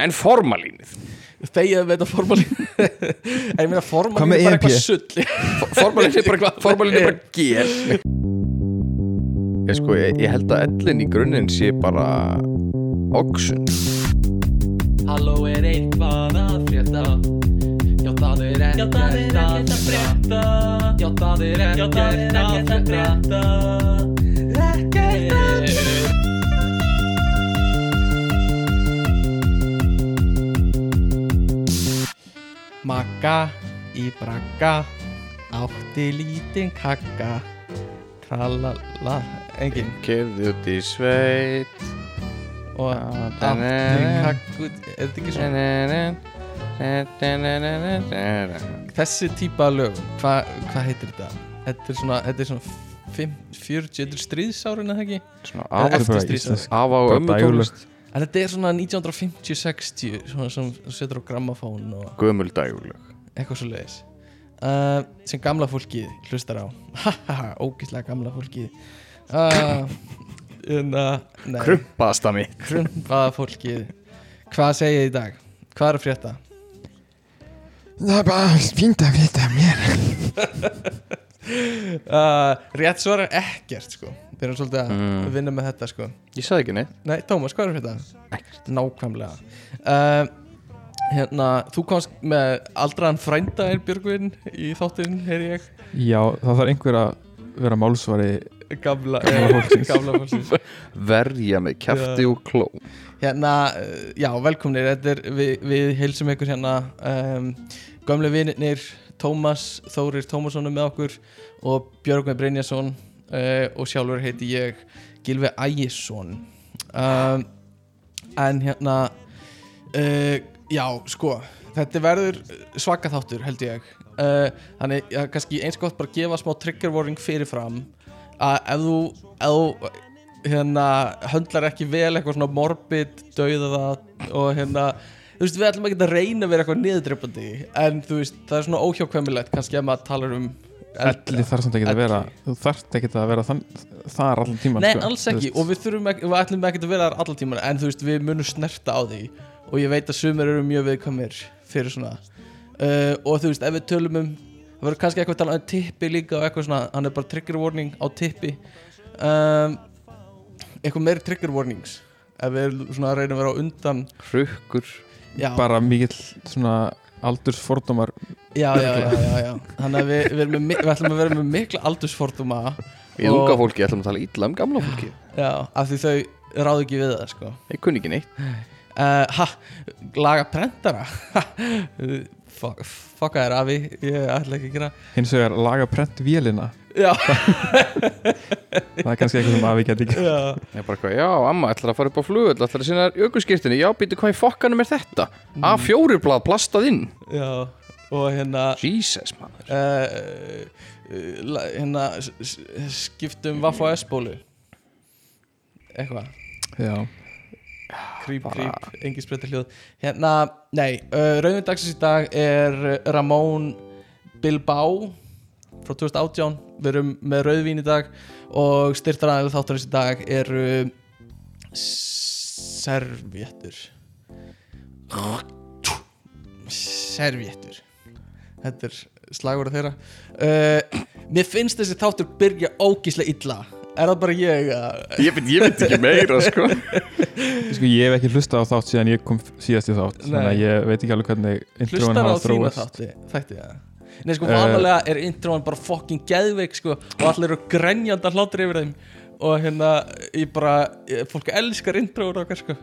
En formalínið? Þegið með þetta formalín en ég meina formalín er bara EP? eitthvað sull. Formalín er bara, formalín er bara gél Ég sko, ég, ég held að ellin í grunninn sé bara Oxun. Halló er eitthvað að frétta? Já það er ekkert að frétta. Já það er ekkert að frétta. Ekkert að Magga í bragga átti lítinn kakka tralala engin Kerði út í sveit og átti kakku er þetta ekki svona þessi típa lögum hvað hva heitir þetta? Þetta er svona, þetta er svona 5, 40, þetta er stríðsárin eða ekki? Svona af, eftir bara stríðsárin íslensk. af á Bara ömmu tónlist En þetta er svona 1950-60 svona sem setur á grammafón og Gömul dægurlög. eitthvað svo leiðis uh, sem gamla fólkið hlustar á. Hahaha, ógislega gamla fólkið. Uh, en uh, nei, Krumpaðasta mitt. Krumpaða fólkið. Hvað segið þið í dag? Hvað er að frétta? Það er bara fínt að vita mér Uh, rétt svara er ekkert sko. Við erum svolítið að Mm. vinna með þetta sko. Ég sagði ekki neitt. Nei, Tómas, hvað er þetta? Ekkert. Nákvæmlega. Uh, Hérna, þú komst með aldraðan frænda er Björgvin í þáttinn, heyri ég. Já, það þarf einhver að vera málsvari Gamla, Gamla eh, fólksins. gamla fólksins. Verja með kjafti Já. og kló. Hérna, uh, já, velkomnir. Þetta er, við, við heilsum ykkur hérna um, Gömlu vinirnir Tómas, Þórir Tómasson er með okkur og Björgvin Brynjason uh, og sjálfur heiti ég Gilvi Ægisson. Um, En hérna uh, Já, sko Þetta verður svaka þáttur held ég. Uh, Þannig, já, kannski eins gott bara gefa smá trigger warning fyrirfram að ef þú, ef þú hérna, höndlar ekki vel eitthvað svona morbid, dauða og hérna, þú veist, við ætlum ekki að reyna að vera eitthvað niðurdreipandi en þú veist, það er svona óhjákvæmilegt kannski að maður talar um Elli þarf samt ekki að vera Þú þarft ekki að vera þann, þar allan tíman Nei, sko. alls ekki, og við þurfum ekki, við ætlum ekki að vera þar allan tíman en þú veist, við munum snerta á því og ég veit að sumir eru mjög viðkvæmir fyrir svona uh, og þú veist, ef við tölum um það verður kannski eitthvað að tala um tippi líka og eitthvað svona, hann er bara trigger warning á tippi. Um, eitthvað meiri trigger warnings ef við svona reyna að vera á undan Hrukkur já, Bara mikill svona aldursfordómar. Já, já, já, já, já. þannig að við, við, erum með, við ætlum að vera með mikla aldursforduma Og- unga fólki ætlum að tala illa um gamla fólki já, af því þau ráðu ekki við það sko. Ég kunni ekki neitt. Uh, ha, laga prentara? Fuck- fucka þér afi ég ætla ekki að gera Hins vegar laga prent vélina Það er kannski eitthvað sem afi geti ekki já, Ég bara hvað, já, amma ætlar að fara upp á flugöld ætlar að sinna jökulskirtinni, já, býtu hvað í fokkanum er þetta? A4 blað plastað inn. Já og hérna Jesus, maður. uh, uh, hérna s- s- skiptum Vaff og S-bólu eitthvað. Já, Krýp, krýp, engi spreytta hljóð. Hérna, nei, uh, rauðin dagsins í dag er Ramón Bilbao frá 2018 Við erum með rauðvín í dag og styrtaræðilega þáttarins í dag eru servjettur Servjettur Þetta er slagurða þeirra. Uh, Mér finnst þessi þáttur byrja ógíslega illa. Er það bara ég að Ég veit, ég veit ekki meira, sko. Sko ég hef ekki hlusta á þátt síðan ég kom síðast í þátt Þannig að ég veit ekki alveg hvernig hlustar á þína þátti þætti það Nei sko Eh. vanalega er introan bara fucking geðveik sko og allir eru grenjanda hlátur yfir þeim. Og hérna ég bara fólk elskar introur okkar sko.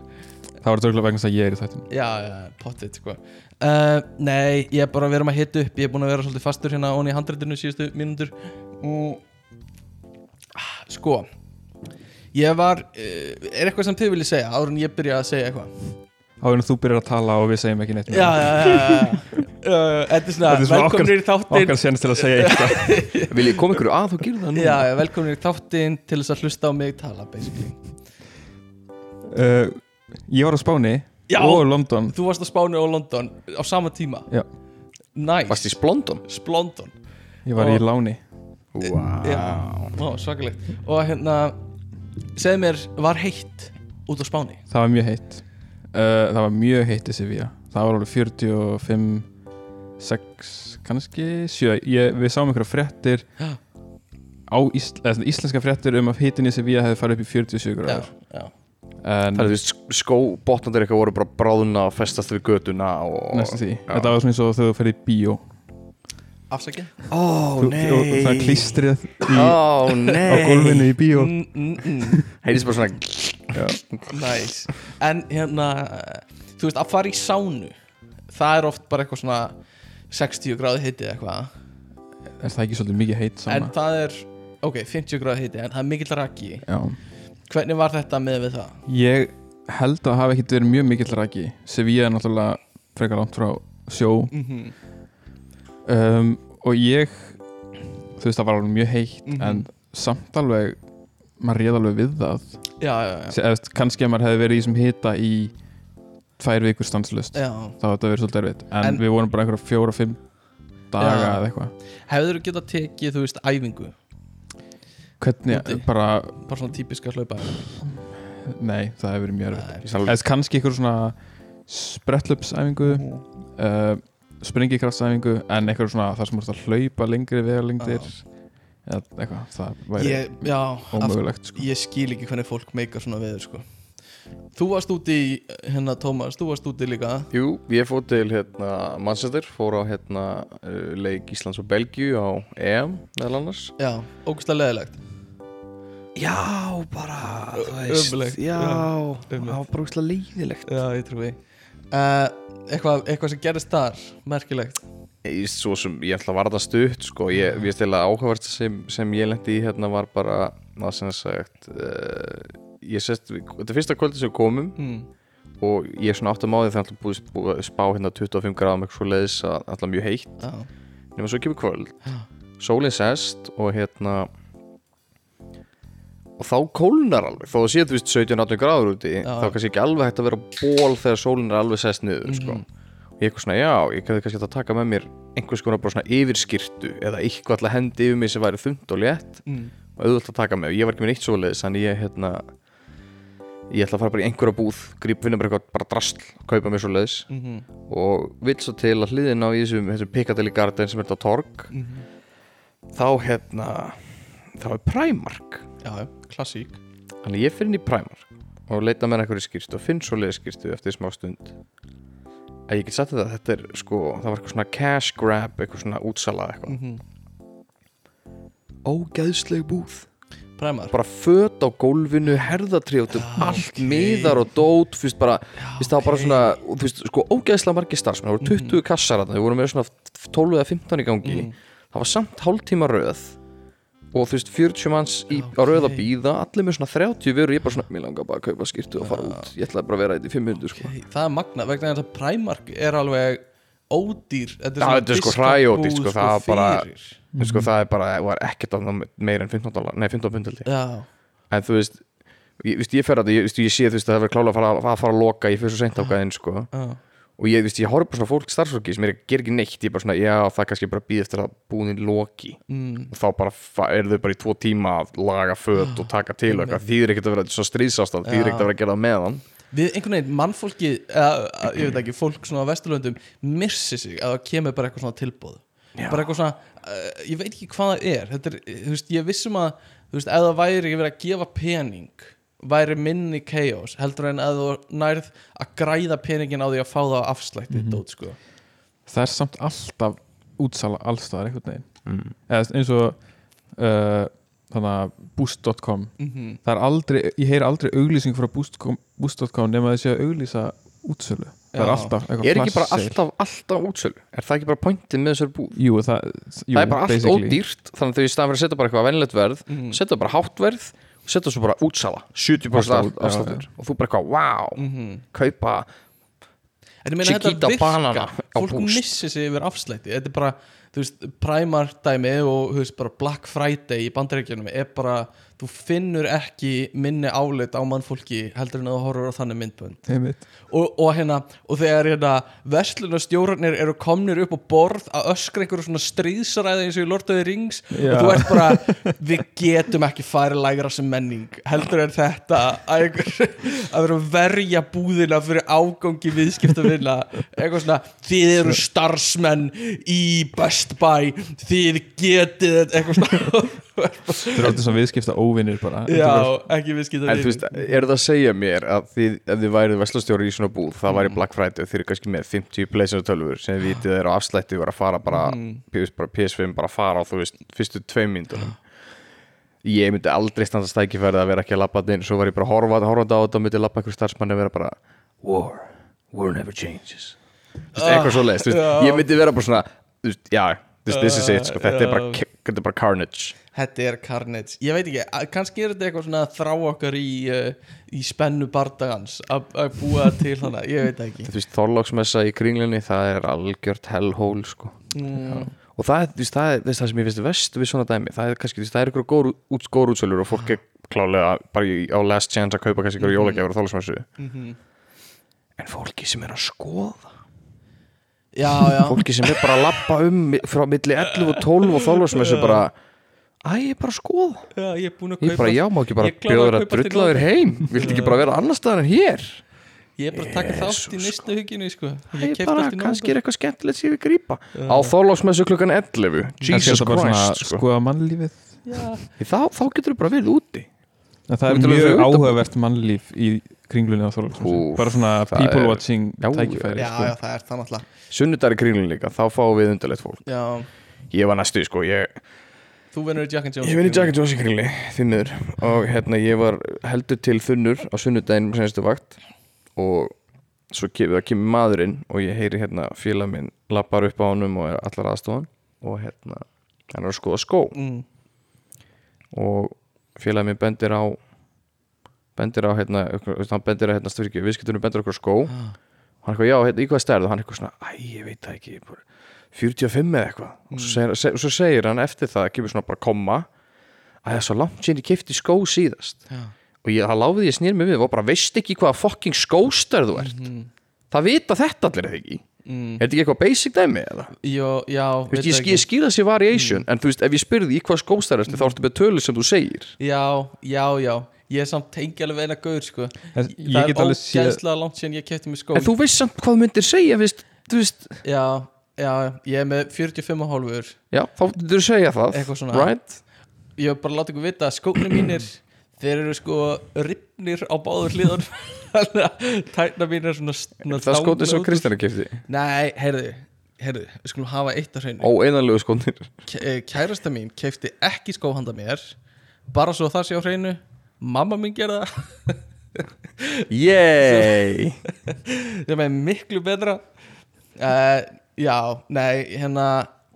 Það var þetta vegna þess að ég er í þættin já, já, pottit sko. Uh, nei, ég er bara að vera að hita upp. Ég er búin að vera svolítið fastur hérna onni í handrættinu síðustu mínútur. Og Ah, sko ég var, uh, er eitthvað sem þið viljið segja áður en ég byrja að segja eitthvað Áður en þú byrjar að tala og við segjum ekki neitt já, já, já, já, já. Uh, þetta er svona, velkomnir í þáttinn. Okkar senst til að segja eitthvað. Vil ég koma ykkur að þú gerir það nú? Já, já, velkomin í þáttinn til þess að hlusta á mig tala, basically. Uh, Ég var á Spáni Já. og London. Þú varst á Spáni og London á sama tíma. Nice. Varst í Splondon? Splondon. Ég var í Og- Láni. Wow. Svakalegt. Og hérna, segðu mér, var heitt út á Spáni? Það var mjög heitt uh, það var mjög heitt í Sevilla. Það var alveg 45 6, kannski 7 ég, við sáum einhverja fréttir Já. á ísl, eða, íslenska fréttir um að hitin í Sevilla hefði farið upp í 47 já, gráður. Já. en Það er veist, skóbotnandir eitthvað voru bara bráðuna og festast við götuna og... næstu því, þetta var svona eins og þegar þú ferði í bíó. Afsakið? Ó, Þú- og það klistrið í, Ó, nei á gólfinu í bíó. Heyrðist bara svona Nice. En hérna Þú veist, að fara í sánu Það er oft bara eitthvað svona 60 gráði hiti eitthvað er það ekki svolítið mikið heitt En sama það er, ok, 50 gráði hiti En það er mikill raki Já. Hvernig var þetta með við það? ég held að það hafi ekkit verið mjög mikill raki Sevilla er náttúrulega frekar langt frá sjó Mm -hmm. um, og ég þú veist það var alveg mjög heitt Mhm. en samt alveg maður réð alveg við það Já, já, já, Se- eða, veist, kannski að maður hefði verið í þessum hita í tvær vikur stanslust já. þá þetta verið svolítið erfitt en, En- við vorum bara einhverja fjóra, fimm daga Já. eða eitthvað Hefur þú getað tekið, þú veist, æfingu hvernig, Úti. bara, Bara svona típiska hlaupa nei, það hefði verið mjög erfitt Nei. eða kannski einhver svona sprettlupsæfingu Mhm. uh, springikraftsæfingu en eitthvað svona þar sem þú ert að hlaupa lengri vegalengdir eða eitthvað, það væri ég, Já, ómögulegt sko. ég skil ekki hvernig fólk meikar svona veður sko. Þú varst úti í, hérna Tómas, þú varst úti líka Jú, ég fór til hérna, Manchester, fór á hérna, uh, leik Íslands og Belgíu á EM meðal annars Já, ógustlega leðilegt Já, bara, þú veist, Ömurlegt. Já, það var bara úrslega leiðilegt Já, ég trúi uh, eitthvað, eitthvað sem gerist þar, merkilegt Ég, svo sem, ég ætla að varða stutt sko, ég, veist eða áhugavert sem, sem ég lendi í hérna var bara að sem sagt uh, ég sest, þetta er fyrsta kvöldi sem við komum mm. og ég er svona átt að máði þegar alltaf búið, að spá hérna 25 gráðum eitthvað svo leiðis að alltaf mjög heitt Já, nema svo kemur kvöld Já. sólinn sest og hérna og þá kólnar alveg þó þú séð þú veist 17-18 gráður úti Já. þá kannski ekki alveg hægt að vera ból þegar sólinn er alveg sest niður sko. Ég eitthvað svona já, ég hefði kannski hægt að taka með mér einhvers konar bara svona yfirskirtu eða eitthvað alltaf hendi yfir mig sem væri þund og létt mm. og auðvitað að taka með ég var ekki með neitt svoleiðis þannig ég hérna ég ætla að fara bara í einhverja búð gríp finna bara eitthvað bara drasl kaupa mér svoleiðis Mm -hmm. og vill svo til að hliðin á í þessum, þessum Piccadilly Garden sem er þetta torg Mhm. þá hérna þá er Primark Já, klassík þannig ég fyrir inn í Primark og leita með einhverju skýrstu og finn svo skýrstu eftir smá stund að ég get sagt þetta þetta er sko, það var eitthvað svona cash grab eitthvað svona útsala eitthvað. Mm -hmm. ógeðsleg búð. Præmar bara föt á gólfinu, herðatrjóttum Já, allt ok. miðar og dót fyrst bara, fyrst það var bara svona þú veist, sko, ógeðslega margir starfsmenn það voru 20 kassar þarna, við vorum með svona 12 eða 15 í gangi, Mm. það var samt hálftíma röð og þú veist, 40 manns í, Já, á ok. býða allir með svona 30 vörur, ég bara svona mér langar bara að kaupa skýrtu og fara út, ég ætlaði bara að vera þetta í 5 minnur sko. okay. Það er magna, vegna þess að Primark er alveg ódýr Þetta Já, svona þetta er sko hræódýrt, sko, það sko, það er bara, var ekkert meira en 15 dólar, nei 15 pund held ég. Já, en þú veist, ég, ég fer að það, ég, ég sé þú veist, að það verður klála að fara að, fara að loka ég fyrir svo seint ákvæðin sko. Já, og ég, ég horf bara svona fólk starfsfólki sem er að gera ekki neitt, ég er bara svona, já, það er kannski bara býð eftir að búin loki. Mm, og þá bara eru þau bara í tvo tíma að laga föt og taka til eitthvað. Þýðir ekkert að vera svo stríðsástand, þýðir Já. ekkert að vera að gera meðan Við einhvern veginn, mannfólki eða, ég veit ekki, fólk svona á Vesturlöndum missi sig að það kemur bara eitthvað svona tilbúð Já. bara eitthvað svona, uh, ég veit ekki hvað það er. Þetta er, þú veist, ég vissum að þú veist, ef það væri verið að gefa pening væri minni chaos heldur en að þú nærð að græða peningin á því að fá það á afslætti Mhm. dót, sko. það er samt alltaf útsala allstaðar einhvern veginn mm. eða eins og uh, þannig að boost.com mm það er aldrei, ég heyri aldrei auglýsing frá boost.com boost.com nema þessi að auglýsa útsölu það er alltaf eitthvað er ekki bara alltaf, alltaf útsölu er það ekki bara pointið með þessar búð jú, það, jú, það er bara allt basically. ódýrt þannig að þau í staðan fyrir að setja bara eitthvað venilegt verð Mhm. setja bara hátt verð setja svo bara útsala 70% Afslátt, já, afsláttur og þú bara eitthvað, wow, -hmm. kaupa En ég meina þetta Chiquita banana Fólk Boost. missi sig yfir afslætti Þetta er bara, þú veist, Primark dæmi og þú veist, bara Black Friday í bandaríkjunum er bara, þú finnur ekki minni álit á mannfólki heldur en að þú horfur á þannig myndbönd. Og, og hérna, og þegar hérna verslunarstjórnir eru komnir upp á borð að öskra einhverju svona stríðsaræði eins og í Lord of the Rings Já. og þú ert bara, við getum ekki farið lægra sem menning, heldur en þetta að, einhver, að verja búðina fyrir ágangi viðskiptavinna, eitthvað svona þið eru starfsmenn í Best Buy, þið getið eitthvað svona. Þetta er alltaf svona viðskipta óvinnir bara já, ekki En þú veist, er það að segja mér að þið, ef þið værið vestlastjóri í svona búð það væri Black Friday og þið eru kannski með 50 pleysinu tölfur sem þið vitið er á afslætti var að fara bara, PS, bara PS5 bara að fara á þú veist, fyrstu tveim myndunum ég myndi aldrei standa stækifærið að vera ekki að labba þetta inn svo var ég bara horfað, horfað á þetta og myndi labba einhver starfsmanni að vera bara War, war never changes. Þú veist, eitthvað svo leiðist, já. ég myndi vera bara svona já, veist, this is it sko, þetta er bara, þetta er bara carnage Þetta er Carnage, ég veit ekki kannski er þetta eitthvað svona að þrá okkar í, uh, í spennu bardagans að búa til hana, ég veit ekki. Þú veist, þorláksmessa í kringlunni það er algjört hellhól sko. mm, og það er, þú veist, það er það sem ég finnst vest við svona dæmi. Það er kannski, þú veist, það er ykkur gór, út, gór útsölur og fólk er klálega bara í, á last chance að kaupa kannski ykkur jólagjafur á þorláksmessu. Mhm. en fólki sem er að skoða. Já, já, fólki sem er bara að lappa um frá milli 11 og 12 og þorláksmessu bara æ, ég er bara að skoða. Já, ég er búin að ég kaupa bara, já, má ekki bara bjóður að að kaupa drulla þér heim? Viltu ekki bara vera annar staðar en hér? Ég er bara að taka þátt í Jesus, næstu huginu sko. Ég keypti bara, kannski er eitthvað skemmtilegt sem ég vil grípa. Á þorláksmessu klukkan 11 Kannski er Jesus Christ sko. skoða mannlífið. Þá, þá getur þú bara verið úti. En það er mjög áhugavert mannlíf í kringlunni á Þorlóksmessu Úff, bara svona people er- watching Já, tækifæri já, sko. já, það er það náttúrulega. Sunnudagur í kringlun líka, þá fáum við undarlegt fólk. Ég var næstu, sko, ég, þú vinnur í Jack and Jones ég vinn í Jack and Jones í kringli miður, og hérna ég var heldur til þunnur á sunnudaginn senstu vakt. Og svo kemur, kemur maðurinn og ég heyri hérna félag minn lappar upp á honum og er allar aðstofan og hérna, hann er að skoða skó. Mm. og félag minn bendir á bendir á hérna, hann bendir á hérna styrki, viðskiptunum bendir okkur skó. Ah. hann eitthvað, já, hérna, í hvað stærð? Og hann eitthvað svona, æ, ég veit það ekki bara 45 eða eitthvað. Og svo segir, se, svo segir hann eftir það, kemur svona bara komma að það er svo langt síðan ég kefti skó síðast. Já. og ég, það láfið ég snýr mig við og bara veist ekki hvaða fucking skóstærð þú ert. Það vita þetta allir eða ekki? Mm. er þetta ekki eitthvað basic dæmi eða? Jó, já, veist, ég, ég skýra sér variation en þú veist, ef ég spyrði í hvað skóstærð ertu þá ertu með tölu sem þú segir. Já, já, já. Ég er samt tengi alveg eina gaur sko. En Það ég get er alveg séð ógæðslega langt síðan ég kefti mig skó. En þú veist samt hvað myndir segja veist, þú veist, Já, já, ég er með 45 og hálfur. Já, þá þú segja það Eitthvað svona. right? Ég hef bara látið ykkur vita að skóknir mínir Þeir eru sko ripnir á báður að tækna mín er svona, svona það skótið svo Kristjana kefti Nei, heyrðu, heyrðu, við skulum hafa eitt á hreinu. Óeinanlegu skótnir K- eh, Kærasta mín kefti ekki skó handa mér Bara svo það sé á hreinu. Mamma mín gerða það. Yey Það er miklu betra. Uh, Já, nei, hérna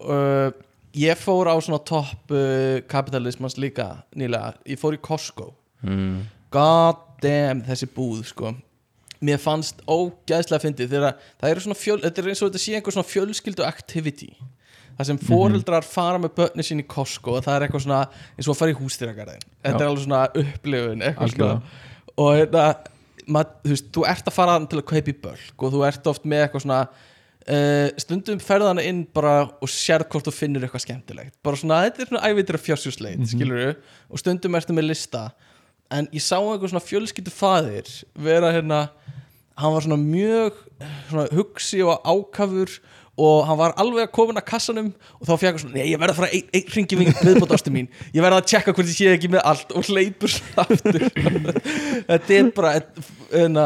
uh, Ég fór á svona topp uh, kapitalismans líka nýlega. Ég fór í Costco. Mm. God damn, þessi búð sko. Mér fannst ógæðslega fyndið þegar það eru svona fjöl, þetta er eins og þetta sé einhver svona fjölskyldu activity. Það sem foreldrar fara með börni sín í Costco og það er eitthvað svona eins og að fara í hústýragarðin þetta er alveg svona upplifun svona. Og þetta, mað, þú veist, þú ert að fara til að kaupa í bölk og þú ert oft með eitthvað svona Uh, stundum ferðana inn bara og sér hvort þú finnur eitthvað skemmtilegt. Bara svona, þetta er svona ævitir af fjársjúsleit mm -hmm. og stundum ertu með lista. En ég sá einhver svona fjölskyldu faðir vera hérna hann var svona mjög svona hugsi og ákafur og hann var alveg að komin að kassanum og þá hann svona, ég verð að fara einn ein ringi viðbót ástu mín, ég verð að tjekka hvort ég sé ekki með allt og hleypur svona aftur. Þetta er bara hérna,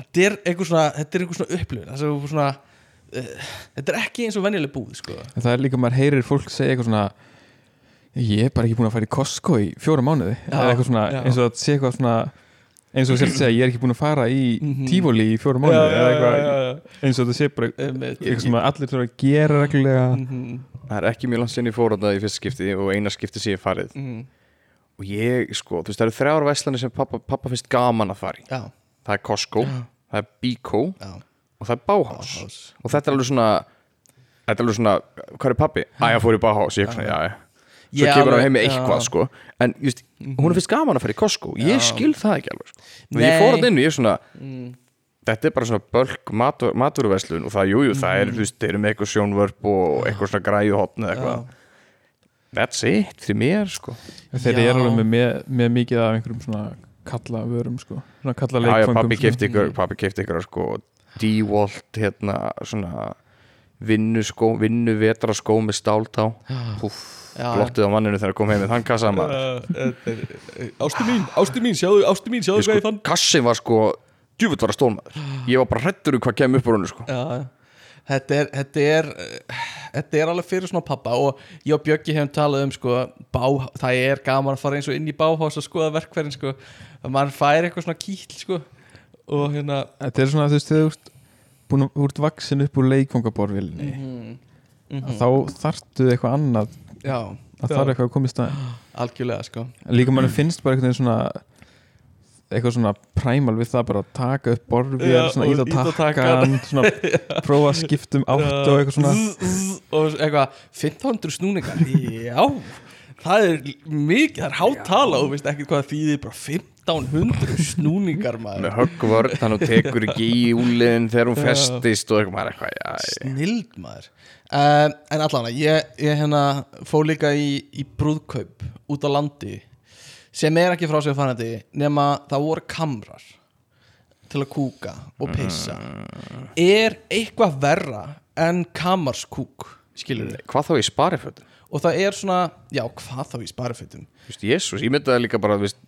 þetta er einhver svona er svona upplifun. Það er svona þetta er ekki eins og venjuleg búð sko. En það er líka, maður heyrir fólk segja eitthvað svona ég er bara ekki búin að fara í Costco í fjóra mánuði Já, svona, já. eins og það sé eitthvað svona eins og það sé að segja, ég er ekki búin að fara í Mhm. tífóli í fjóra mánuði eða eitthvað, já, eins og það sé bara eitthvað sem að allir þurfa að gera reglulega Mhm, það er ekki mjög langt sinni fórhanda í fyrst skipti og eina skipti sem ég hef farið mhm. og ég, sko, þú veist, það eru þrjár veslanir sem pappa, pappa finnst gaman að fara í já, það er Costco, Já. það er Biko já og það er Bauhaus. Og þetta er alveg svona þetta er alveg svona, hvað er pappi? Æ, ég fór í Bauhaus, ég eitthvað, já, já svo Ég kemur hann heim með já. eitthvað sko. En just, hún finnst gaman að fara í Costco. Ég Já. skil það ekki alveg sko. og ég fór að inn og ég er svona Mm. þetta er bara svona bölk matur, maturverslun og það, jújú, jú, það er, þú veist, þeir eru með eitthvað sjónvörp og eitthvað svona græjuhotn eða eitthvað. That's it, því mér sko. Þeir Já. eru alveg með, með, mikið af einhverjum svona kalla vörum sko. Svona kalla já, já, leikfangum pappi kefti ykkur, pappi kefti ykkur sko, D-Walt, hérna svona vinnuskó, vinnu vetraskó með stáltá glottið á manninu þegar kom heim með þann kassa maður. Ástu mín, ástu mín, sjáðu, ástu mín, sjáðu ég, sko, kassin var sko djúvitt var að stólmaður ég var bara hrettur um hvað kemur upp úr hennu sko. Já, þetta er þetta er, þetta er alveg fyrir svona pappa og ég og Bjöggi hefum talað um sko, bá, það er gaman að fara eins og inn í báhás og skoða verkverðin sko, að maður fær eitthvað svona kýll sko, og hérna Þetta er svona, þú veist, þegar þú ert að, þú ert vaksin upp úr leikfangaborvilni mm, þá þarftu eitthvað annað já, að Já. þarf eitthvað að koma í stað algjörlega sko. Líka mann finnst bara veginn svona eitthvað svona præmal við það bara að taka upp Já, svona á takkan svona prófa að skipta um átt og eitthvað svona. Zzz, og eitthvað 1500 snúningar. Já, það er mikið, það er hátala og veist ekki hvað þýðir bara 1500 snúningar maður. Með höggvörn, að hún tekur ekki í úliðin þegar hún festist og eitthvað eitthvað, já. snild maður. Um, en allan ég, ég hérna fó líka í, í brúðkaup út á landi sem er ekki frá sig fannandi nema það voru kamrar til að kúka og pissa. Er eitthvað verra en kamarskúk skilur þið hvað þá í sparifötum? Og það er svona, já hvað þá í sparifötum? Þú veist, Jésús, ég myndi það líka bara þú veist,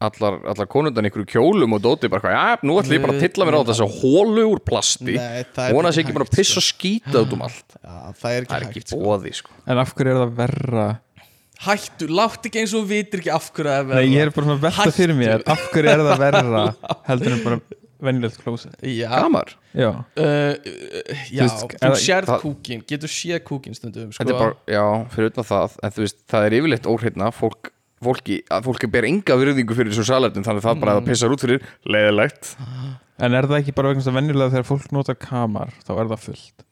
allar, allar konundan ykkur kjólum og dóti bara, hvað, já, nú ætlum ég bara að tilla mér á þessu hólu úr plasti. Það hann ekki sé ekki bara að pissa og skýta út um allt. Það er ekki það er sko. bóði, sko. En af hverju er það verra? hættu, látt ekki eins og þú vitir ekki af hverju það er verra. Nei, ég er bara svona að velta Hættu. fyrir mér af hverju er það verra heldur en bara venjulegt klósett já, Gamar, Já, Uh, já, Þú veist, þú er- sérð það- kúkin getur séð kúkin stundum sko. þetta er bara, já, fyrir utan það en þú veist, það er yfirleitt óhreinna fólk, fólki, að fólki ber enga virðingu fyrir þessu salertum, þannig að það bara að það pissar út fyrir leiðilegt. En er það ekki bara vegna þess að venjulega þegar fólk notar kamar þá er það fullt?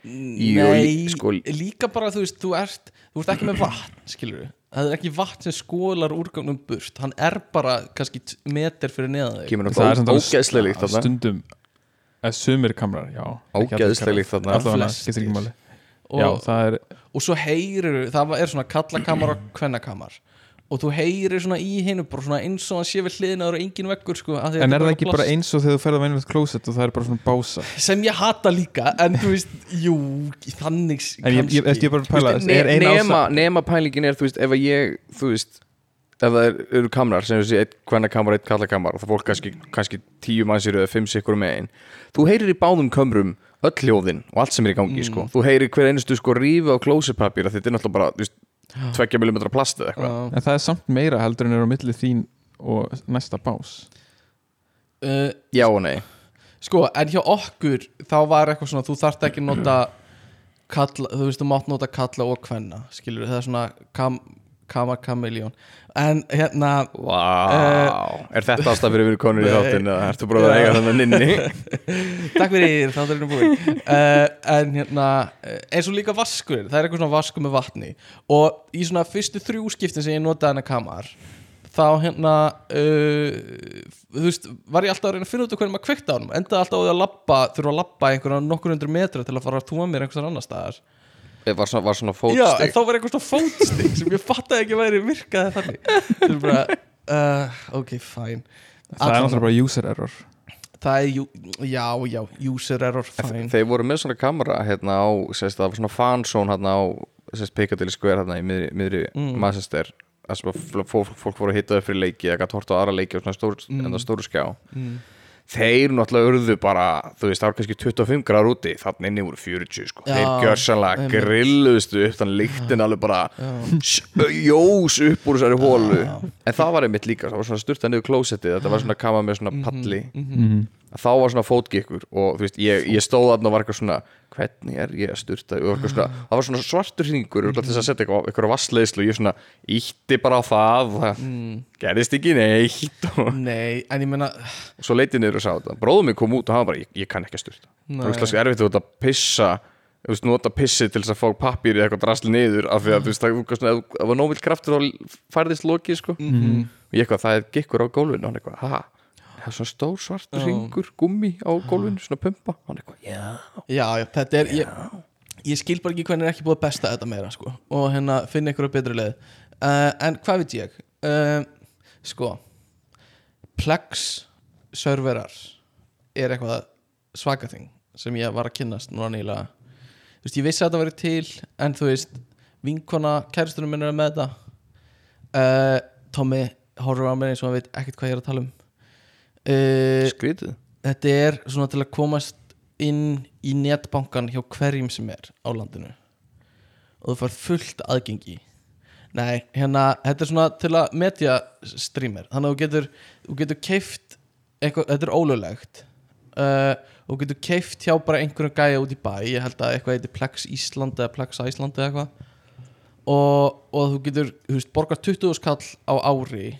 Nei, sko- líka bara þú veist, þú ert, þú ert ekki með vatn skilur það er ekki vatn sem skólar úrgangnum burt, hann er bara kannski meter fyrir neðan þig. Kemur Það er náttúrulega samt alveg ógeðslega líkt þarna stundum eða sumir kamrar, já. Kamrar. líkt þarna. Allavega, og, Já, það er, og svo heyrir, það er svona kallakamar og kvennakamar og þú heyrir svona í bara svona eins og hann sé við hliðinaður og engin veggur sko, en þetta er það ekki bara plast. eins og þegar þú ferð að venjulegt klósett og það er bara svona bása? Sem ég hata líka en þú veist, jú, þannig en ég, ég, ég, bara pæla, Þú veist, er ne nema, nema pælingin er, þú veist, ef að ég þú veist, ef það er, eru kamrar sem þessi, eitt hvenna kamar, eitt kalla kamar og það fólk kannski, kannski tíu mannsir eða fimm sikkur með einn, þú heyrir í báðum kamrum öll hljóðin og allt sem er í gangi sko. þú heyrir hver einustu sko rífi á klósipapír þetta er náttúrulega bara, þú veist, tveggja millimetra plast eða eitthvað, en það er samt meira heldur en er á milli þín og næsta bás. Uh, já og nei. Sko, en hjá okkur þá var eitthvað svona, þú þarft ekki nota kalla, þú veist, þú mátt nota kalla og kvenna, skilur það er svona kam, kama kamiljón en hérna, Vá, er þetta ástaf fyrir við konur í þáttin eða ertu bara að eiga þannig nynni takk fyrir þátturinn búinn. Uh, en hérna, eh, eins og líka vaskur það er eitthvað svona vaskur með vatni. Og í svona fyrstu þrjú skiptin sem ég notaði hennar kamar þá hérna uh, þú veist, var ég alltaf að reyna að finna út hvernig maður kveikta á hann endaði alltaf á því að labba, þurfa að labba einhverja nokkur hundru metra til að fara að túa mér einhversan annar staðar var svona, var svona Já, en fótstig þá var eitthvað svona fótstig sem ég fattaði ekki væri virkaði þannig. Það er bara, uh, ok, fine. Það er náttúrulega bara user error. Það er, já, já, user error, fine. þeir voru með svona kamera hérna á, sérst, það var svona fansón hérna á, sérst, Piccadilly Square hérna í miðri, miðri Mm. Manchester. Þar sem fólk, fólk voru að hitta upp fyrir leiki eða gætt horta á aðra leiki og svona stór, Mm. enda stóru skjá. Mm. Þeir náttúrulega urðu bara þú veist, það var kannski 25 gráður úti þannig inni voru 40 sko. Já, þeir gjörsanlega einmitt. grilluðustu upp þannig líktin alveg bara jós upp úr þessari hólu en það var einmitt líka, það var svona styrta niður klósettið þetta var svona kama með svona palli. mm. Þá var svona fótgikkur og þú veist, ég, ég stóð þarna og var eitthvað svona hvernig er ég að styrta og eitthvað svona, það var svona svartur hringur mm. þess að setja eitthvað, eitthvað vassleislu og ég svona ítti bara á það og það Mm. gerðist ekki neitt og Nei, en ég meina svo leitið niður og sá þetta bróðum mig kom út og hann var bara, ég, ég kann ekki að styrta Nei. það er svona erfitt að þú ert að pissa þú veist, nota pissi til þess að fá pappír eða eitthvað drasli niður af því að þú veist, það var nómill kraftur og færðist loki sko. Mhm. og ég eitthvað, það gikkur á gólfinu og hann eitthvað, ha, það er svona stór svartur ringur, gummi á gólfinu svona pumpa, eitthvað, já. Já, já, þetta er ég, ég skil bara ekki hvernig er ekki búið að besta þetta meira sko. og hérna finna ykkur betri leið. Uh, en hvað veit ég? Uh, sko Plex serverar er eitthvað svakaþing sem ég var að kynnast núna nýlega. Þú veist, ég vissi að þetta væri til en þú veist, vinkona kæristunum minn er með þetta. Uh, Tommy horfir á mér eins og hann veit ekkert hvað ég er að tala um uh, skrítið. þetta er svona til að komast inn í netbankan hjá hverjum sem er á landinu. Og þú fær fullt aðgengi. Nei, hérna, þetta er svona til að media streamer, þannig að þú getur þú getur keift eitthvað, þetta er ólöglegt. Uh, og þú getur keift hjá bara einhverjum gæja út í bæ. Ég held að eitthvað heitir Plex Ísland eða Plex Ísland eða eitthvað. Og, og þú getur, þú veist, borgar 20 skall á ári.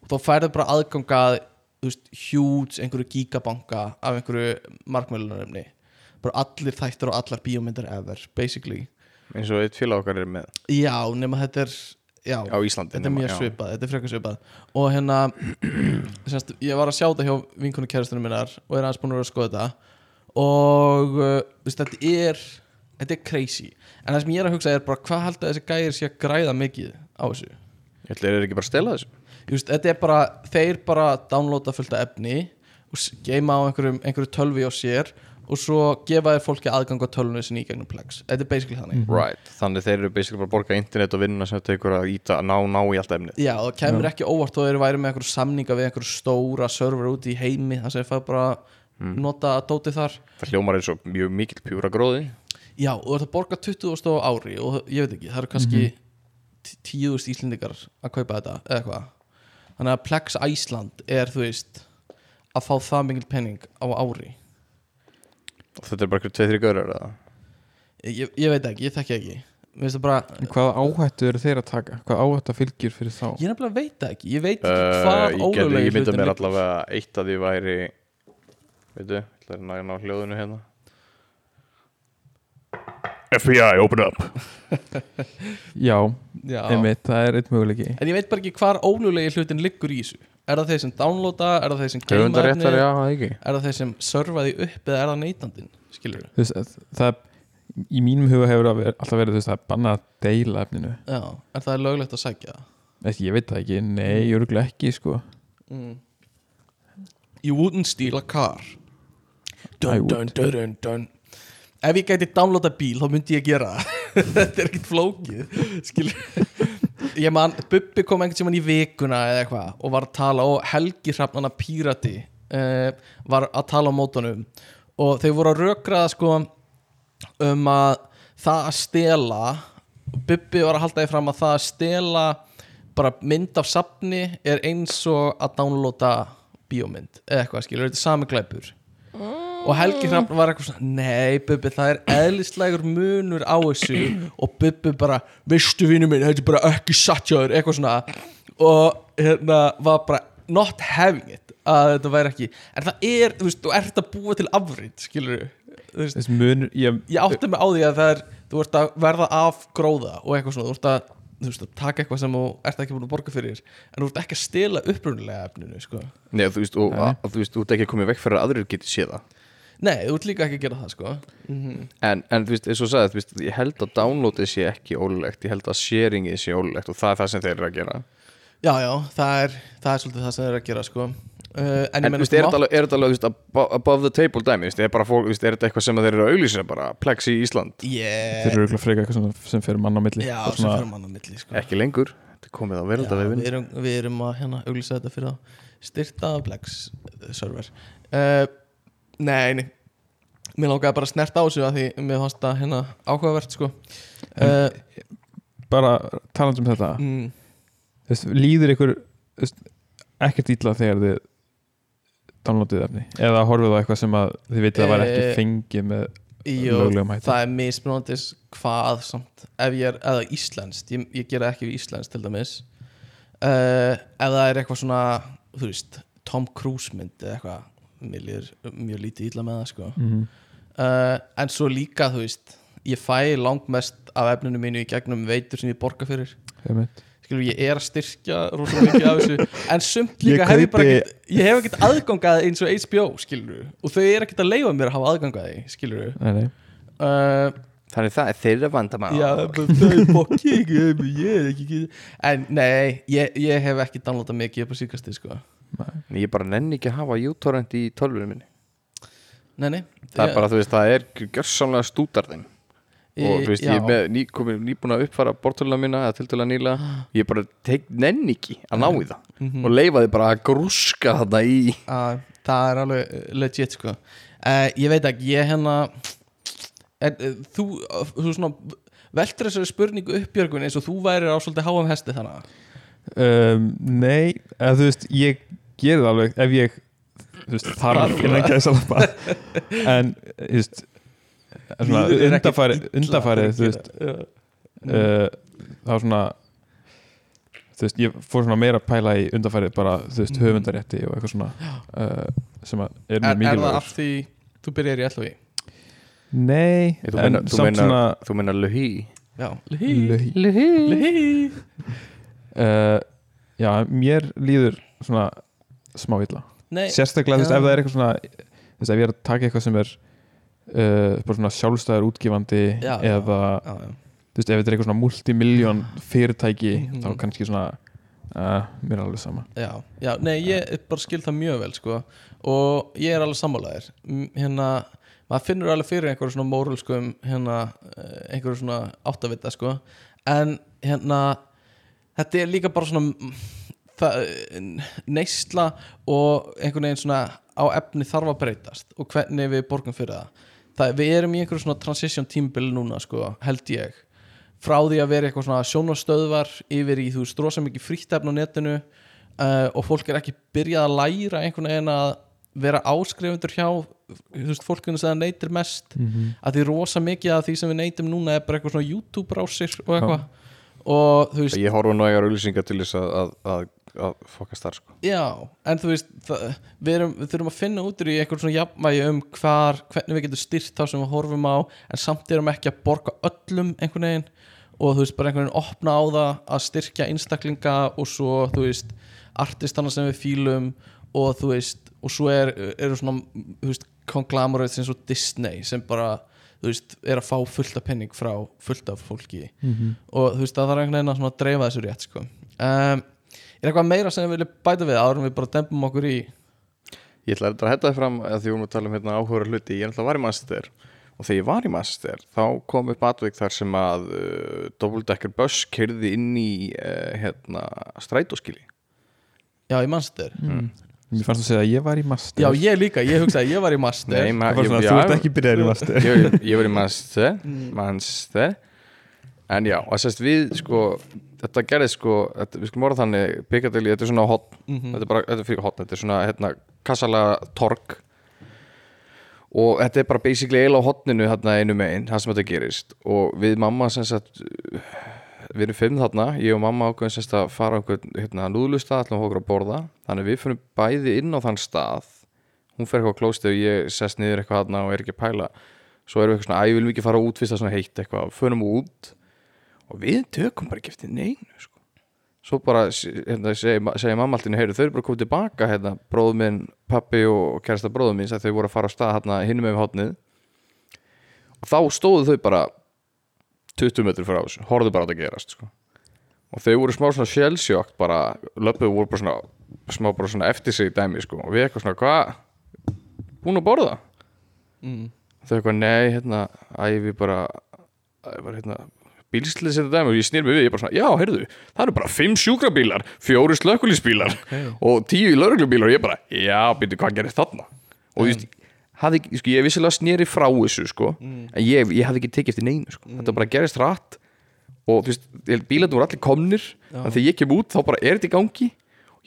Og þá færðu bara aðgangað huge einhverju gigabanka af einhverju markmælunarefni bara allir þættir og allar bíómyndar ever, basically. Eins og eitt félag okkar er með. Já, nema þetta er já, á Íslandi þetta er mjög svipað, þetta er frekar svipað. Og hérna semst, ég var að sjá þetta hjá vinkonu kæristunum minnar og er aðeins búin að að skoða þetta. Og uh, veist, þetta er þetta er crazy. En það sem ég er að hugsa er bara hvað haldið þessi gæðir sé að græða mikið á þessu? Ég ætla er ekki bara að stela þessu veist, þetta er bara, þeir bara downloada fullt af efni og geima á einhverjum, einhverju tölvi á sér og svo gefa þér fólki aðgang á tölvinu sinni í gegnum Plex. Þetta er basically þannig. Right, þannig þeir eru basically bara að borga internet og vinnuna sem þetta tekur að íta ná, ná í allt efnið. Já, það kemur ekki óvart og þeir væri með einhverju samninga við einhverju stóra server úti í heimi þar sem þeir fæ bara nota að dóti þar. Það hljómar eins og mjög mikill pjúra gróði. Já, og þetta borga 20.000 á ári og ég veit ekki, það eru kannski mm 10.000 íslendingar að kaupa þetta eða eitthvað þannig að Plex Æsland er, þú veist að fá það mingil penning á ári. Og þetta er bara eitthvað tveið þrjá göður eða? Ég, ég veit ekki, ég þekki ekki. Bara, En hvaða áhættu eru þeir að taka? Hvaða áhættu fylgir fyrir þá? ég nefnilega veit ekki. Ég veit ekki Uh, hvað ég, geti, ólöglegi ég mynda mér allavega eitt að því væri veitu, það er nægna á hljóðinu hérna FBI, open up. Já, Já. einmitt, það er eitt möguleiki. En ég veit bara ekki hvar ólöglegi hlutin liggur í þessu. Er það þeir sem downloada, er það þeir sem geima ekki. Er það þeir sem servaði upp eða er það neytandinn Skilur Þú veist, það í mínum huga hefur það alltaf verið það er bannað að deila efninu. Já, er það löglegt að sækja það? Ég veit það ekki, nei, örgulega ekki sko. mm. You wouldn't steal a car. Dun, dun, dun, dun, dun. Ef ég gæti downloada bíl þá myndi ég gera það. Þetta er ekkert flókið Skilur. Ég man, Bubbi kom einhvern tímann í vikuna eða eitthvað og var að tala og Helgi Hrafnana Pírati uh, var að tala á mótunum. Og þeir voru að rökraða sko um að það að stela Bubbi var að halda því fram að það að stela bara mynd af safni er eins og að downloada bíómynd eða eitthvað skilur, þetta er sami glæpur og Helgi Hrafn var eitthvað svona nei Bubbi það er eðlislegur munur á þessu. Og Bubbi bara veistu vinnu minn, þetta er bara ekki satt hjá þér eitthvað svona. Og hérna var bara not having it að þetta væri ekki en það er, þú veist, þú ert að búa til afrýtt skilur þú munur, ég, ég átti mig á því að það er þú ert að verða af gróða og eitthvað svona, þú ert að þú veist, að taka eitthvað sem þú ert ekki búin að borga fyrir en þú ert ekki að stela upprunulega efninu sko. Nei, þú veist, og, að, þú veist, þú ert ekki að koma í vekk fyrir að aðrir geti séð það nei, þú ert líka ekki að gera það sko. mm en, en þú veist, eins og sagði, þú veist, ég held að downloadið sé ekki ólulegt, ég held að sharingið sé ólulegt og það er það sem þeir eru að gera. Já, já, það er, það er svolítið það sem þeir eru að gera sko. uh, en, En, veist, er þetta alveg, er þetta alveg, above the table dæmi, þú veist, er bara fólk, þú veist, er þetta eitthvað sem þeir eru að auglýsa bara, Plex í Ísland? Yeah, þeir eru örgulega freka eitthvað sem, fyrir mann á milli. Já, svona, fyrir mann á milli sko. ekki lengur, þetta komið á Já, veraldavefin við, erum, við erum að hérna, auglýsa þetta fyrir þá. Styrta Plex server. Uh, Nei, nei. Mér langaði bara að snerta á þessu að því mér fannst það hérna áhugavert sko. Uh, bara talandi um þetta. mm, þú veist, líður ykkur veist, ekkert illa þegar þið downloadið efni? Eða horfið á eitthvað sem að þið vitið að væri ekki Eh, fengið með hætti? það er mismunandis hvað samt. Ef ég er, eða íslenskt ég, ég gera ekki við íslenskt til dæmis. Uh, ef það er eitthvað svona þú veist, Tom Cruise mynd eða eitthvað, mér líður mjög lítið illa með það sko. Mhm. uh, en svo líka þú veist ég fæ langmest af efninu mínu í gegnum veitur sem ég borga fyrir. Skilur ég er að styrkja rosa mikið af þessu en sumt líka Ég hef ég bara ekkert ég hef ekkert aðgangað eins og HBO skilur og þau er ekkert að leifa mér að hafa aðgangað því skilur Nei, nei. uh, Þannig það er þeirra vandamál. Já, það er bóki ég er ekki en nei, ég, ég hef ekki downloadað mikið upp á síkasti sko Ég bara nenni ekki að hafa uTorrent í tölvunum minni. Nei, nei. Það er bara, þú veist, það er gjörsamlega stútarðin og þú veist, ég er með ný, komin, nýbúin að uppfara bortöluna mína eða tiltöla nýla ég bara tek, nenni ekki að ná í það. Mhm. og leifa þið bara að grúska þarna í að það er alveg uh, legit sko. Uh, ég veit ekki, ég hérna er, uh, þú, uh, þú svona veltur þessari spurningu uppbjörgun eins og þú værir á svolítið háum hesti þannig um, Nei, eða þú veist ég gerði það alveg ef ég veist, þarf innan gæsalappa. en þú veist svona Líður þér ekkert undarfæri, illa undarfæri fyrir þú veist uh, það. var svona þú veist, ég fór svona meira að pæla í undarfæri bara, þú veist, Mhm. höfundarétti og eitthvað svona uh, sem að er mjög er það mikilvægur. af því þú byrjar í LHI Nei, en meina- þú samt meina- svona þú meina Luhi já, Löhi. LHI uh, Já, mér líður svona smá illa nei, sérstaklega Já. ef það er eitthvað svona veist ef ég er að taka eitthvað sem er uh, bara svona sjálfstæður útgefandi Já, já. eða já, já. þú veist ef þetta er eitthvað svona multimiljón fyrirtæki Mhm. þá kannski svona uh, mér er alveg sama Já, já, nei, ég bara skil það mjög vel sko og ég er alveg sammálaðir M- hérna, maður finnur alveg fyrir einhverju svona mórulskum hérna, eh, einhverju svona áttavita sko en hérna þetta er líka bara svona neysla og einhvern veginn svona á efni þarf að breytast og hvernig við borgum fyrir það, það við erum í einhverju svona transition tímbil núna sko held ég. Frá því að vera eitthvað svona sjónastöðvar yfir í þú veist rosa mikið frítt efni á netinu uh, og fólk er ekki byrjað að læra einhvern veginn að vera áskrifundur hjá þú veist, fólkinu sem það neytir mest. -hmm. að því rosa mikið af því sem við neytum núna er bara eitthvað svona YouTube-rásir og eitthvað. Og þú veist, Ég horfa nægar auðlýsingar til þess að, að, að, að fokast þar sko já en þú veist, það, við, erum, við þurfum að finna út í eitthvað svona jafnvægi um hvar hvernig við getum styrt þá sem við horfum á en samt erum ekki að borga öllum einhvern veginn og þú veist, bara einhvern veginn opna á það að styrkja einstaklinga og svo, þú veist, artistana sem við fílum og þú veist og svo er, eru svona þú veist, konglamorætt sem svo Disney sem bara, þú veist, er að fá fullt af penning frá fullt af fólki Mhm. og þú veist, það þarf einhvern veginn að svona dreifa þessu rétt sko. um, er eitthvað meira sem við viljum bæta við en við bara dempum okkur í Ég ætla að hætta það fram að því vorum að tala um hérna áhuga hluti. Ég ætla að var í Manchester og þegar ég var í Manchester þá kom upp atvik þar sem að uh, Doubledecker Bus kerði inn í uh, hérna strætóskili já, í Manchester. Mm. Mér fannst að segja að ég var í master já, ég líka, ég hugsaði að ég var í Master Nei, ma- Það var svona, ég- þú ert ekki byrjaður í master ég, ég var í Manchester Manchester. En já, og þess að við sko þetta gerði sko, þetta, við skulum orða þannig Piccadilly, þetta er svona hot Mhm. þetta er bara, þetta er fyrir hot, þetta er svona hérna, kassalega torg. Og þetta er bara basically eiginlega á hotninu hérna einu megin, það sem þetta gerist. Og við mamma sem sagt við erum fimm þarna, ég og mamma ákveðum sem sagt að fara einhvern hérna núðlusta ætlum okkur að borða, þannig að við fyrir bæði inn á þann stað. Hún fer eitthvað klósti og ég sest niður eitthvað þarna og er ekki að pæla. Svo erum við eitthvað svona, æ, við viljum ekki fara út fyrst er svona heitt eitthvað, förum út og við tökum bara ekki eftir neinu sko. svo bara hérna, segi, segi mamma alltaf heyru, þau eru bara komið tilbaka hérna, bróðu minn, pappi og kærasta bróðu minn þau voru að fara á stað hérna hinum með hotnið og þá stóðu þau bara 20 metri frá þessu, horfðu bara á þetta gerast sko. og þau voru smá svona sjálfsjókt bara, löpuðu voru bara svona smá bara svona eftir sig dæmi sko. og við eitthvað svona, hvað búin að borða? mm. þau eitthvað, nei, hérna æ, við bara, æ, bara hérna, bílslið setja dæmi og ég snýr mig við ég bara svona, já, heyrðu, það eru bara fimm sjúkrabílar fjóri slökkulísbílar okay. og tíu lauruglubílar og ég bara, já, býttu, hvað gerir þarna? Og hafði, ekki- sko, ég vissilega snýri frá þessu, sko Mm. en ég, ég hafði ekki tekið eftir neinu, sko. Þetta bara gerist rætt og þú veist, bílarnir voru allir komnir en þegar ég kem út, þá bara er þetta í gangi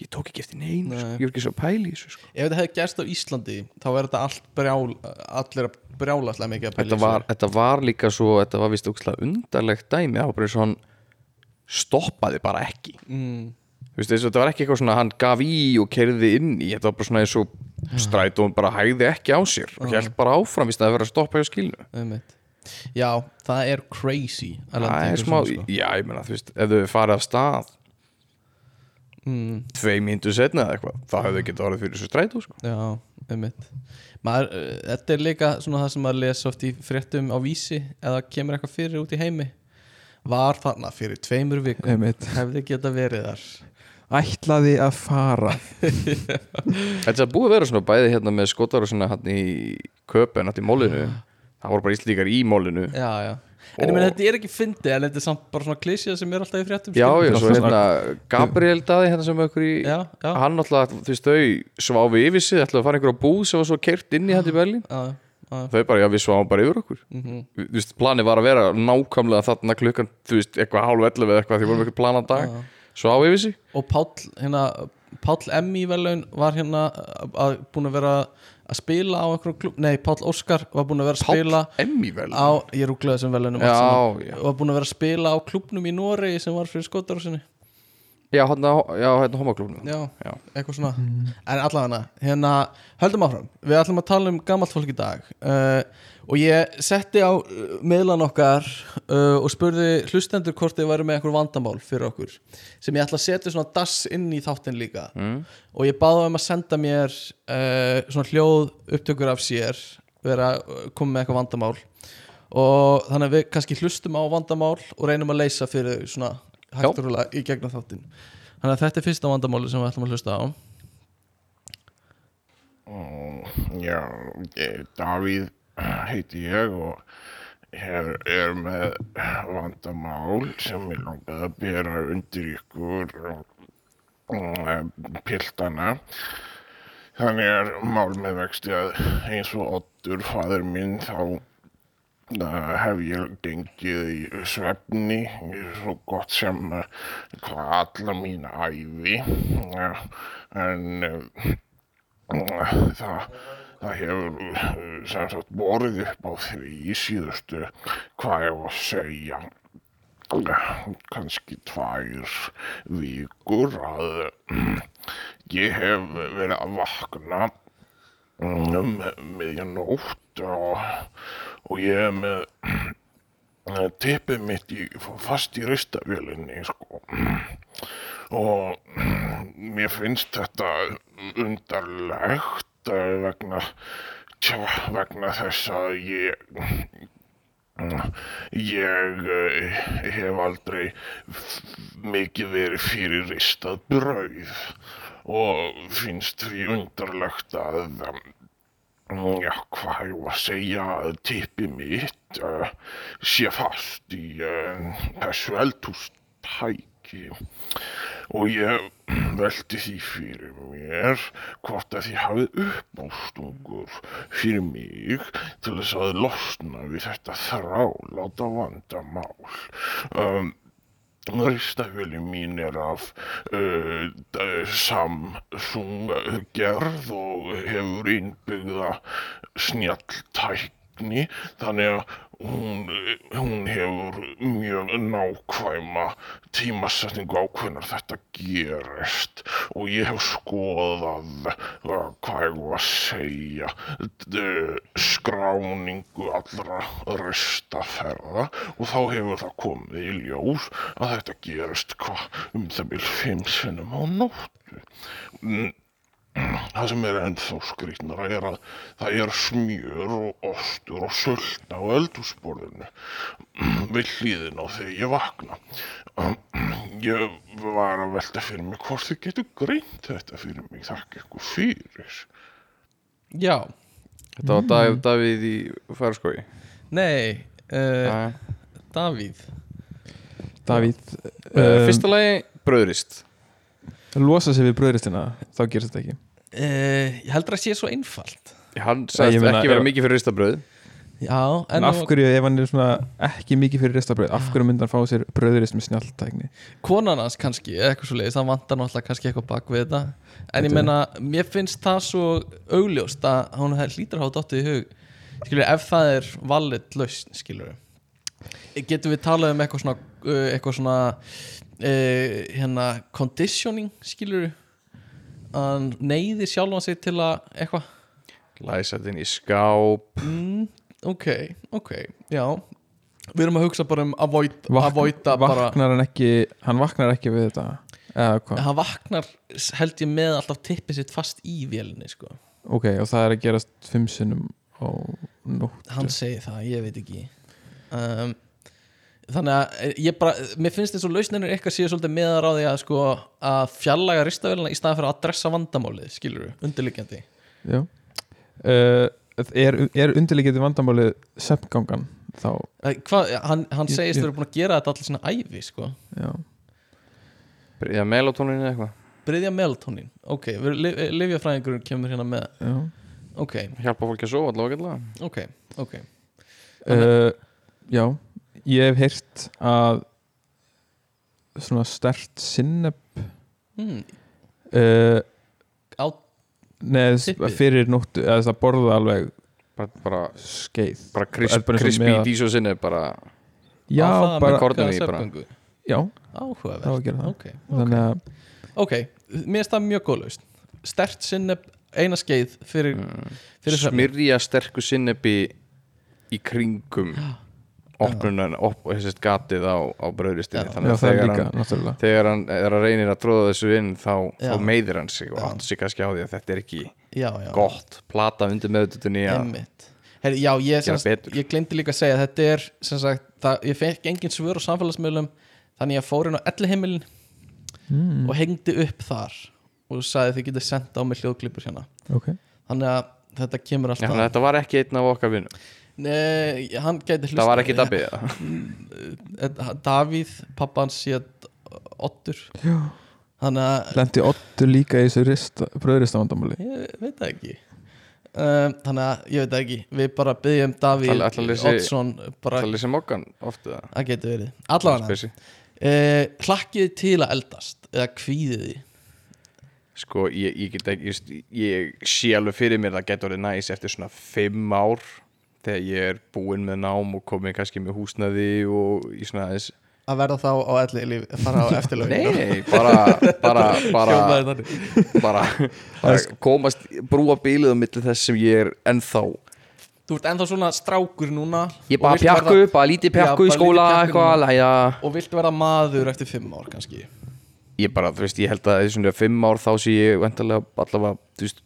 ég tók ekki eftir neinu, Nei. sko, ég var ekki svo að pæla í þessu, sko ef þetta hefði gerst á Íslandi þá er þetta allt brjál allir að brjála alltaf mikið að pæla í þetta var, þetta var líka svo þetta var vist undarlegt dæmi það var bara hann stoppaði bara ekki mm. Þessu, þetta var ekki eitthvað svona hann gaf í og kerði inn í þetta var bara svona eins og stræt og hann bara hægði ekki á sér og held bara áfram í staði að vera að stoppa hjá skilnu einmitt. Já, það er crazy Það er smá, svona, sko. já, ég meina, þú veist ef þau farið af stað mm, tvei mínútur setna eða eitthvað. Þá hefðu getið orðið fyrir þessu strætó sko. Já, einmitt. Maður, uh, Þetta er líka svona það sem maður lesa oft í fréttum á vísi eða kemur eitthvað fyrir út í heimi. Var þarna fyrir tveimur vikum. Einmitt. hefði geta verið þar. Ætlaði að fara. Þetta er búið að vera svona bæði hérna með skotar og svona hann í köpen, hann í mólinu það voru bara íslíkar í mólinu Já, já En ég meina þetta er ekki fyndið en þetta er samt bara svona klísja sem er alltaf í fréttum Já, skilur. já, svo hérna Gabriel Daði hérna sem okkur í já, já, hann alltaf, þú veist, þau sváfi yfir sig ætlaði að fara einhver á búð sem var svo kert inn í í Berlín já, já. þau bara, já, við sváum bara yfir okkur mhm. Þú veist, planið var að vera nákvæmlega þarna klukkan, þú veist, eitthvað hálf 11 eða eitthvað því vorum eitthvað planað dag, Já. sváfi yfir sig Og Páll, hérna Páll Emmi velun var hérna að, búin að vera að spila á einhverjum klub Nei, Páll Óskar var búin að vera að spila Emmi vel á, ég rúglaði þessum velunum Já, já. var búin að vera að spila á klubnum í Noregi sem var fyrir skotarásinni Já, hérna, já, hérna homoklubnum já, Já. eitthvað svona. En allavega hérna, höldum áfram. Við ætlum að tala um gammalt fólk í dag. Uh, og ég setti á uh, miðlan okkar uh, og spurði hlustendur hvort þið væri með einhver vandamál fyrir okkur sem ég ætla að setja svona dass inn í þáttinn líka. Mm. og ég baði um að senda mér uh, svona hljóð upptökur af sér vera að koma með eitthvað vandamál. Og þannig að við kannski hlustum á vandamál og reynum að leysa fyrir þau svona hægt og rúlega í gegnum þáttinn. Þannig að þetta er fyrsta vandamáli sem við ætlum að hlusta á. Já, ég, Davíð heiti ég og hér er með vandamál sem ég langaði að bera undir ykkur um, piltana. Þannig er mál með vexti að eins og Oddur, fadur minn, þá uh, hef ég gengið í svefni svo gott sem uh, hvað alla mína æfi. En uh, það, það hefur uh, sem sagt borðið upp á því í síðustu hvað ég var að segja kannski tvær vikur að ég hef verið að vakna um miðjanótt og, og ég er með uh, tippið mitt í, fast í ristavélinni sko. Og mér finnst þetta undarlegt eh, vegna, tjá, vegna þess að ég ég eh, hef aldrei mikið verið fyrir ristað brauð og finnst því undarlegt að um, já, hvað ég var að segja að tippi mitt uh, sé fast í uh, þessu eldhústæki og ég velti því fyrir mér hvort að því hafið uppástungur fyrir mig til þess að losna við þetta þráláta vandamál. Um, Ristavéli mín er af uh, d- Samsung gerð og hefur innbyggða snjalltækni þannig að hún, hún hefur mjög nákvæma tímasetningu á hvenar þetta gerist og ég hef skoðað uh, hvað ég var að segja skráningu allra ristaferða og þá hefur það komið í ljós að þetta gerist hvað um það vil fimm sinnum á nóttu. Það sem er ennþá skrýtnara er að það er smjör og ostur og sölna á eldhúsborðinu við hlýðin á þegar ég vakna. Ég var að velta fyrir mig hvort þið getur greint þetta fyrir mig, þakka ykkur fyrir. já, Þetta var Davíð, Davíð í færskói nei uh, Davíð. Davíð uh, Fyrsta lagi, bröðrist losa sig við bröðristina þá gerist þetta ekki. Uh, ég heldur að sé svo einfalt. Hann sagðist Ég meina, ekki vera mikið fyrir ristabröð já, en en af hverju ef hann er svona ekki mikið fyrir ristabröð af hverju myndi hann fá sér bröðrist með snjalltækni? Konan hans kannski, eða eitthvað svo leiðis það vantar náttúrulega kannski eitthvað bak við þetta. En ég Þetta er- meina, mér finnst það svo augljóst að hún hlýtur hafa dottið í hug. Skilur, ef það er valid lausn, skilur getum við talað um eitthvað svona eitthvað svona uh, hérna, conditioning skilur að hann neyðir sjálfan sig til að eitthvað. Læsa þetta inn í skáp. Mm, ok, ok, já. Við erum að hugsa bara um að voita, vaknar hann ekki hann vaknar ekki við þetta eða Hann vaknar held ég með alltaf tippið sitt fast í vélinni sko. ok, og það er að gerast fimm sinnum á nótt Hann segir það, ég veit ekki. Um, Þannig að eh, ég bara, mér finnst þess að lausninur eitthvað séu svolítið meðar á því að sko að fjallaga ristavélina í staðan fyrir að adressa vandamálið, skilur við, undirliggjandi. Já. Uh, er, er undirleikiti vandamálið svefngangan þá, Eh, Hvað, hann, hann Ég- segist ég- vera búin að gera þetta allir svona ævi sko. Já. Já, melatonin eða eitthvað. Bryðja melatonin, ok, livjafræðingurinn kemur hérna með, já. Ok, Hjálpa fólki að sofa allavega allavega. Ok, ok. Uh, Já, ég hef heyrt að svona stert sinneb hmm, uh, Á, neð fyrir nóttu eða það borða alveg Bara, bara, skeið. bara krisp, bara eins og crispy með að- dísu sinni bara. Já, á bara, í bara. já, að gera það. Ok, að, mér finnst það mjög góð laust Stert sinneb, eina skeið fyrir, mm, fyrir smyrja sterku sinnebi í kringum opnunan, op, þessist gatið á, á bröðristinni Já. þannig að er þegar líka, hann, þegar hann er að reynir að tróða þessu inn þá, þá meiðir hann sig og Já. áttu sig kannski á því að þetta er ekki Já, já, gott plata undir meðututunni að Já, ég, betur. ég glemdi líka að segja að Þetta er, sem sagt, það, ég fekk engin svör á samfélagsmiðlum Þannig ég fór inn á elliheimilin mm, og hengdi upp þar og sagði þið getið senda á mig hljóðklipur hérna. Ok, Þannig að þetta kemur alltaf þannig að þetta var ekki einn af okkar vinnum Nei, hann gæti hlustað það var ekki Dabbi eða? Eh, Davíð, pappa hans séð Ottur að lendi Ottur líka í þessu bröðristavandamáli ég veit það ekki. Um, Þannig að ég veit það ekki. Við bara byggjum Davíð að bara, Það lýsir mokkan ofta Það getur verið. Allavega. Uh, Hlakkið til að eldast Eða kvíðið þið Sko, ég, ég get ekki ég sé alveg fyrir mér það getur orðið næs eftir svona fimm ár þegar ég er búinn með nám og komið kannski með húsnaði og í svona aðeins Að verða þá á elli líf Fara á eftirlögin Nei, nei, bara bara, bara, bara, bara komast brúa bílið á milli þess sem ég er ennþá. Þú ert ennþá svona strákur núna Ég bara pjakku, verða- bara lítið Já, pjakku í skóla eitthvað, núna. læja Og viltu verða maður eftir fimm ár kannski? Ég bara, þú veist, ég held að þessu svona fimm ár þá sé ég allavega, þú veist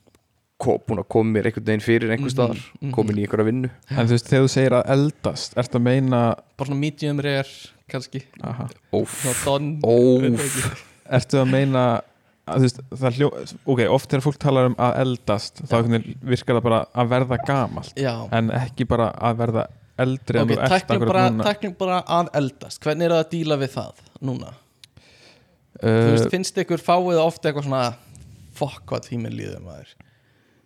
búin að koma mér einhvern veginn fyrir einhver staðar, mhm. komin í einhverja vinnu. En þú veist, þegar þú segir að eldast Ertu að meina Bara svona medium rare kannski. Aha, Óf, Óf. Ertu að meina að, þú veist, það hljó, Ok, oft þegar fólk talar um að eldast þá einhvern veginn virkar það bara að verða gamalt Já. en ekki bara að verða eldri Ok, þú ert akkurat bara, bara að eldast. Hvernig er það að díla við það núna? Þú uh, veist, finnst ykkur fáið ofta eitthvað svona Fokk hvað tíminn líður maður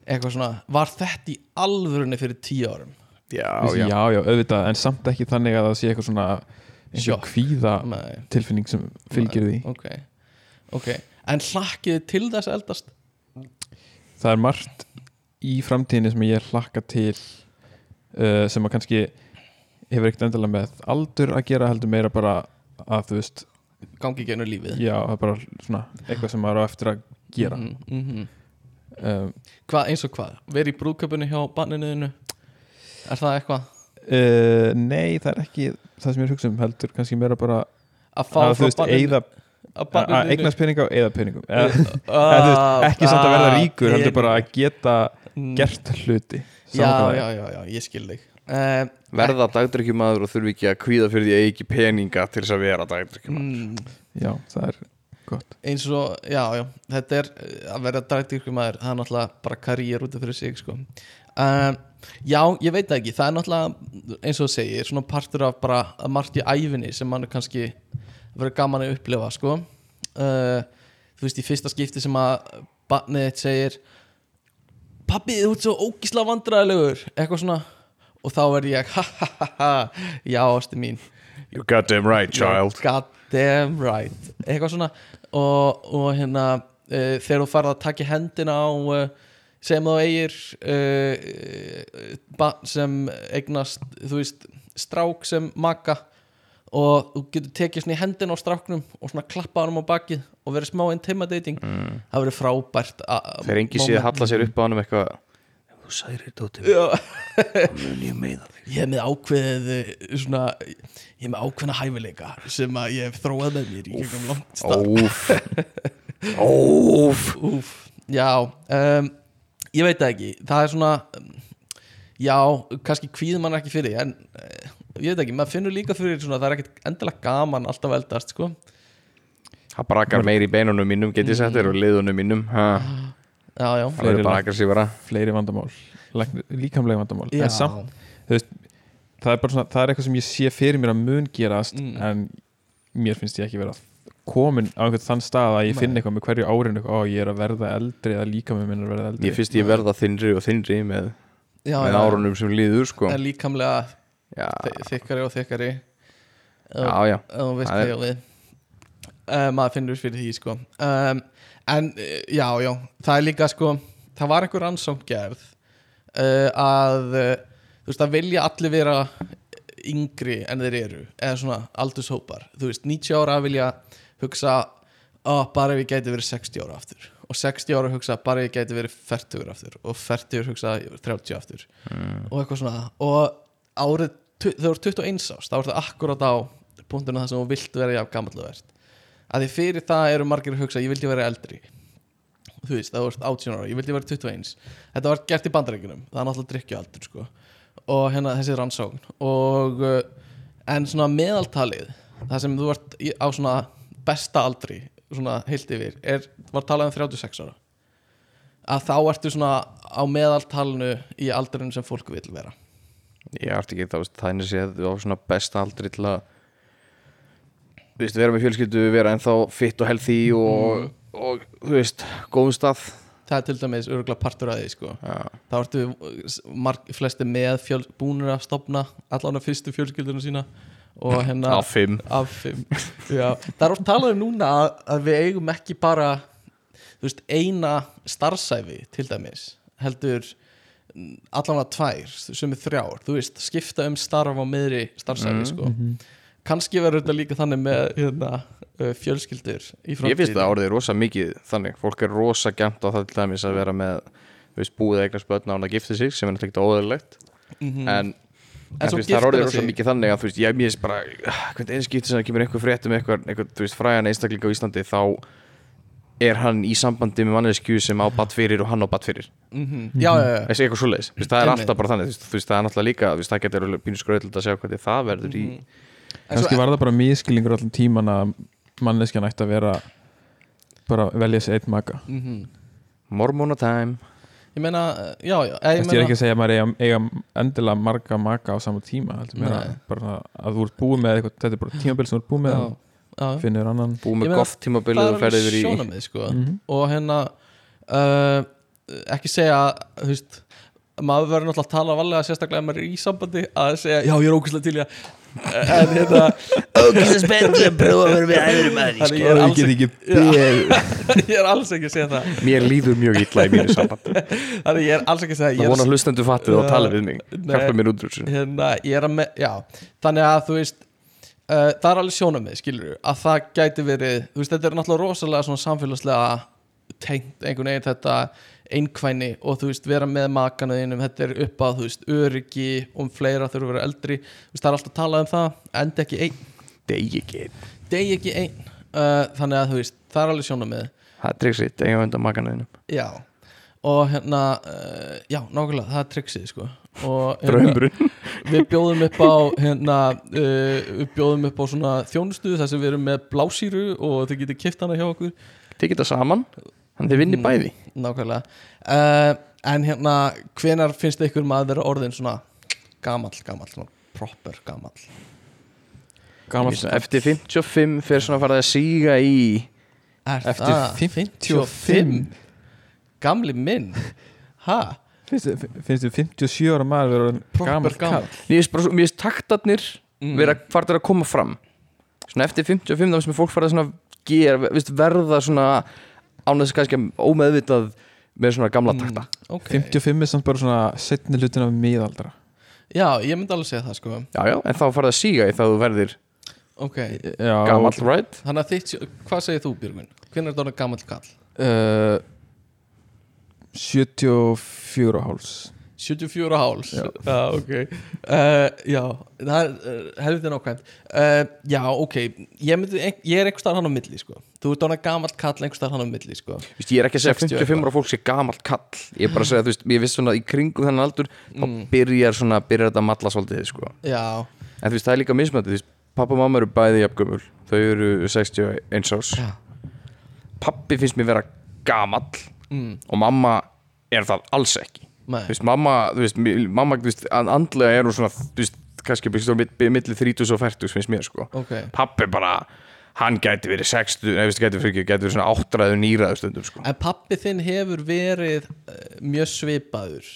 Eitthvað svona, var þetta í alvörunni fyrir tíu árum? já, já, já, auðvitað en samt ekki þannig að það sé eitthvað svona einhver kvíða Nei, tilfinning sem fylgir því. ok. Ok, en hlakkið til þess eldast? það er margt í framtíðinni sem ég hlakka til uh, sem að kannski hefur ekkert endilega með aldur að gera heldur meira bara að þú veist Gangi genur lífið. já, það er bara svona eitthvað sem maður á eftir að gera. Mhm, mhm. Um, Hvað, eins og hvað? Verið í brúðköpunni hjá banninuðinu? Er það eitthvað? uh, nei, það er ekki það sem ég er að hugsa um heldur kannski meira bara Að fá að frá banninu- að að eignast peninga og eigða peningum eða, Ah, ekki samt að verða ah, ríkur heldur bara að geta Mm. gert hluti já, já, já, já, ég skil þig uh, verða dagdrykkjumadur og þurfi ekki að kvíða fyrir því að eigi ekki peninga til þess að vera dagdrykkjumadur mm, já, það er gott eins og, já, já þetta er uh, að vera drættirkumæður það er náttúrulega bara karriér út af fyrir sig sko. uh, já, ég veit það ekki það er náttúrulega, eins og þú segir svona partur af bara að margt í æfinni sem mann er kannski verið gaman að upplifa sko. uh, þú veist, í fyrsta skipti sem að barnið þitt segir pappi, þú ert svo ógísla vandræðilegur eitthvað svona og þá er ég, ha ha ha ha já, ástu mín you goddamn right child God damn right eitthvað svona og, og hérna uh, þegar þú farið að taka hendina á uh, sem þú eigir uh, sem eignast þú veist strák sem maka og þú getur tekið svona í hendina á stráknum og svona klappa hann á bakið og verið smá intimidating mm. það verið frábært þegar engi sé að moment. halla sér upp á hann um eitthvað þú særi dóttir Já. mun ég meiða þig? Ég hef með ákveðið eh, svona, ég hef með ákveðna hæfileika sem að ég hef þróað með mér í gegnum langt starf. Óf Óf Úf, já um, ég veit það ekki, það er svona já, kannski kvíð mann ekki fyrir því, en uh, ég veit ekki, maður finnur líka fyrir svona, það er ekkit endilega gaman alltaf eldast, sko. Það brakar meir í beinunum mínum get ég sagt þér og liðunum mínum ha. Já, já, bara aggressífara fleiri vandamál líkamlega vandamál. Já. samt, það er bara svona það er eitthvað sem ég sé fyrir mér að mun gerast Mm. en mér finnst ég ekki vera komin á einhvern þann stað að ég finn eitthvað með hverju árinu ó ég er að verða eldri eða líka með minn er að verða eldri. Ég finnst ég verða þinnri og þinnri með, já, með já, árunum sem líður sko. En líkamlega Já, þykkari og þykkari. Já, já. Veist Það hvað er- við. Uh, maður finnur fyrir því sko. Um, en uh, já, já það er líka sko, það var einhver rannsókn gerð uh, að uh, þú veist, að vilja allir vera yngri en þeir eru eða svona aldurshópar, þú veist 90 ára vilja hugsa ó, bara ef ég gæti verið 60 ára aftur. Og 60 ára hugsa bara ef ég gæti verið 40 ára aftur. Og 40 hugsa 30 aftur. Og eitthvað svona. Og árið, þú ert 21 ást þá er það akkurat á punktinu það sem þú vilt vera jafn gamall og verð að því fyrir það eru margir að hugsa ég vildi vera eldri. Þú veist, það vart 18 ára, ég vildi vera 21 þetta var gert í bandarækjunum, það er náttúrulega drikkjualdur sko. og hérna þessi rannsókn. Og uh, en svona meðaltalið það sem þú vart á svona besta aldri svona heilt yfir, er, var talað um 36 ára. Að þá ertu svona á meðaltalinu í aldurinn sem fólk vil vera. Ég ætti ekki það, þannig séð á svona besta aldri til að veist, vera með fjölskyldu, vera ennþá fitt og healthy og, og þú veist, góðum stað. Það er til dæmis örgulega partur að því sko. Já, þá ertu marg, flesti með fjöl, búnir að stopna allan að fyrstu fjölskyldunum sína og hérna á fimm. Af fimm. Já, það er oft talað um núna að, að við eigum ekki bara þú veist, eina starfsæfi til dæmis heldur mm, allan að tvær sem er þrjár, þú veist, skipta um starf á miðri starfsæfi Mhm. sko kannski verður þetta líka þannig með hérna, uh, fjölskyldur í framtíðinni. Ég finnst það orðið rosa mikið þannig. Fólk er rosa gæmt á það til dæmis að vera með veist, búið eignast börn á hann að gifta sig sem er náttúrulega óðurlegt Mhm. En, en, En þú veist, það er giftir rosa mikið þannig að þú veist, ég finnst bara hvernig einn skipti sem það kemur einhver frétt um einhver, einhver þú veist, fræjan einstakling á Íslandi þá er hann í sambandi með manneskju sem á bat fyrir og hann á bat fyrir. Mhm. já, já, já, þessi eitthvað svoleiðis, það er alltaf bara þannig. Það er náttúrulega líka, það getur pínu skröðlut að sjá hvernig það verður í Mhm. En kannski var það bara miskilningur allan tíman að manneskjan ætti að vera bara velja sér eitt maka Mhm. Mormona time Ég meina, uh, já, já ég Þess, ég er meina, ekki að segja að maður eiga, eiga endilega marga maka á sama tíma heldur mér að, Nei. bara að þú ert búið með eitthvað, þetta er bara tímabil sem þú ert búið með já, já, finnur annan búið Ég með meina, tímabilið það og er ferðið alveg yfir í sjónamið sko. Mhm. og hérna uh, ekki segja þú veist, maður verður náttúrulega að tala valega sérstaklega ef maður er í sambandi að segja, já ég er ógæslega til að en hérna Ógæslega spennt að prófa að vera með æðurum að því Þannig sko. ég er alls get ekki, ég er alls ekki að segja það. Mér líður mjög illa í mínu samband þannig ég er alls ekki að segja það ég vona hlustendu fattið og tala við mig. Hjálpa mér út úr þessu. Hérna, ég er að með, já. Þannig að þú veist uh, það er alveg sjónamið, skilur að það gæti verið, þú veist, þetta er náttúrulega rosalega svona samfélagslega tengt einhvern veginn þetta einkvæni og þú veist, vera með makanuðinum þetta er upp að, þú veist, öryggi og um fleira þurfa að vera eldri. Veist, það er alltaf talað um það, enda ekki einn. Degi ekki, degi ekki einn. Uh, þannig að þú veist, það er alveg sjónamið það er tryggsið eiga undan makanuðinum já, og hérna uh, já, nákvæmlega, það er tryggsið sko. Og hérna, við bjóðum upp á hérna, uh, við bjóðum upp á svona þjónustu þar sem við erum með blásýru og þið getur kipt hana hjá okkur. Þið geta saman, þannig þið vinni Mm. bæði. nákvæmlega. Uh, en hérna, hvenar finnst ykkur maður orðin svona gamall, gamall, svona proper gamall? Gamall eftir 55 fyrir svona að fara að síga í er Eftir það 55? gamli minn? Ha, finnst þið finnst þið 57 ára maður vera orðinn proper gamall? gamall. Kall mér finnst bara svo- mér finnst taktarnir Mm. vera fartir að koma fram. Svona eftir 55 þá sem fólk farið svona gera, veist, verða svona án þess kannski ómeðvitað með svona gamla takta. ok, 55 er samt bara svona setni hlutin af miðaldra. Já, ég myndi alveg segja það sko. Já, já, en þá farið að síga í þá þú verðir ok, Já, gamall, right? þannig að þitt, hvað segir þú Björgun? hvenær er þetta gamall kall? uh, 74 og háls 74 háls já, ok. Uh, já, það er uh, helviti nákvæmt. Uh, já, ok, ég, myndi, ég er einhver staðar hann á milli sko. þú ert ánað gamalt kall einhver staðar hann á milli sko. Vist, ég er ekki að segja 60 55 ára fólk sé gamalt kall. Ég er bara að segja, þú veist, ég veist svona í kringum þennan aldur þá byrjar svona, byrjar þetta að matla svolítið sko. já, en þú veist, það er líka mismöndi, þú veist, pappa og mamma eru bæði jafngömmul, þau eru 61 árs. Já. pappi finnst mér vera gamall mm, og mamma er það alls ekki þú veist, mamma, þú veist, mamma þú veist, an- andlega er hún svona, þú veist, kannski byrst á milli 30 og 40 finnst mér sko. Ok. Pappi bara, hann gæti verið 60, nei, veist, gæti, fyrir, gæti verið svona áttræður nýraður stundum sko. En pappi þinn hefur verið uh, mjög svipaður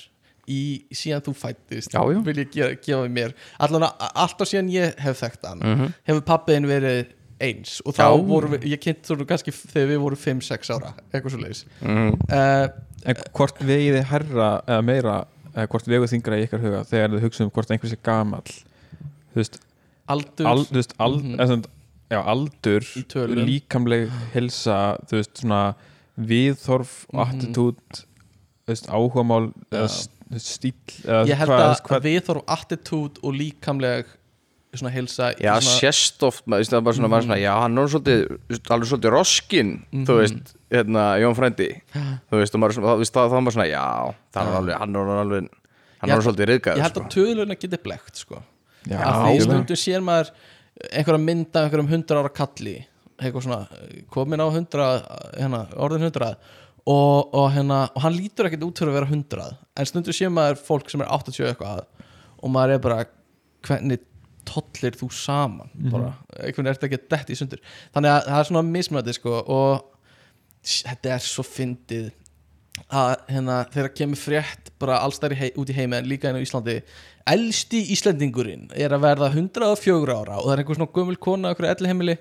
í síðan þú fættist Já, já. vil ég gefa, gefa mér. Allan alltaf síðan ég hef þekkt hann Mhm. hefur pappi þinn verið eins og þá Já. vorum við, ég kynnt þú kannski þegar við vorum 5-6 ára, eitthvað svo leiðis mm. uh, En hvort vegið þið herra eða meira, eða hvort vegið þingra í ykkar huga þegar þið hugsa um hvort einhvers er gamall þú veist, aldur al, þú veist al, Mhm. eða svona, já, aldur Í tölum. líkamleg helsa þú veist, svona viðþorf Mhm. attitút þú veist, áhugamál eða Já. s- þú veist, stíl eða ég held hvað- að, hvað- að við þarfum attitút og líkamleg svona hilsa Já, svona, sérst oft, maður, veist, það er bara svona, maður svona, já, hann er svolítið, alveg svolítið roskin, þú Mhm. veist, hérna, Jón Frændi, þú veist, og maður er svona, þá, veist, þá, þá er maður svona, já, það er alveg, hann er alveg, hann er svolítið riðgæður, ég held sko. að töluna geti blekt sko. Já, að því stundum sér maður einhverja mynda einhverjum hundra ára kalli eitthvað svona, komin á hundra hérna, orðin hundrað og, og, hérna, og hann lítur ekkert út fyrir að vera hundrað en stundum sér maður fólk sem er 80 eitthvað og maður er bara hvernig tollir þú saman bara, einhvern er þetta ekki dett í sundur. Þannig að það er svona mismöndi sko og þetta er svo fyndið að hérna, þegar kemur frétt bara allstæri hei, út í heimi en líka inn á Íslandi elsti Íslendingurinn er að verða 104 ára og það er einhver svona gömul kona okkur elli heimili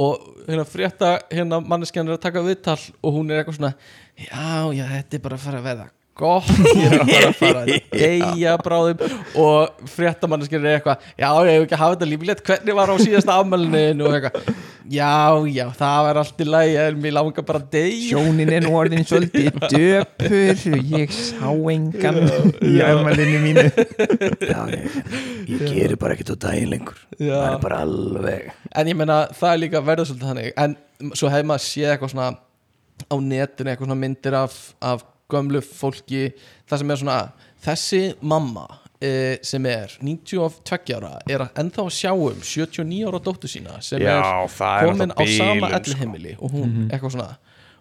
og hérna frétta hérna manneskjan er að taka viðtal og hún er eitthvað svona já, já, þetta er bara að fara að verða gott, ég er að fara að deyja bráðum. Og fréttamanneskjan er eitthvað, já, ég hef ekki að hafa þetta lífilegt hvernig var á síðasta afmælinu og eitthvað, já, já, það var allt í lagi en mér langar bara að deyja. Sjónin er nú orðin svolítið döpur. Ég sá engan í afmælinu mínu. Já, ég, ég gerir bara ekkert á daginn lengur. Já. Það er bara alveg. En ég meina það er líka verður svolítið þannig. En svo hefur maður séð eitthvað svona á netinu, eitthvað svona myndir af, af gömlu fólki það sem er svona, þessi mamma e, sem er 92 ára er að ennþá að sjá um 79 ára dóttur sína sem Já, er er komin á sama sko. ellihemili og hún, eitthvað svona.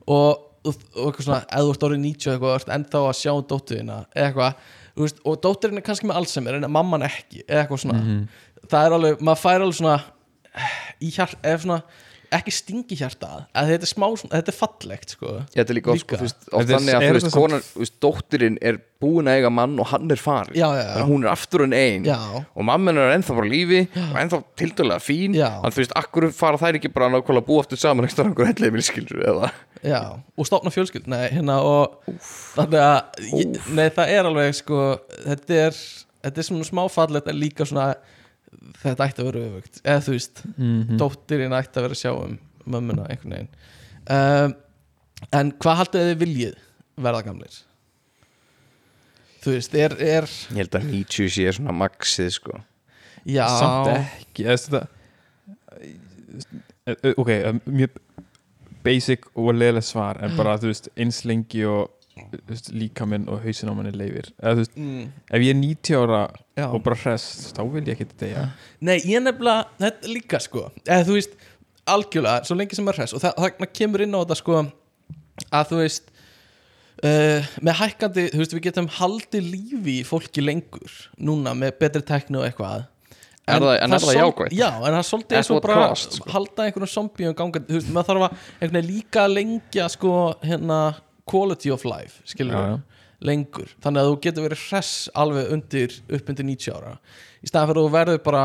Og, og, og eitthvað svona, eða þú ert orðið 90 eitthvað, ennþá að sjá um eða eitthvað, veist, og dótturinn er kannski með Alzheimer en mamman ekki, eða eitthvað svona. Það er alveg, maður fær alveg svona í hjart, eða svona ekki stingi hjarta að þetta er smá, þetta er fallegt sko. Þetta er líka, oft, Líka. sko, þannig að, veist, konan, veist, dóttirinn er búin að eiga mann og hann er farin Já, já, já. Að hún er aftur en ein Já. og mamman er ennþá bara á lífi og ennþá tildulega fín. Þannig, þú veist, akkur fara þær ekki bara nákvæmlega að búa aftur saman ekstra einhver Já, og stofna fjölskyld Nei, hérna og þannig að ég, Nei, það er alveg sko Þetta er, þetta er smá fallegt En líka svona Þetta ætti að vera öfugt. Eða þú veist, Mhm. dóttirinn ætti að vera að sjá um Mömmuna einhvern veginn. Um, En hvað haldið þið viljið Verða gamlir? Þú veist, er, er Ég held að 90 sé svona maxið, sko. Já, samt ekki eða, þetta, ok, mjög basic og leðileg svar en bara þú veist eins lengi og þú veist, líkaminn og hausin á manni leifir eða þú veist, mm, ef ég er 90 ára Já. og bara hress, þá vil ég ekki þetta Nei, ég nefnilega, þetta líka sko eða þú veist, algjörlega svo lengi sem er hress og það, það kemur inn á þetta sko að þú veist uh, með hækkandi, þú veist, við getum haldið lífi í fólki lengur núna með betri tekni og eitthvað Er það- en er það jákvætt? Já, en það er svolítið eins og bara cost, sko? halda einhvern zombíum gangandi, þú veist, maður þarf að líka lengja sko hérna quality of life, skilur já. lengur, þannig að þú getur verið hress alveg undir, upp undir 90 ára. Í staðan fyrir að þú verður bara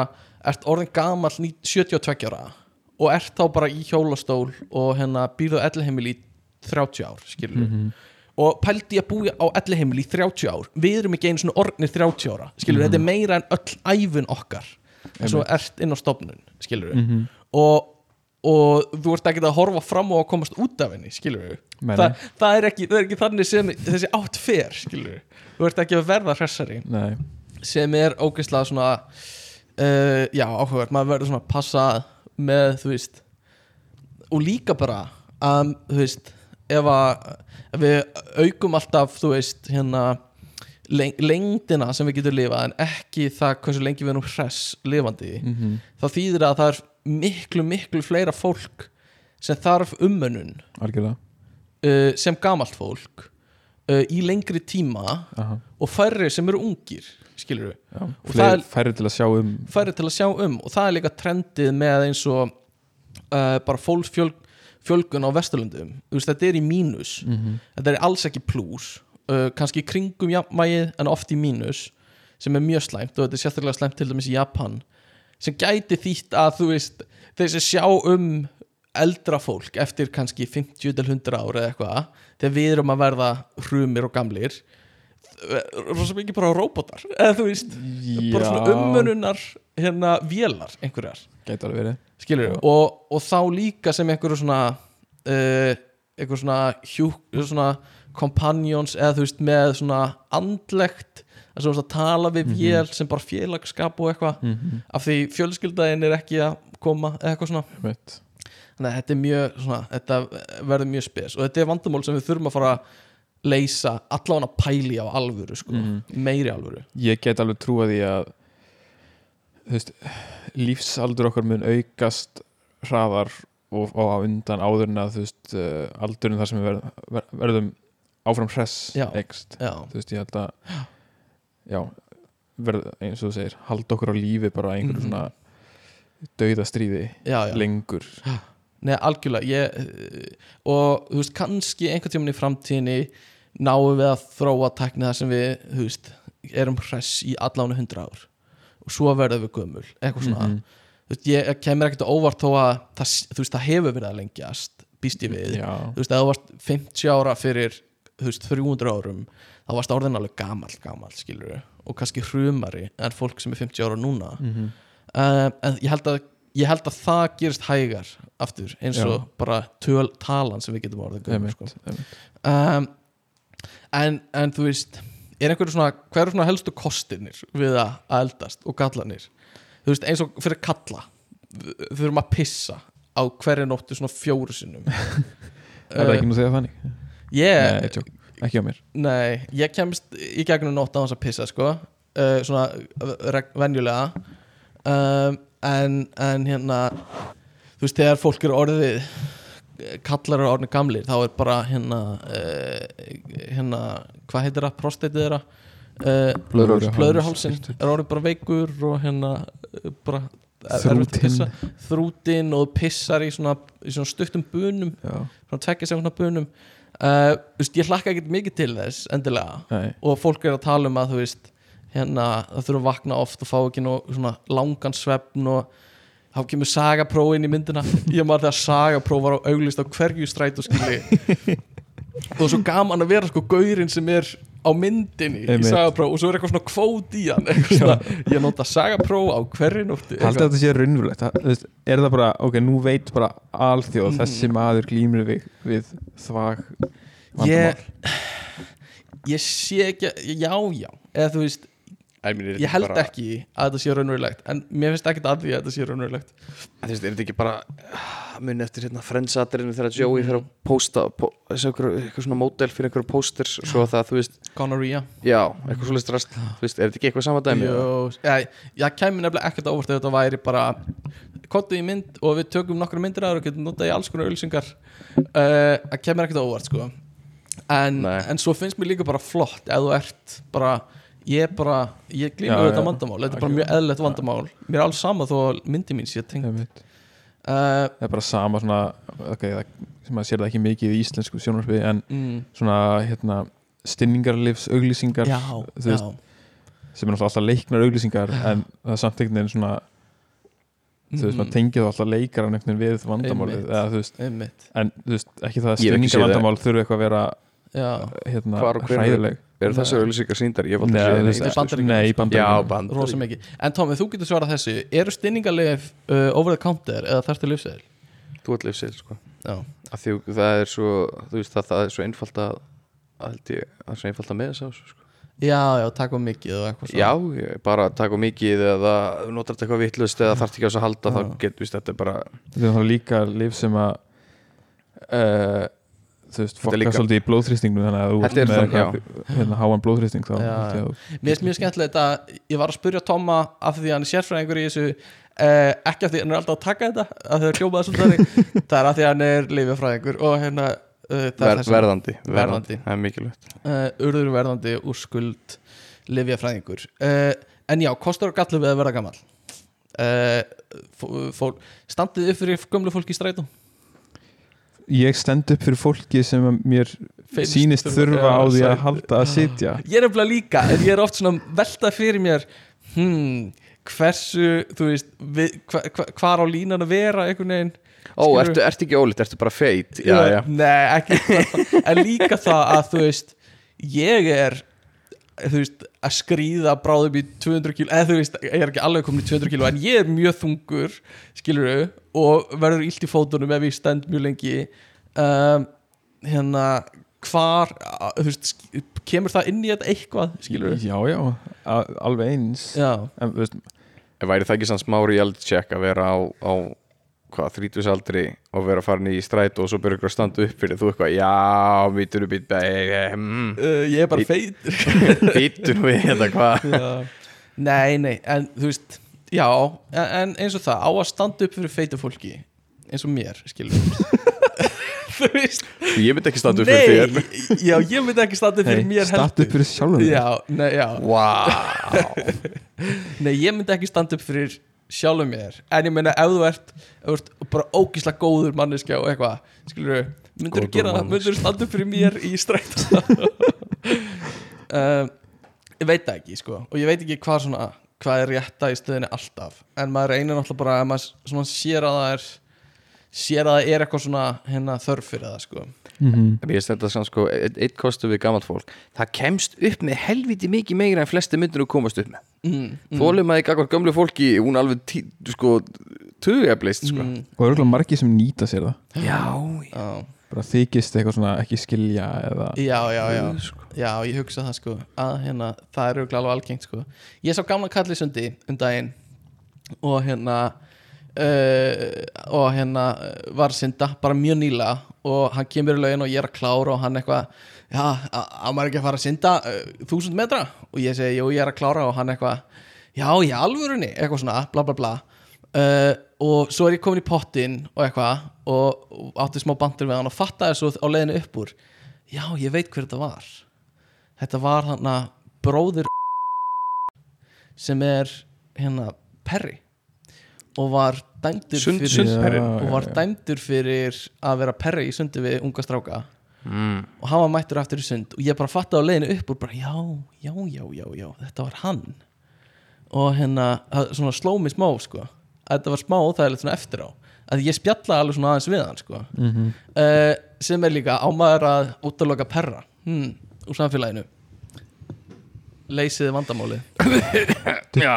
ert orðin gamall ní- 72 ára og ert þá bara í hjólastól og hérna býrðu ellheimil í 30 ár, skilur Mhm. og pældi að búi á ellheimil í 30 ár. Við erum ekki einu svona orðnir 30 ára skilur, þetta er meira en öll æfun okkar eins og ert inn á stofnun, skilur Mhm. og og þú ert ekki að horfa fram og að komast út af henni skilur við Þa, það, er ekki, það er ekki þannig sem þessi átt fer skilur við þú ert ekki að verða hressari. Nei, sem er ógeðslega svona uh, já áhugavert, maður verður svona að passa með þú veist og líka bara að þú veist ef að ef við aukum alltaf þú veist hérna leng lengdina sem við getum lifað en ekki það hversu lengi við erum hress lifandi mm þá þýðir að það er miklu miklu fleira fólk sem þarf umönnun uh, sem gamalt fólk uh, í lengri tíma Aha, og færri sem eru ungir skilur við færri til að sjá um færri til að sjá um og það er líka trendið með eins og uh, bara fólksfjölgun á Vesturlundum þetta er í mínus. Mm þetta er alls ekki plús uh, kannski í kringum jafnmægið en oft í mínus sem er mjög slæmt og þetta er sérstaklega slæmt til dæmis í Japan sem gæti þýtt að þú veist þeir sem sjá um eldra fólk eftir kannski 50 til 100 ár eða eitthvað þegar við erum að verða hrumir og gamlir rosa mikið bara robotar eða þú veist bara svona umönunar hérna vélar einhverjar. Gæti alveg verið. Skilur og, og þá líka sem einhverju svona uh, einhver svona hjú, svona companions eða þú veist með svona andlegt veist að tala við Mhm. vél sem bara félagskap og eitthvað. Mm -hmm. af því fjölskyldaðin er ekki að koma eitthvað svona. Þannig að þetta mjög svona, þetta verður mjög spes. Og þetta er vandamál sem við þurfum að fara að leysa allavega að pæli á alvöru sko, Mhm. meiri alvöru. Ég get alveg trúa því að veist, lífsaldur okkar mun aukast hraðar og, og á undan áður en að veist, uh, aldurinn þar sem við verð, ver, verðum áfram hress ekst, þú veist, ég held að já, verð eins og þú segir, halda okkur á lífi bara einhverju Mhm. svona dauðastríði já, já. lengur Nei, algjörlega ég, og þú veist, kannski einhvern tímann í framtíðinni náum við að þróa tækni þar sem við, þú veist erum hress í allánu hundra ár og svo verðum við gömul, eitthvað svona Mhm. þú veist, ég kemur ekkert óvart þó að það, þú veist, það hefur verið að lengjast býst ég við, já, þú veist, þú varst 50 ára fyrir, þú veist, 300 árum þá varst orðin alveg gamall, gamall skilur og kannski hrumari en fólk sem er 50 ára núna mm uh, en ég held, að, ég held að það gerist hægar aftur eins og Já. bara töl, talan sem við getum orðið einmitt, sko. um, en, en þú veist er einhverju svona, hver er svona helstu kostinir við að eldast og gallanir þú veist eins og fyrir kalla þurfum að pissa á hverju nóttu svona fjóru sinnum er það ekki nú segja þannig? ég, Nei, ekki á mér. Nei, ég kemst í gegnum nótt á hans að pissa sko. Uh, svona reg- venjulega. Um, en, en hérna þú veist, þegar fólk eru orðið kallar eru orðið gamlir þá er bara hérna uh, hérna, hvað heitir það, prostatið þeirra uh, Blöðruháls. blöðruhálsin. Er orðið bara veikur og hérna bara pissa. þrútinn og pissar í svona, í svona stuttum bunum. Svona tvekja sekundar bunum uh, veist, ég hlakka ekkert mikið til þess endilega. Nei, og fólk er að tala um að þú veist hérna, það þurfa að vakna oft og fá ekki nú svona langan svefn og þá kemur sagapróf inn í myndina. Ég maður þegar sagapróf var á auglist á hverju stræt og skilji og svo gaman að vera sko gaurinn sem er á myndinni í Einmitt. sagapróf og svo er eitthvað svona kvót í hann svona, ég nota sagapróf á hverju nóttu Haldið að þetta sé raunverulegt Er það bara, ok, nú veit bara alþjóð Mhm. þessi maður glýmur við, við þvag ég, ég sé ekki já já, eða þú veist ég held ekki að þetta sé raunverulegt en mér finnst ekki að því að þetta sé raunverulegt. Þú veist, er þetta ekki bara muni eftir hérna frendsatirinu þegar Joey fyrir að posta po, eitthvað svona módel fyrir einhverju posters og svo það, þú veist, gonorrhea. Já, eitthvað svolítið strast þú veist, er þetta ekki eitthvað sama dæmi? Jó, ja, ég kemur nefnilega ekkert á óvart ef þetta væri bara kottu í mynd og við tökum nokkra myndir aður og getum notað í alls konar ölsingar uh, það kemur ekkert á óvart sko. En, en svo finnst mér líka bara flott ef þú ert bara ég er bara, ég glýmur Já, við þetta já. vandamál. Þetta er bara mjög eðlilegt vandamál. Mér er alls sama þó að myndi mín sé tengt Það uh, er bara sama svona ok, það, sem maður sér það ekki mikið í íslensku sjónarsbyði en mm, svona hérna stinningarlifs auglýsingar já, veist, já. sem er alltaf leiknar auglýsingar en það er samt einhvern veginn svona þú veist, maður tengið þá alltaf leikaran einhvern veginn við vandamálið eða þú veist, en þú veist, ekki það að séð stinningarvandamál þurfi eitthvað að vera já, hérna hræðileg eru þessar auðlýsingar síndar? Ég hef aldrei Nei, séð þú neitt. veist, Þetta Bandaríkjunum, Nei, í sko. Já, bandaríkjunum band rosa mikið en Tómi, þú getur svarað þessu eru stinningarlif uh, over the counter eða þarftu lifseðil? þú ert lifseil sko já, að því það er svo þú veist það, það er svo einfalt að að það er svo einfalt að með þess að sko. já, já, takk um mikið og eitthvað já, ég, bara taka mikið eða notar þetta eitthvað vittlust eða þarf ekki á þess að halda þá getur við þetta er bara þetta er líka lif sem að uh, þú veist, er fokka líka- svolítið í blóðþrýstingnu þannig að þú Þetta er ert með eitthvað, hérna, háan blóðþrýsting þá Mér finnst mjög skemmtilegt að ég var að spurja Tomma af því að hann er sérfræðingur í þessu eh, ekki af því hann er alltaf að taka þetta að þau er hljómaða svolítið það er af því að hann er lifjafræðingur og hérna uh, það ver, er verðandi, Verðandi. það er mikilvægt. Uh, urður verðandi úr skuld lifjafræðingur uh, en já, kostur og gallur við að vera gammal uh, standið upp fyrir gömlu fólki í strætó ég stend upp fyrir fólki sem mér Finnst sýnist þurfa- þurfa á því að halda að sitja. Ég er nefnilega líka, en ég er oft svona veltað fyrir mér hmm, hversu, þú veist við, hva, hva, hvar á línan að vera einhvern veginn? Ó, ertu, ertu ekki ólít, ertu bara feit? Já, já, Nei, ekki En líka það að þú veist Ég er veist, að skrýða bráðum í 200 kíl Eða þú veist, ég er ekki alveg komin í 200 kíl En ég er mjög þungur Skilur Og verður illt í fótunum ef ég stend mjög lengi. Um, Hérna Hvar, þú veist Kemur það inn í þetta eitthvað Skilur já, já, a- alveg eins. Já, en, þú veist, væri það ekki sann smá realcheck að vera á, á hvað, þrítusaldri og vera farin í stræt og svo byrja ykkur að standa upp fyrir þú eitthvað, já, býtur upp mm, uh, ég er bara feit býtur við þetta hvað. Nei, nei, en þú veist Já, en, en eins og það á að standa upp fyrir feitu fólki eins og mér, skilur Þú veist ég myndi ekki standa upp fyrir þér já, ég myndi ekki standa upp fyrir hey, mér start upp fyrir sjálfum þér. Já, nei, já wow. Nei, ég myndi ekki standa upp fyrir sjálfum mér. En ég meina, ef þú ert, ef þú ert bara ógísla góður manneskja og eitthvað Skilur myndir Góður gera það, manneskja. myndir standa fyrir mér í strætt um, Ég veit það ekki, sko. Og ég veit ekki hvað svona, hvað er rétta í stöðinni alltaf. En maður reynir náttúrulega bara að maður svona sér að það er sér að það er eitthvað svona hérna, þörf fyrir það, sko Mhm. en ég stenda samt sko, eitt, eitt kostu við gammalt fólk það kemst upp með helviti mikið meira en flesti myndir þú komast upp með mm, mm. þólum að ekki akkur gömlu fólki hún alveg tí, sko tugablist sko. mm, og það eru margir sem nýta sér það já, já, bara þykist eitthvað svona ekki skilja eða já, já, já. sko. Já, ég hugsa það sko að hérna, það er auðvitað alveg algengt sko Ég sá gamla kalli sundi um daginn og hérna uh, og hérna uh, var synda bara mjög nýla og hann kemur í laugin og ég er að klára og hann eitthvað já, á maður ekki að fara að synda uh, þúsund metra? Og ég segi, jú, ég er að klára. Og hann eitthvað, já, í alvörunni? Eitthvað svona, bla bla bla. Uh, og svo er ég komin í pottin og eitthvað og, og átti smá bandur við hann og fattaði svo á leiðinu upp úr já, ég veit hver þetta var. Þetta var hann að bróðir sem er hérna Perry og var dæmdur Sund- fyrir Sundperri. og var dæmdur fyrir að vera Perry í sundi við unga stráka. Mm. og hann var mættur aftur í sund og ég bara fattaði á leiðinu upp og bara já, já, já, já, já þetta var hann. Og hérna, svona sló mig smá sko, að þetta var smá óþægilegt svona eftir á. Að ég spjalla alveg svona aðeins við hann sko. Mhm. uh, sem er líka á maður að útaloka perra hmm, úr samfélaginu. Leysiði vandamálið. Já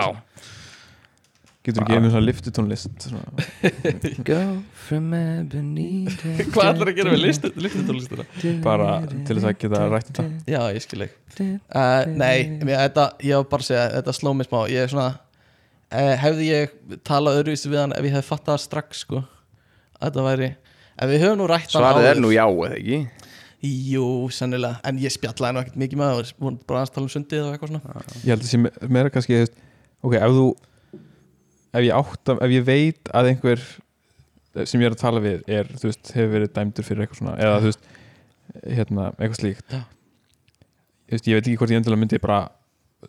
getur ekki einu svona liftutónlist svona. go from ebony hvað ætlar að gera við listutónlistina? bara til þess að geta rætt þetta já, ég skil ekki uh, nei, mér, þetta, ég var bara að segja þetta sló mig smá, ég er svona uh, hefði ég talað öðruvísi við hann ef ég hefði fattað það strax sko að þetta væri, ef við höfum nú rætt svarið er nú já eða ekki? Jú, sennilega, en ég spjallaði nú ekkert mikið með það, bara aðeins tala um sundið og eitthvað svona. Ég held að sé me- meira kannski ok, ef þú ef ég átta, ef ég veit að einhver sem ég er að tala við er, þú veist, hefur verið dæmdur fyrir eitthvað svona eða þú veist, hérna, eitthvað slíkt Já. Þú veist, ég veit ekki hvort ég endilega myndi bara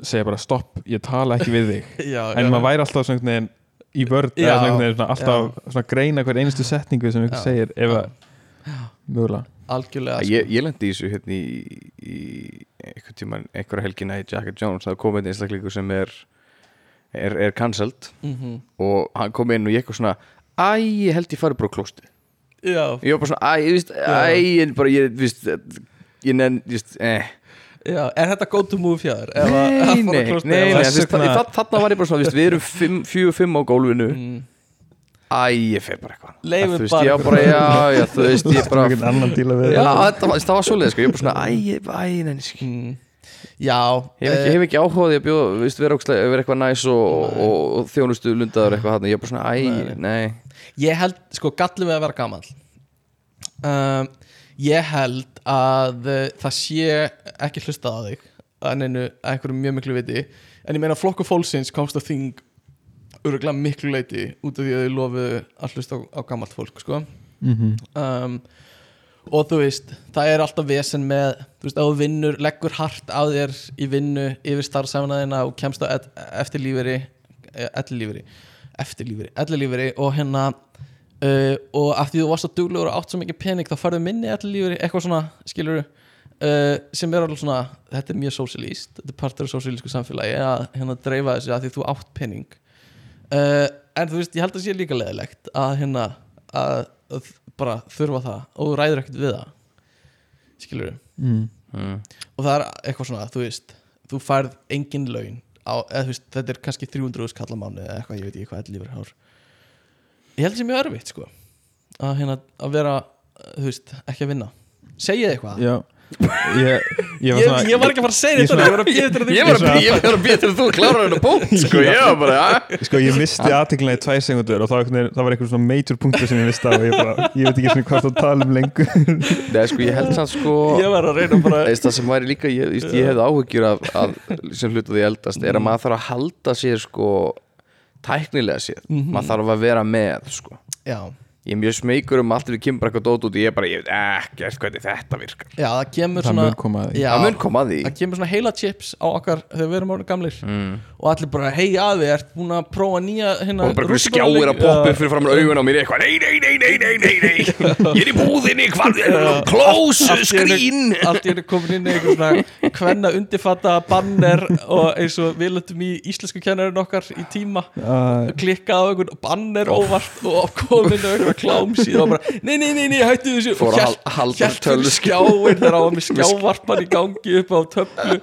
segja bara stopp, ég tala ekki við þig já, en maður væri alltaf svona veginn í vörð Já, eða svona einhvern veginn svona alltaf svona greina hver einustu setningu sem einhver Já. segir ef Já. að mögulega algjörlega sko. ég, ég lendi í þessu hérna í, í einhvern tímann, einhverja helgina í Jack and Jones það kom einn einstaklingur sem er er, er cancelled. Mm og hann kom inn og ég eitthvað svona æ, ég held ég farið bara á klósti já, ég var bara svona, æ, ég veist, æ, ég bara, ég, veist ég nenn, ég veist, eh. Já, er þetta go to move fjár? Nei, nei, nei, þarna var ég bara svona, við erum fimm, fjögur, fimm á gólfinu. Mm. æ, ég fer bara eitthvað. Veist, bara ég var bara, já, já, þú veist, ég bara það var svoleið, sko, ég var bara svona, æ, ég, æ, neini, sko Já Ég hef ekki, eh, hef ekki áhugaði að bjóða, vera, eitthvað næs og, og, og þjónustu lundaður eitthvað hann Ég er bara svona, æ, nei, Ég held, sko, gallið við að vera gamall. Um, Ég held að uh, það sé ekki hlustað á þig að neinu, að einhverju mjög miklu viti. En ég meina flokku fólksins komst á þing öruglega miklu leiti út af því að þau lofuðu að hlusta á, á gammalt fólk, sko. Mhm. um, og þú veist það er alltaf vesen með þú veist, að þú vinnur, leggur hart á þér í vinnu yfir starfsæfnaðina og kemst á ed- eftirlíferi ellilíferi eftirlíferi, ellilíferi og hérna uh, og af því þú varst svo duglegur og átt svo mikið pening þá farðu minni ellilíferi, eitthvað svona skilur uh, sem er alveg svona þetta er mjög sósilíst, þetta er partur af sósilísku samfélagi að hérna dreifa þessu að því þú átt pening. Uh, en þú veist, ég held að sé líka leðilegt að hérna að, að bara þurfa það og þú ræður ekkert við það. Skilur mm. mm. og það er eitthvað svona, þú veist þú færð engin laun á, eða þú veist, þetta er kannski 300 skalla mánu eða eitthvað, ég veit ekki hvað allir lífur hár. Ég held sem mjög erfitt sko að hérna, að vera þú veist, ekki að vinna. Segið eitthvað. Já Ég, ég var svona ég var ekki að fara að segja þetta. ég var að þetta að að býja til að þú klárar hennar bótt, sko, ég var bara, ja Sko ég misti aðteglina í tvær segundur og það var, eitthvað svona major punktur sem ég misti af og ég, bara, ég veit ekki svona hvað það tala um lengur. Nei, sko, ég held samt, sko ég var að reyna bara Eist, það sem væri líka, ég, ég, ég hefði áhyggjur af, af sem hlutu því eldast, er að maður þarf að halda sér sko tæknilega sér, maður þarf að vera með sko, já, ég er mjög smeykur um allt við kemur bara eitthvað dót út og ég er bara, ég veit ekkert hvernig þetta virkar. Já, það kemur Það svona mun koma að því. Já, það mun koma að því. Það kemur svona heila chips á okkar þegar við erum orðin gamlir. Mm. og allir bara, hei aði, ert búin að prófa nýja hérna, og bara einhver rússabolluleik?" skjáir að poppa upp fyrir fram augun á mér eitthvað, nei, nei, nei, nei, nei, nei, nei. Ég er í búðinni, hvað, close screen allt í henni komin inn í einhver svona kvenna undirfatta banner og eins og við löndum í íslensku kennarinn okkar í tíma. Uh, klikkað klámsíð og bara, nei, nei, nei, nei, hættu þessu. Fór að halda tölvu- skjáin þegar á hann með skjávarpan í gangi upp á töflu.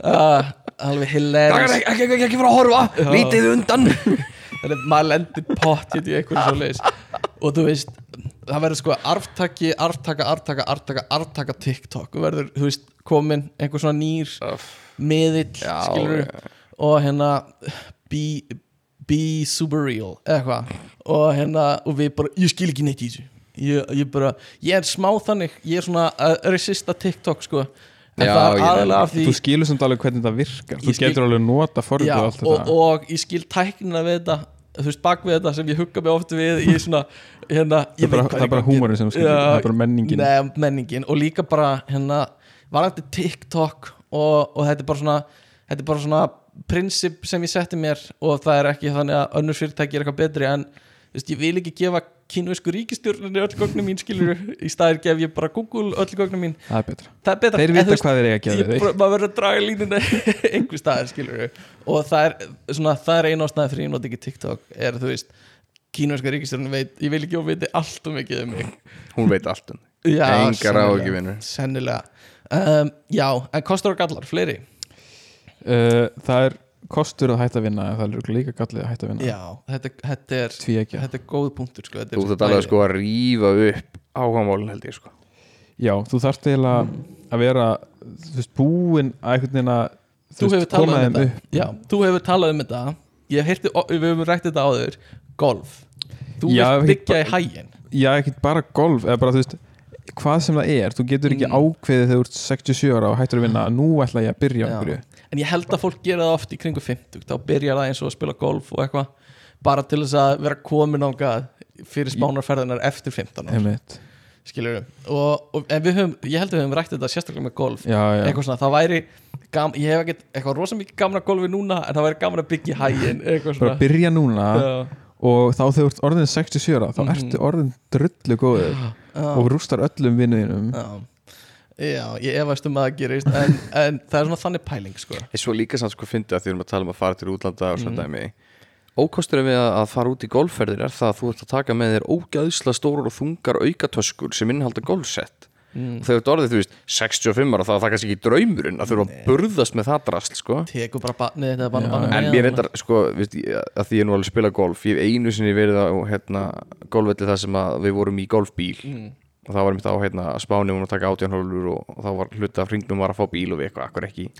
Uh, alveg hilarious. Ekki, ekki, ekki, ekki fara að horfa, lítið undan. Þannig að maður lendir pott í einhverju svo leiðis og þú veist það verður sko arftaki, arftaka, arftaka, arftaka, arftaka TikTok. Og verður, þú veist, komin einhver svona nýr miðill, skilur og hérna be, be super real, eða eitthvað. Og hérna, og við bara, ég skil ekki neitt í þessu. Ég, ég bara, ég er smá þannig ég er svona að resista TikTok sko, en Já, það er af því Þú skilur samt alveg hvernig það virkar. Þú skil- getur alveg nota forrið og allt og, þetta. og ég skil tæknina við þetta þú veist, bak við þetta sem ég hugga mig oft við í svona, hérna Það er bara, það er bara húmorinn sem þú skilur, það er bara menningin. Nei, menningin. Og líka bara, hérna varandi TikTok og, og þetta er bara svona þetta er bara svona prinsip sem ég setti mér og það er ekki þannig að önnur fyrirtæki er eitthvað betri en þú veist, ég vil ekki gefa kínversku ríkistjórnir öll gögnum mín skilur í staðir gef ég bara Google öll gögnum mín. Það er betra. Það er betra. Þeir vita veist, hvað þeir eiga að gefa þig. maður verður að draga línuna einhver staðar skilur og það er, svona, það er eina ástæði fyrir ég noti ekki TikTok er þú veist kínverska ríkistjórnir veit, ég vil ekki að viti allt um mikið um mig. Hún veit allt um já, Engar sennilega. áhyggjuvinur. sennilega. Um, já, en kostur og gallar, fleiri Það er kostur að hætta að vinna en það er líka gallið að hætta að vinna. Já, þetta, þetta er þetta er góð punktur sko, þú þarf alveg sko að rífa upp áhugamálin held ég sko. Já, þú þarft eiginlega að vera þú veist, búin að einhvern veginn að þú veist, hefur talað um þetta. já, þú hefur talað um þetta. Ég heyrti, við hefum rætt þetta áður. Golf. Þú Já, vilt byggja bara- í hægin Já, ekki bara golf eða bara þú veist hvað sem það er, þú getur ekki Mm. ákveðið þegar þú ert 67 ára og hættur að vinna. Nú ætla ég að byrja á einhverju en ég held að fólk gera það oft í kringu 50 þá byrjar það eins og að spila golf og eitthvað bara til þess að vera komin ángað fyrir spánarferðinar eftir 15 ára Einmitt. skilur og, og við höfum, ég held að við höfum rætt þetta sérstaklega með golf. Já, já, eitthvað svona, það væri gam, ég hef ekkert eitthvað rosa mikið gaman að golfi núna en það væri gaman að byggja í hægin bara byrja núna Já, og þá þegar þú ert orðin 67 ára þá Mhm. ertu orðin drullu góður og rústar öllum vinnuðinum já. ég efast um að það gerist en, en það er svona þannig pæling sko. Ég svo líka samt sko fyndi að því við erum að tala um að fara til útlanda og svona dæmi Ókosturinn við að fara út í golfferðir er það að þú ert að taka með þér ógæðsla stórar og þungar aukatöskur sem innihalda golfsett Mm. og þegar þú orðið, þú veist, 65 ára þá er það kannski ekki draumurinn að þurfa að burðast með það drasl, sko tekur bara barnið þetta bara barnið en mér reyndar, sko, veist, ég- að því ég nú alveg spila golf ég hef einu sinni verið á, hérna golfvelli þar sem að við vorum í golfbíl Mm. Og það var mitt á, hérna, Spáni og taka átjánhólur og, og þá var hluta af hringnum var að fá bíl og við eitthvað, akkur ekki?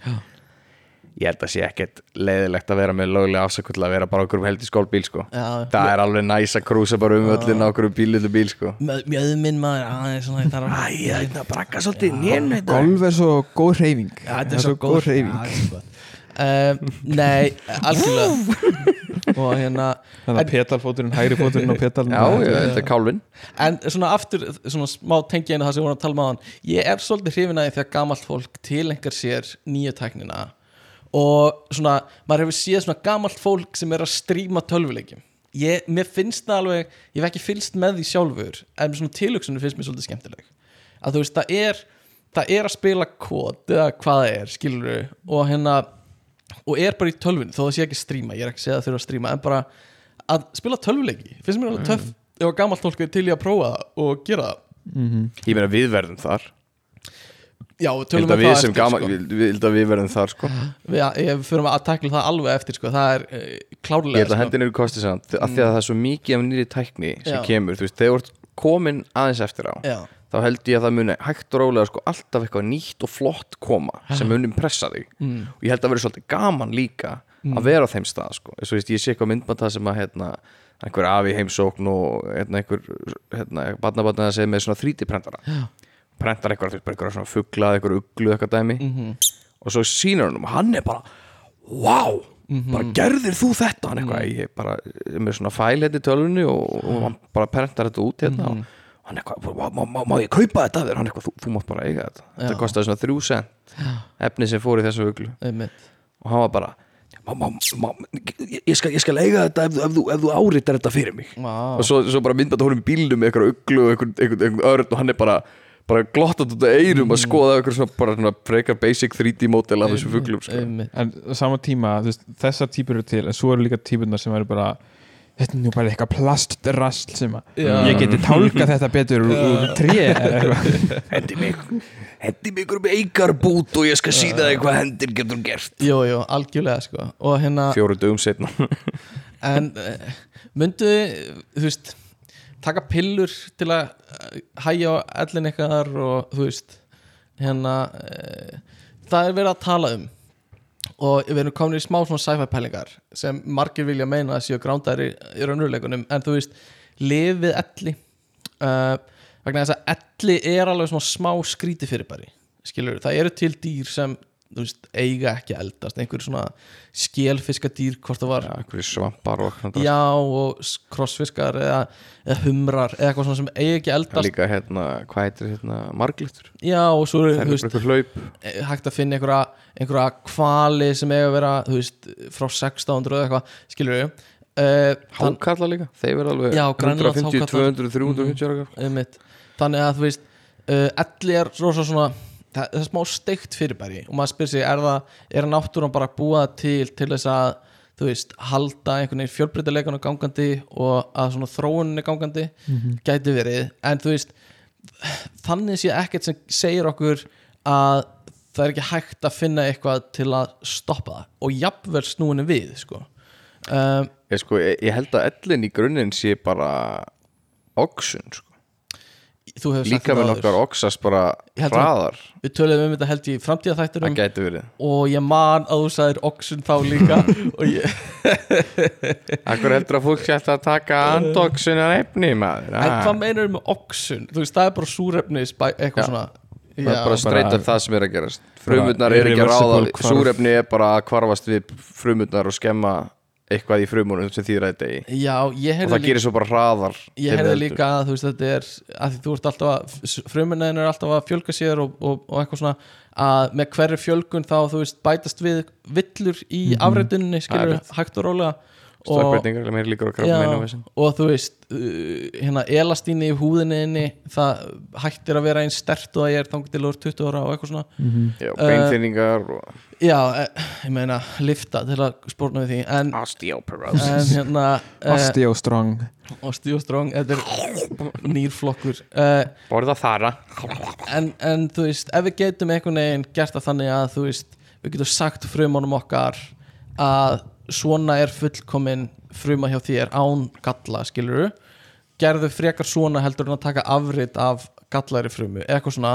Ég held að sé ekkert leiðilegt að vera með löglega afsakull að vera bara okkur um heldis golfbíl, sko. Já, það er alveg næs að krúsa bara um öllin á okkur bílilu bíl, sko. Mjöð- mjöðminn maður aðeins svona ég þarf að brakka svolítið nén Golf er svo góð hreyfing. Já, þetta er svo góð hreyfing Já, um, Nei, algjörlega. Og hérna Þannig að petalfóturinn, hægri fóturinn og petalinn já, ég, þetta er kálfin En svona aftur, svona smá tengi einu það sem við vorum að tala um aðan Ég er svolítið hrifin að því þegar gamalt fólk tilengar sér nýju tæknina. Og svona, maður hefur séð svona gamalt fólk sem er að stríma tölvuleikjum. Ég, Mér finnst það alveg, ég hef ekki fylst með því sjálfur En svona tilhugsunum finnst mér svolítið skemmtileg. Að þú veist, það er, það er að spila kód Eða hvað það er, skilur Og hérna, og er bara í tölvunni Þó það sé ekki stríma, ég er ekki að segja að þurfa að stríma En bara að spila tölvuleiki Finnst mér alveg töff Ef að gamalt fólk er til í að prófa það og gera það ég meina við verðum þar Já, tölum að við við það eftir gaman, sko. ég held að við verðum þar, sko við, Ég fyrir að takla það alveg eftir sko. Það er uh, klárlega Ég held að sko. hendin eru kostið samt mm. að því að það er svo mikið af nýri tækni sem Já. kemur, þú veist, þegar þú ert komin aðeins eftir á, Já, þá held ég að það muni hægt og rólega sko alltaf eitthvað nýtt og flott koma sem muni pressa þig. Mm. og ég held að vera svolítið gaman líka að vera á þeim stað sko, eins og veist, ég sé eitthvað myndband það sem að hérna, einhver afi heimsókn og hérna, einhver hérna, barnabarnið að segja með svona 3D-prentara prentar eitthvað, bara eitthvað svona fuglað eitthvað uglu eitthvað dæmi. Mhm. og svo sýnur hann og hann er bara wow, bara gerðir þú þetta? Hann eitthvað, ég bara með svona fæl hérna í tölvunni og, og hann bara prentar þetta út hérna og hann eitthvað, má, má, má, má ég kaupa þetta þér? Hann eitthvað, þú, þú mátt bara eiga þetta. Þetta Já. kostaði svona þrjú sent efni sem fór í þessu uglu. Einmitt. Og hann var bara má, má, má, ég, skal, ég skal eiga þetta ef, ef, þú, ef þú áritar þetta fyrir mig. Vá. og svo, svo bara myndbætt honum í bílnum með eitthvað uglu og eitthvað, örn og hann er bara bara glottat út af eirum að skoða eitthvað svona bara svona frekar basic 3D mótel af þessu fuglum sko. En á sama tíma, veist, þessar típur eru til en svo eru líka típurnar sem eru bara þetta er nú bara eitthvað plastrasl sem að Já. ég geti tálkað þetta betur úr, úr tré Hendi mig Hendi mig um eikar bút og ég skal sína þig hvað hendir getur gert. Jú, jú, algjörlega sko. Og hérna, fjóru dögum setna en uh, myndu þú veist taka pillur til að eh, hægja á ellin eitthvað og þú veist hérna uh, það er verið að tala um og við erum komin í smá svona sci-fi pælingar sem margir vilja meina að séu grándæri í raunveruleikunum. En þú veist lifið elli. Uh, vegna þess að elli er alveg svona smá skríti fyrirbæri skilur, það eru til dýr sem veist, eiga ekki eldast. Einhver svona skélfiskadýr hvort það var Já, einhverju svampar og Já, og krossfiskar eða, eða humrar eða eitthvað svona sem eigi ekki eldast. líka hérna, hvað heitir hérna margliftur Já, og svo eru er eh, hægt að finna einhverja, einhverja kvali sem eiga að vera veist, frá 1600 eða eitthvað skilur við uh, þann, Hákalla líka, þeir verða alveg Já, Grænlands 150, hákarlar. 200, 350 ára einmitt. þannig að þú veist uh, elli er rosa svona það, það er smá steikt fyrirbæri. Og maður spyr sig, er það, er náttúran bara búað til til þess að þú veist, halda einhvern veginn fjölbreytileikan gangandi og að svona þróunin er gangandi gæti verið, en þú veist þannig sé ekkert sem segir okkur að það er ekki hægt að finna eitthvað til að stoppa það. Og jafnvel snúinu við sko. um, Ég, sko, ég, ég held að ellin í grunninn sé bara oxun sko. Þú hefur sagt Líka með nokkar oxast bara hraðar. við töluðum um þetta held í gæti verið. Og ég man að þú sagðir oxun þá líka. Og ég, Akkur heldur að fólk alltaf að taka andoxunar efni maður? En Ah. hvað meinar með oxun? Þú veist það er bara súrefni eitthvað svona. Það er bara straight up það sem er að gerast. Bara Frumurnar er ekki að ráða. Súrefni er bara að kvarfast við frumurnar og skemma eitthvað í frumunum sem þýðir þetta í já, og það gerir svo bara hraðar ég heyrði líka að þú veist þetta er að því þú ert alltaf að frumunniðin er alltaf að fjölga sér og, og, og eitthvað svona að með hverju fjölgun þá þú veist bætast við villur í mm -hmm. er hægt og rólega stökkbreytingar, meir líkur á vesinn og þú veist uh, hérna elastíni í húðinni inni, það hættir að vera einn stert og það er þangur til úr 20 ára og eitthvað svona. Já, Eh, beinþynningar og já, eh, ég meina lifta til að spórna við því en, osteoporosis en hérna uh, Osteo strong osteostrong, þetta er nýrflokkur. Uh, Borða þara. en, en þú veist, ef við getum einhvern veginn gert það þannig að þú veist, við getum sagt frumunum okkar að svona er fullkomin fruma hjá þér án galla, skilur gerðu frekar svona heldur en að taka afrit af gallari frumu, eitthvað svona.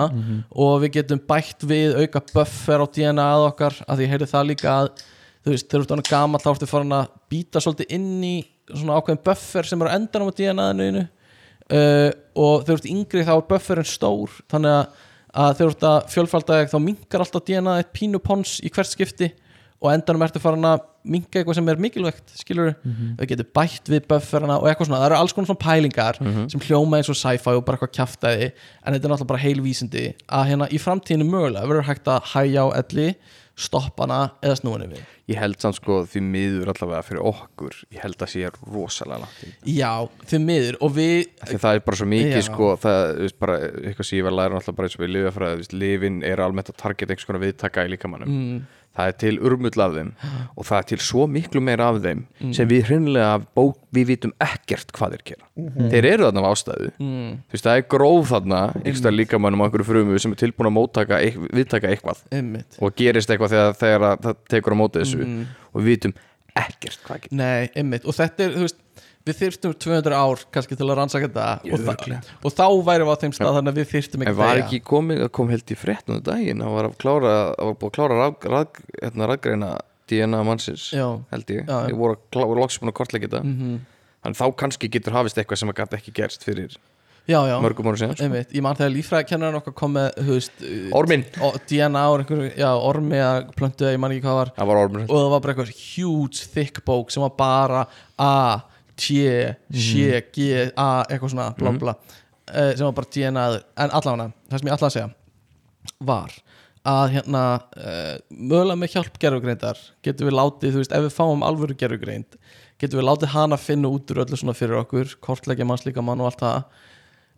Og við getum bætt við auka buffer á DNA að okkar, að ég heyrði það líka að þú veist, þegar þú ert gamall þá ertu farin að býta svolítið inn í svona ákveðin buffer sem er á endanum á DNA-inu uh, og þegar þú ert yngri þá er bufferin stór. Þannig að, að þegar þú ert að fjölfalda þá minkar alltaf DNA eitt pínu pons í hvert skipti og endanum ertu farin að minka eitthvað sem er mikilvægt skilur við getum bætt við bufferina og eitthvað svona, það eru alls konar svona pælingar sem hljóma eins og sci-fi og bara eitthvað kjaftaði en þetta er náttúrulega bara heilvísindi að hérna í framtíðinu mögulega verður hægt að hæja á elli stoppa hana eða snúinu við. Ég held samt sko því miður allavega fyrir okkur Ég held að sé rosalega langt já, þið miður og við Því það er bara svo mikið Já. sko það, veist, bara, eitthvað sem ég var að læra mm, það er til urmull af þeim og það er til svo miklu meira af þeim sem við hreinlega bók, við vitum ekkert hvað þeir gera. Þeir eru þarna af ástæðu. Mm, þú veist það er gróð þarna einhverstað líkamannum á einhverju frumu sem er tilbúin að móttaka viðtaka eitthvað. Og gerist eitthvað þegar, þegar að það tekur á móti þessu. Mm. og við vitum ekkert hvað getur Nei, einmitt, og þetta er, þú veist við þyrftum 200 ár kannski til að rannsaka þetta og, þa og þá værum við á þeim stað þannig að við þyrftum En ekki var þegja. ekki komið, það kom held í fréttunum daginn? Það var að klára, það var búið að klára rað, rað, hérna, raðgreina DNA mannsins Já, held ég, já. ég voru að klára loks búin að kortleika þetta. Mhm, þannig þá kannski getur hafist eitthvað sem að gæti ekki gerst fyrir já, já. mörgum árum síðan sko. einmitt, ég man þegar líffræðikennarinn okkar kom með veist, uh, Orminn, o- DNA og einhverju, ormi að plöntu ég man ekki hvað það var. Það var og það var bara eitthvað huge thick bók sem var bara A, T, C, G, A eitthvað svona, bla bla uh, sem var bara DNA en allavega, það sem ég allavega að segja var að hérna uh, mögulega með hjálp gerfugreindar getum við látið, þú veist, ef við fáum alvöru gerfugreind, getum við látið hana finna út úr öllu svona fyrir okkur, kortleggja mannslíka mann og allt það.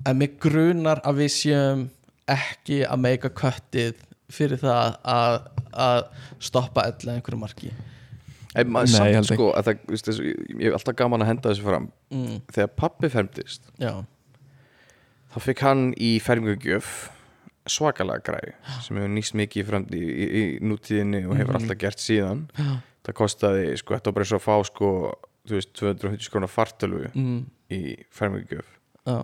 En mig grunar að við séum ekki að meika köttið fyrir það að, að stoppa ella einhverju marki En maður Nei, samt sko að það, veist, þessu, ég hef alltaf gaman að henda þessu fram. Mm, þegar pappi fermdist já, þá fikk hann í fermingugjöf svakalega græði sem hefur nýst mikið í, fremd, í, í, í nútíðinni og hefur alltaf gert síðan. Já. það kostaði, sko, þetta var bara svo að fá sko, þú veist, 250 skrónar fartölu mm, í fermingugjöf já,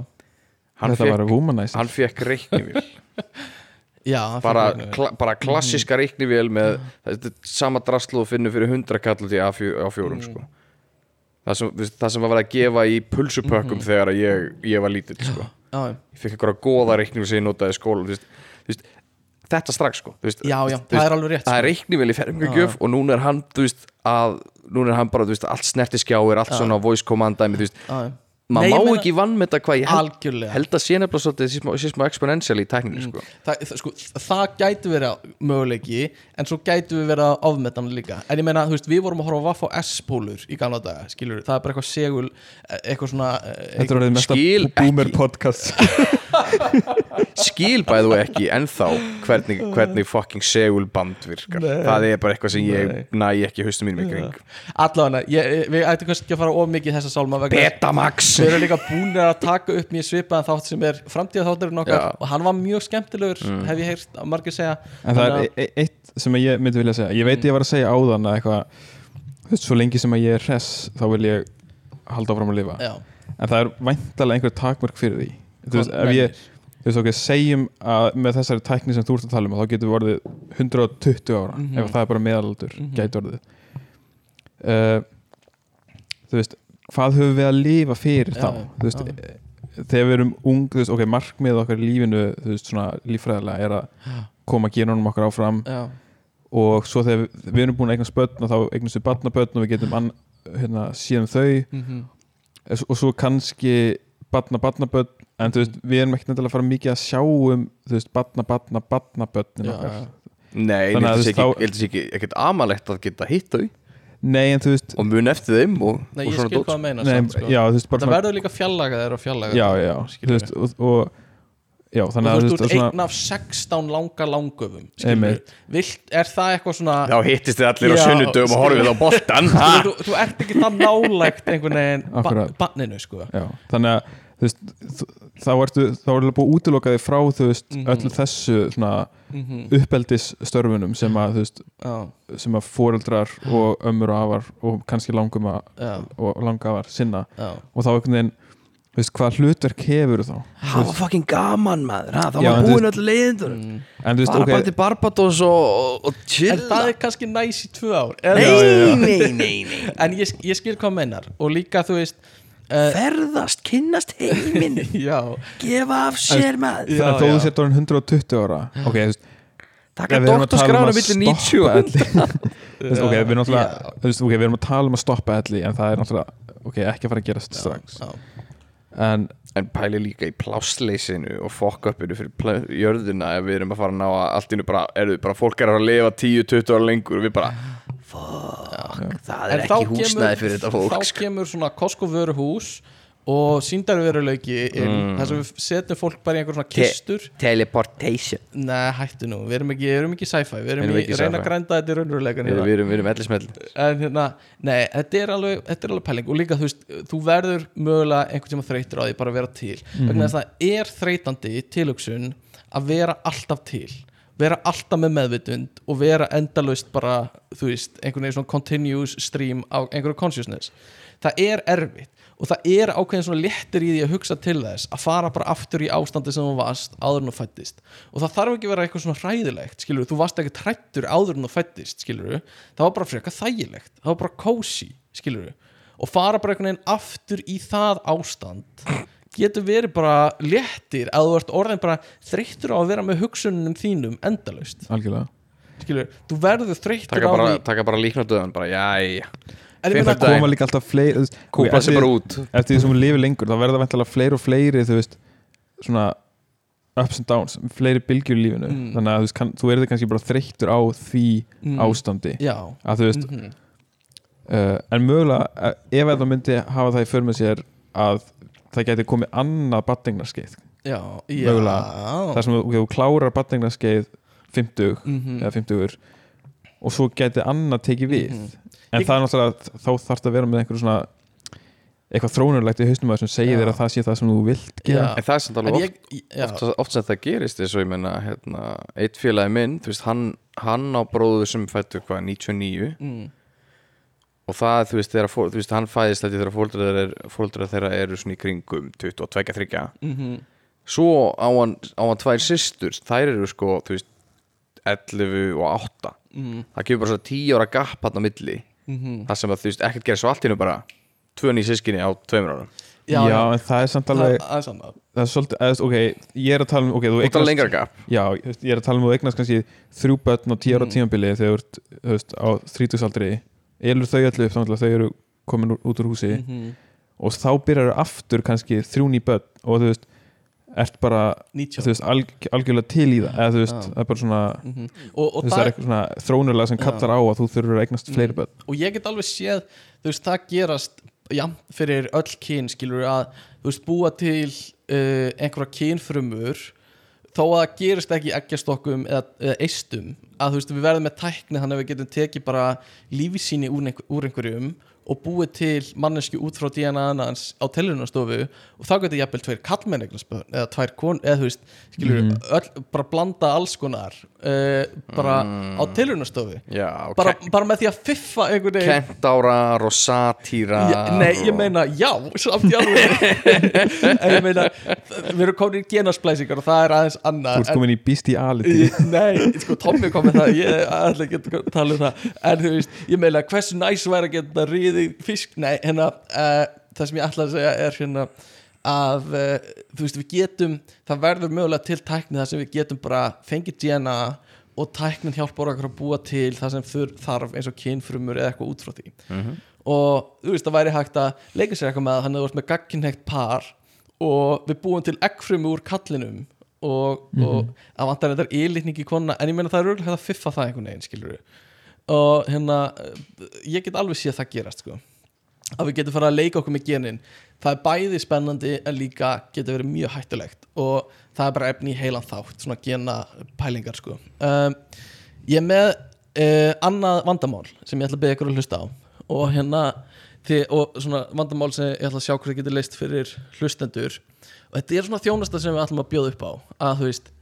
hann Þetta var fekk, womanizer hann fekk reiknivél já bara, kla, bara klassiska reiknivél með þetta er sama draslu og finnur fyrir 100 kall í A4 á fjórum sko. það, sem, það sem var verið að gefa í pulsupökkum þegar að ég, ég var lítill sko. ég fikk einhverja góða reikningu sem ég notaði í skóla veist, veist, þetta strax sko, veist, já, já, það er alveg rétt það er sko. reiknivél í fermingugjöf og núna er hann að, núna er hann bara allt snerti skjáir, allt svona voice command dæmi, maður Nei, má ég meina- ekki vannmeta hvað ég held, algjörlega. Held að sé nefnilega svolítið sé smá, exponential í tækninni sko. það, það, sko, það gæti verið möguleiki en svo gæti við verið að ofmetan líka. En ég meina, þú veist, við vorum að horfa á Vaff og S-pólur í gamla daga, skilur, það er bara eitthvað segul eh, eitthvað svona Þetta orðið mesta Skil boomer ekki. podcast skil bæðu ekki ennþá hvernig, hvernig fucking segulband virkar. Það er bara eitthvað sem ég næ ekki haustum mínum kring. Allavega, ég, við ættum kannski ekki að fara of mikið þessa sálma Betamax! við erum líka búinir að taka upp mjög svipaðan þátt sem er framtíða þátturinn okkar Já. Mm. og hann var mjög skemmtilegur hef ég heyrt að margir segja. En það er e- e- eitt sem ég myndi vilja segja. Ég veit ég var að segja áðan að eitthvað Svo lengi sem að ég er hress þá vil ég halda áfram að lifa. Já, En það er væntalega einhver takmörk fyrir því Þú veist, ef ég Þú veist, ok, segjum að með þessari tækni sem þú ert að tala um þá getur við orðið 120 ára Mhm. ef það er bara meðalaldur, Mhm. gæti orðið uh, Þú veist, hvað höfum við að lifa fyrir Já, þá? Þú veist, já. eh, þegar við erum ung, þú veist, ok, markmið okkar í lífinu, þú veist, svona líffræðilega er að koma genunum okkar áfram já, og svo þegar við, við erum búin að eignast börn og þá eignast við barnabörn og við getum an, hérna, síðan þau mhm, og svo kannski barna barnabörn en þú veist, við erum ekki nefnilega að fara mikið að sjá um þú veist, barna barna barnabörnin já, okkar. Nei, ég held að sé ekki, ekkert amalegt að geta hitt þau. Nei en þú veist og mun eftir þeim og, Nei, og ég svona skil dót. hvað að meina nei, samt, sko. já, veist Það svona, verður líka fjallaga þeirra og fjallaga já, já, þú veist og, og já, og þú að veist, þú svona, einn af 16 langa langöfum. Vilt, er það eitthvað svona Já, hittist þið allir á Já, sunnudögum og horfið á boltan þú, þú, þú ert ekki það nálægt einhvern veginn ba banninu sko. Já, þannig að veist, þá ertu þá er alveg búið að útiloka þig frá þú veist, Mhm. öllu þessu svona mm uppeldis störfunum sem að þú veist, já, sem að foreldrar og ömmur og afar og kannski langum að, já, og langafar sinna. Já. Og þá einhvern veginn, þú veist, hvað hlutverk hefur þá? Það var fucking gaman maður. Ha? Það Já, var búin öll leiðindur Mm. en þú veist, Bara ok, bara til Barbados og, og, og En chilla það er kannski næs í tvö ár Nei, nei, nei, nei. En ég, ég skil hvað mennar Og líka þú veist Ferðast, kynnast heiminn. Já, Gefa af sér maður. Þó já. þú sért orðin 120 ára. Ok, þú veist, Taka að um doktorskrána að millir 90 og stoppa elli. Þú veist, ok, við erum náttúrulega ok, við erum að tala um að stoppa elli en það er náttúrulega, ok, ekki að fara að gerast strax. já, en En pæli líka í plássleysinu og fokk-uppinu fyrir jörðina ef við erum að fara að ná að allt innu bara, erðu bara fólk er að lifa 10-20 ára lengur og við bara, Það En er þá ekki húsnæði fyrir þetta fólk Þá kemur svona Costco vöruhús og síndarveruleiki Mm. þar sem við setjum fólk bara í einhver svona Te- kistur. Teleportation. Nei, hættu nú, við erum ekki, við erum ekki sci-fi við erum erum ekki reyna að grænda þetta í raunveruleikan við, hérna. við erum, við erum ellismell en hérna, nei, þetta er alveg þetta er alveg pæling. Og líka þú veist þú verður mögulega einhvern tíma þreytur á því bara að vera til. Vegna þess að það er þreytandi tilhugsun að vera alltaf til vera alltaf með meðvitund og vera endalaust bara, þú veist, einhvern veginn svona continuous stream á einhverju consciousness. Það er erfitt og það er ákveðin svona léttir í því að hugsa til þess að fara bara aftur í ástandi sem þú varst áður en þú fættist og það þarf ekki vera eitthvað svona hræðilegt skilur þú varst ekki trættur áður en þú fættist skilur það var bara frekar þægilegt. Það var bara cozy skilur og fara bara einhvern veginn aftur í það ástand getur verið bara léttir að þú ert orðin bara þreyttur á að vera með hugsunum þínum endalaust algjörlega skilur, þú verður þreyttur á bara, því taka bara líkna döðan bara, jæja, fimmtudaginn. koma líka alltaf fleiri eftir- sig bara út eftir því sem við lifið lengur þá verða vantilega fleiri og fleiri þú veist, svona ups and downs, fleiri bylgjur í lífinu Mm. þannig að þú, veist, kann, þú erði kannski bara þreyttur á því Mm. ástandi já að þú veist, mhm. uh, en mögulega uh, ef það myndi hafa það í för með sér að það geti komið annað Mögulega. þar sem þú, klárar batningarskeið 50 Mhm. eða 50 og svo geti annað tekið við. Mhm. en Ég- það er náttúrulega þá þarf það að vera með einhverju svona eitthvað þrónurlegt í hausnum að sem segir þér að það sé það sem þú vilt gera. En það er samt en alveg oft, oft, oft sem það gerist eins og ég menna hérna, eitt félagi minn, þú veist, hann, hann á bróður sem fættu hvað, 99 mm, og það, þú veist, þegar fó- þú veist, hann fæðist þetta þegar fóldrar, er, fóldrar þeirra eru svona í kringum 22-23 mhm, svo á hann, á hann tvær systur. Þær eru sko, þú veist 11 og 8 mm, það kemur bara svona 10 ára gap hann á milli. Mhm. það sem að þú veist, ekkert gerir svo allt í nú bara. Tvö ný sískinni á tveimur árum. Já, já, en það er samt það alveg það er sann það. er svolítið, eða, ok, ég er að tala um ok, þú og það er lengra gap. Já, ég er að tala um þú eignast kannski þrjú börn á tíu ára Mm. tímabili þegar þú ert, þú veist, á þrítugsaldri elur þau öllu upp, þannig að þau eru komin út úr húsi Mhm. og þá byrjar aftur kannski þrjú ný börn og þú veist, ert bara 90 þú veist, alg, algjörlega til í það eða þú veist, það er bara svona Mhm. og, og, þú veist, það er eitthvað svona þrónurlega sem kallar á að þú þurfur að eignast fleiri Mm. börn og ég get alveg séð þú veist, það gerast já, fyrir öll kyn skilur að þú veist, búa til uh, einhverja kynfrumur þó að það gerist ekki í eggjastokkum eða, eða eistum að þú veist, við verðum með tækni þannig að við getum tekið bara úr, einhver, úr einhverjum og búið til mannesku út frá DNA hans á tellunastofu og þá getur jafnvel tveir kallmenn eða tvær kon, eða þú veist skilur, Mhm. öll, bara blanda alls konar uh, bara Mm. á tellunastofu já, og bara, bara með því að fiffa einhvern veginn. Kentárar og satýra Já, nei, ég meina, já, samt alveg En ég meina, við erum komin í genasplæsingar og það er aðeins þú annað ert komin í bestiality. Nei, sko, Tommi kom með það Ég ætla ekki að tala um það. En þú veist, ég meina, hversu næs væri að geta ríði fisk? Nei, hérna, uh, það sem ég ætla að segja er hérna að uh, þú veist, við getum það verður mögulega til tækni þar sem við getum bara fengið DNA og tæknin hjálpar okkur að búa til það sem þur, þarf eins og kynfrumur eða eitthvað út frá því. Og þú veist það væri hægt að leika sér eitthvað með að hann hefur með gagginhegt par og við búum til eggfrumu úr kallinum og, og að vantar þetta ílitning í konuna en ég meina það er örgulega hægt að fiffa það einhvern veginn skilur og hérna ég get alveg séð það gerast sko. Að við getum fara að leika okkur með genin. Það er bæði spennandi en líka getur verið mjög hættulegt. Og það er bara efni í heilan þátt svona gena pælingar sko. Um, ég er með uh, annað vandamál sem ég ætla að beða ykkur að hlusta á. Og hérna þið, og svona vandamál sem ég ætla að sjá hvað getur leist fyrir hlustendur. Og þetta er svona þjónasta sem við ætlum að bjóða upp á. Að þú veist,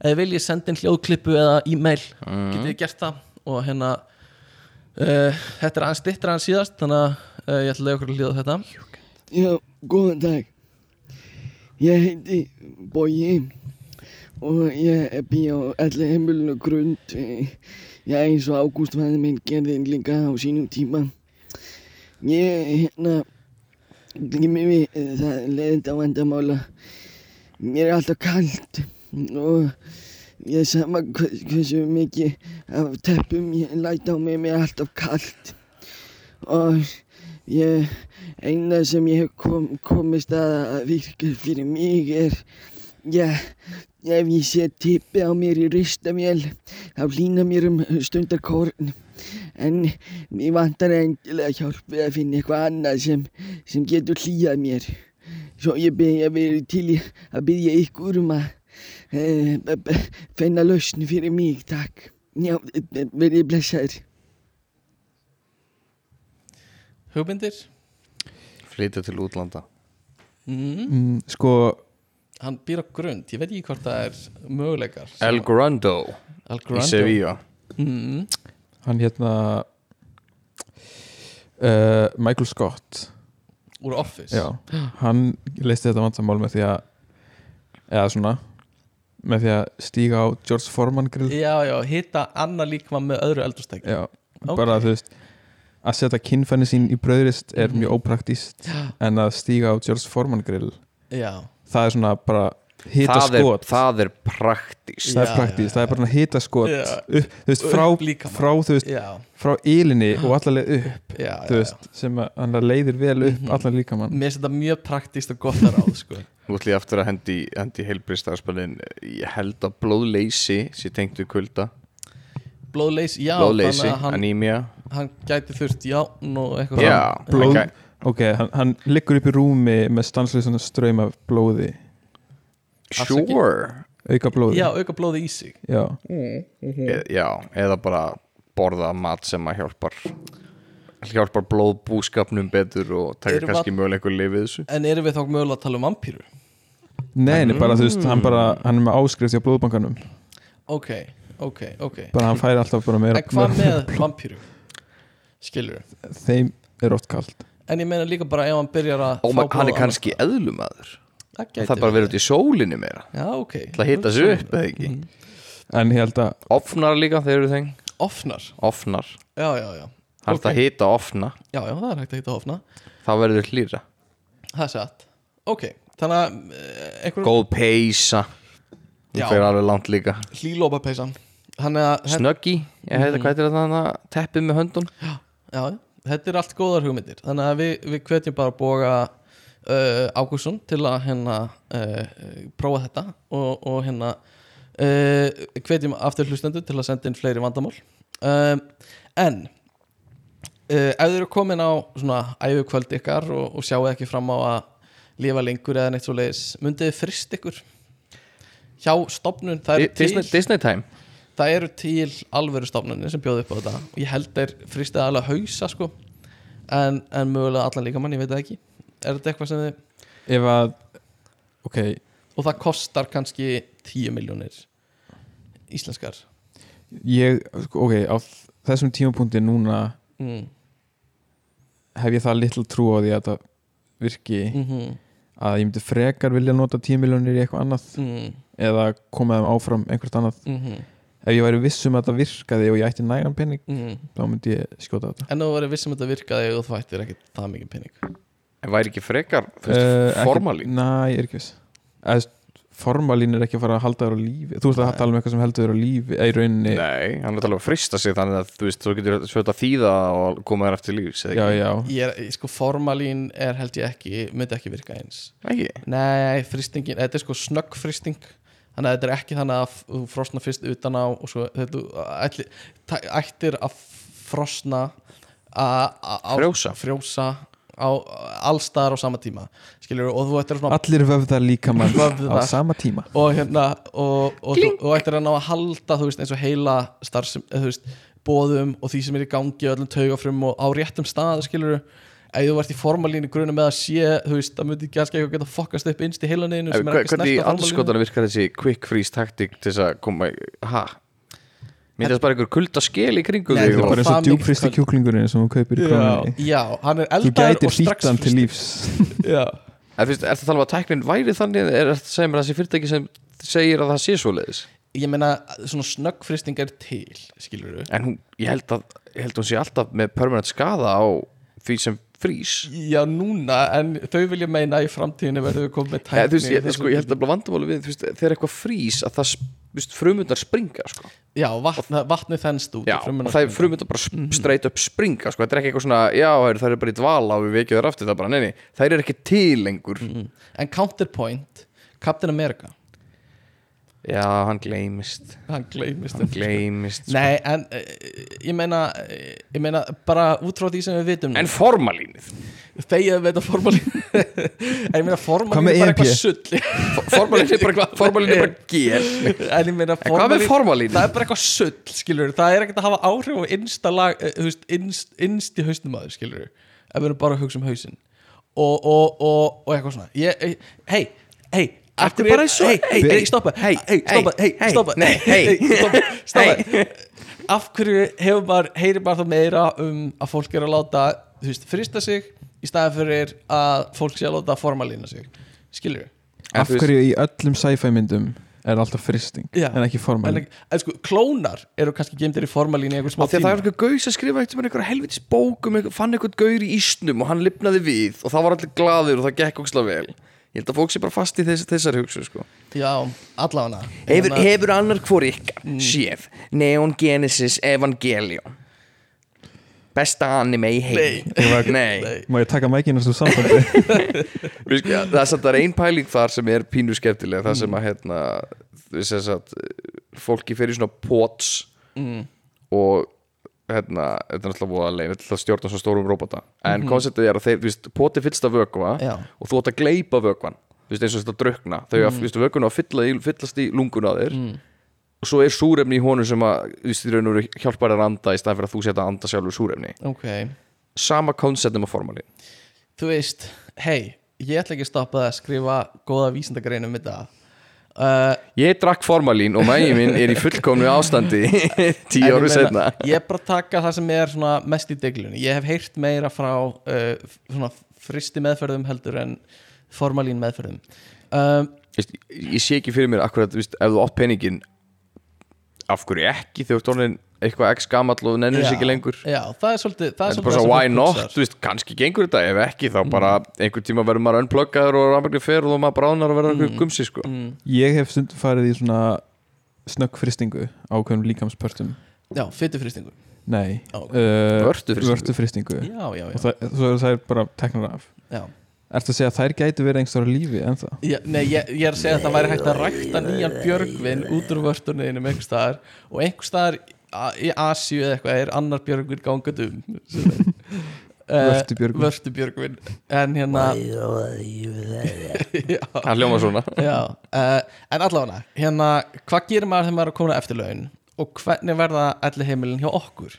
þið viljið senda inn hljóðklippu eða e-mail getið þið gert það og hérna uh, þetta er aðeins dittra aðeins síðast þannig að uh, ég ætla að lega okkur að hljóða þetta Já, góðan dag. Ég heiti Bogi og ég er bí á allir heimilinu grund. Já, eins og Ágúst fæði minn gerði líka á sínum tíma. Ég, hérna, glými við það leðinda vandamála. Mér er alltaf kallt og ég er sama hvers- hversu mikið af teppum ég læt á mig, mér er alltaf kallt. Og ég, eina sem ég hef kom, komist að að virka fyrir mig er, já, ef ég sé tippi á mér í ristavél, þá hlýna mér um stundarkorn. En mér vantar endilega hjálp við að finna eitthvað annað sem, sem getur hlýjað mér. Svo ég byrja verið til að byrja ykkur um að finna lausn fyrir mig, takk. Já, verið blessaður. hugmyndir? Flytja til útlanda. Mm. mm, sko, hann býr á grund, ég veit ekki hvort það er möguleikar El Grando El í Grando Sevilla. Mm. hann hérna uh, Michael Scott. Úr Office? Já, hann leisti þetta vandamál með því að eða svona með því að stíga á George Foreman grill. Já, já, hitta annar líkma með öðru eldurstæk já, Ok. bara þú veist að setja kinnfæni sín í bröðrist er Mhm. mjög ópraktíst en að stíga á George Foreman grill já, það er svona bara hita það er, skot það er praktíst það er praktíst, það er bara hita skot þú veist, frá, frá þú veist, já, frá ylinni og allarleið upp já, þú já, veist, sem að hann leiðir vel upp Mhm. allar líkamann. Mér finnst þetta mjög praktíst og gott að ráð sko. Nú ætlum ég aftur að hendi, hendi heilbristaðarspilin Ég held að blóðleysi sé tengt við kulda. Blóðleys, já, Blóðleysi, að hann, gæti þurft játn og eitthvað Já, Blóð- hann gæ- ok, hann, hann liggur upp í rúmi með stansleysan ströym af blóði. Sure. Auka blóði já, auka blóði í sig. Já. e, Já, eða bara borða mat sem að hjálpar hjálpar blóðbúskapnum betur og taka Erum kannski mögulega einhver lifið þessu? En erum við þá mögulega að tala um vampíru Nei, nei, bara þú veist, hann bara hann er með áskrift hjá blóðbankanum. Ok, ok, ok. Bara hann færi alltaf bara meira en hvað með vampíru skilur þeim er oft kalt. En ég meina líka bara ef hann byrjar að Ó, hann er kannski eðlumadur það Það er bara að vera út í sólinni meira. Já, ok. Það sig upp, eða ekki? En ég held að Ofnar líka, þeir eru þeng. Ofnar, Ofnar, já, já, já það er Ok. að hita ofna já, já, það er hægt að hita ofna Það verður hlýra. Það er satt, ok þannig að eh, einhver Góð peysa. Já. Það fyrir alveg langt líka. Hlýlópa er að Snöggi, ég heita hvað er þetta Teppið með höndun Já, þetta er allt góðar hugmyndir. Þannig að við, við hvetjum bara að boga uh, Ágússon til að hérna uh, prófa þetta og, og hérna uh, hvetjum aftur hlustendur til að senda inn fleiri vandamál. Um, En uh, ef þið eru komin á svona æfukvöld ykkar og, og sjáu ekki fram á að lifa lengur eða neitt svo leiðis myndið þið frist ykkur? Hjá stofnun það Disney, Disney time. Það eru til alvöru stofnunni sem bjóðu upp á þetta. Og ég held þeir fristið alveg að hausa sko. En, en mögulega allan líka mann, ég veit það ekki. Er þetta eitthvað sem þið ef að ok, og það kostar kannski 10 miljónir íslenskar. Ég ok, á þessum tímapunkti núna mm. Hef ég það litlu trú á því að það virki Mm að ég myndi frekar vilja nota 10 miljónir í eitthvað annað Mm. eða koma þeim áfram einhvert annað. Mm ef ég væri viss um að það virkaði og ég ætti nægan penning Mm. þá myndi ég skjóta þetta. En þú verður vissum að þetta virkaði og þú ættir ekki það mikið pening? En væri ekki frekar, ekki- formalín? Næ, ég er ekki viss Formalín er ekki að fara að halda þér á lífi Þú veist að Nei. tala um eitthvað sem heldur þér á lífi eða í rauninni, Nei, hann er talað að frista sig þannig að þú veist, þú getur svöld að þýða og koma þér eftir lífs já, já ég er, sko formalín er held ég ekki myndi ekki virka eins Ekki? nei, fristingin, þetta er sko snöggfristing þannig að þetta er ekki þannig að þú frosna fyrst utan á og svo þetta ættir að frosna a- a- á- Frjósa. frjósa á allstaðar á sama tíma skilur og þú ættir að svona allir vöfðar líka mann á sama tíma. Og hérna og, og, og, og ættir að ná að halda þú veist eins og heila eða, þú veist, bóðum og því sem er í gangi og öllum taugafrum og á réttum stað skilur ef þú ert í formalínu grunum með að sé þú veist, það myndi kannski eitthvað geta fokkast upp innst í heilaninu sem er ekki Hvernig í anskotanum virkar þessi quick freeze taktik til þess að koma Ha? Myndast bara einhver kulda skel í kringum Nei, þig þetta og bara eins það og mikið djúpfristi kvöld. kjúklingurinn sem þú kaupir í Já, krónunni. já, hann er þú eldaður gætir og strax hlýttan til lífs. Já, er það að tala um að tæknin væri þannig eða er það að segja mér að þessi fyrirtæki sem segir að það sé svoleiðis? Ég meina svona snöggfristing er til skilur En hún, ég held að, ég held að hún sé alltaf með permanent skada á því sem frís Já, núna, en þau vilja meina í framtíðinu verður við komið með tækni þú veist, ég, sko, ég held að bara vandamáli við, veist, þegar eitthvað frís að það, veist, frumundar springa, sko. Já, vatn, vatnið þennst út Já, það er frumundar bara mm straight up springa, sko. Þetta er ekki eitthvað svona, já, það er bara í dvala og við vekjum þar aftur, það bara, neini, það er ekki til lengur. En Counterpoint, Captain America Já, hann gleymist, Hann gleymist hann gleymist, sko. Nei, en uh, ég meina eh, ég meina bara út frá því sem við vitum En formalínið, þegar við þetta formalín en ég meina Hvað formalín með er bara eitthvað sull. Formalínið er bara, formalínið er bara gél. en ég meina formalín formalínið? það er bara eitthvað sull skilur það er ekkert að hafa áhrif á innsta lag eh, þú veist, innst, innst í hausnum aður skilur ef við erum bara að hugsa um hausinn. Og, og, og, og eitthvað svona. Ég, hei, hei Ertu hverju bara er- svo- hei, hei, hei, stoppa Hey, hei, stoppa, hey, hei, hey, stoppa nei, hey. stoppa, stoppa af hverju hefur maður heyrir maður það meira um að fólk er að láta þú veist, frista sig í staðan fyrir að fólk sé að láta formalína sig? Skilur En af hverju í öllum sci-fi myndum er alltaf fristing Já. en ekki en, formalin en sko, klónar eru kannski gemdir í formalínu í einhver smá Af því að tíma. það er eitthvað gaus að skrifa eitthvað með einhver helvitis bókum, fann eitthvað gaur í ísnum og hann lifnaði við og það var allir glaður og það gekk óksla vel. Ég held að fólk sé bara fast í þess, þessari hugsu, sko. já, allavega. Hefur, Hérna- hefur annar hvor ykkar séð Neon Genesis Evangelion? Besta anime í heim Nei, Nei. má ég taka mækina svo sambandi? Við sko, Það er samt að ein pæling þar sem er pínu skemmtilega Það sem að hérna þess að fólki fer í svona pots mm. og hérna, þetta er náttúrulega voðaleg þetta er alltaf stjórna svo stórum róbota en konceptið er að þeir, þú veist, poti fyllst af vökva Já. og þú átt að gleypa vökvan þú veist, eins og þetta drukna. Þau að, þú veist, að fylla í, fyllast í lungun á þér. Og svo er súrefni í honum sem að, þú veist, og veru hjálpar þér að anda í staðan fyrir að þú setja að anda sjálfur súrefni. Ok, sama konceptum á formalin þú veist hei, ég ætla ekki að stoppa að skrifa góða vísindagrein um þetta uh, ég drakk formalín og mægi minn er í fullkomnu ástandi tíu ég meina, setna ég er bara að taka það sem er mest í deglunni ég hef heyrt meira frá uh, svona fristi meðferðum heldur en formalín meðferðum. Um, Veist, ég sé ekki fyrir mér akkurat, veist, ef þú átt peningin af hverju ekki? Þegar þú ert orðin eitthvað x gamall og nennir já, ekki lengur. Já, það er svolítið það Það er er svolítið bara það svo why not, þú veist, kannski gengur þetta. Ef ekki þá bara einhver tíma verður maður unpluggaður og rafmagnir fer og maður bráðnar og verður einhver gumsi sko. Mm, ég hef stund farið í svona snöggfristingu ákveðum líkamspörtum. Já, fytufristingu nei, Já. uh, vörtufrystingu. já, já, já, og það, svo eru þær bara teknar af. Já. Ertu að segja að þær gætu verið einhverjum lífi en það? Já, nei, ég, ég er að segja að það væri hægt að rækta nýjan björgvin út úr vörtunniðinum einhver staðar og einhver staðar í Asíu eða eitthvað er annar björgvin gangað um Vörtubjörgvin. Vörtubjörgvin. En hérna já, hann hljóma svona. Já uh, en allavega hérna, hvað gerir maður þegar maður er að koma eftir laun og hvernig verða allir heimilin hjá okkur?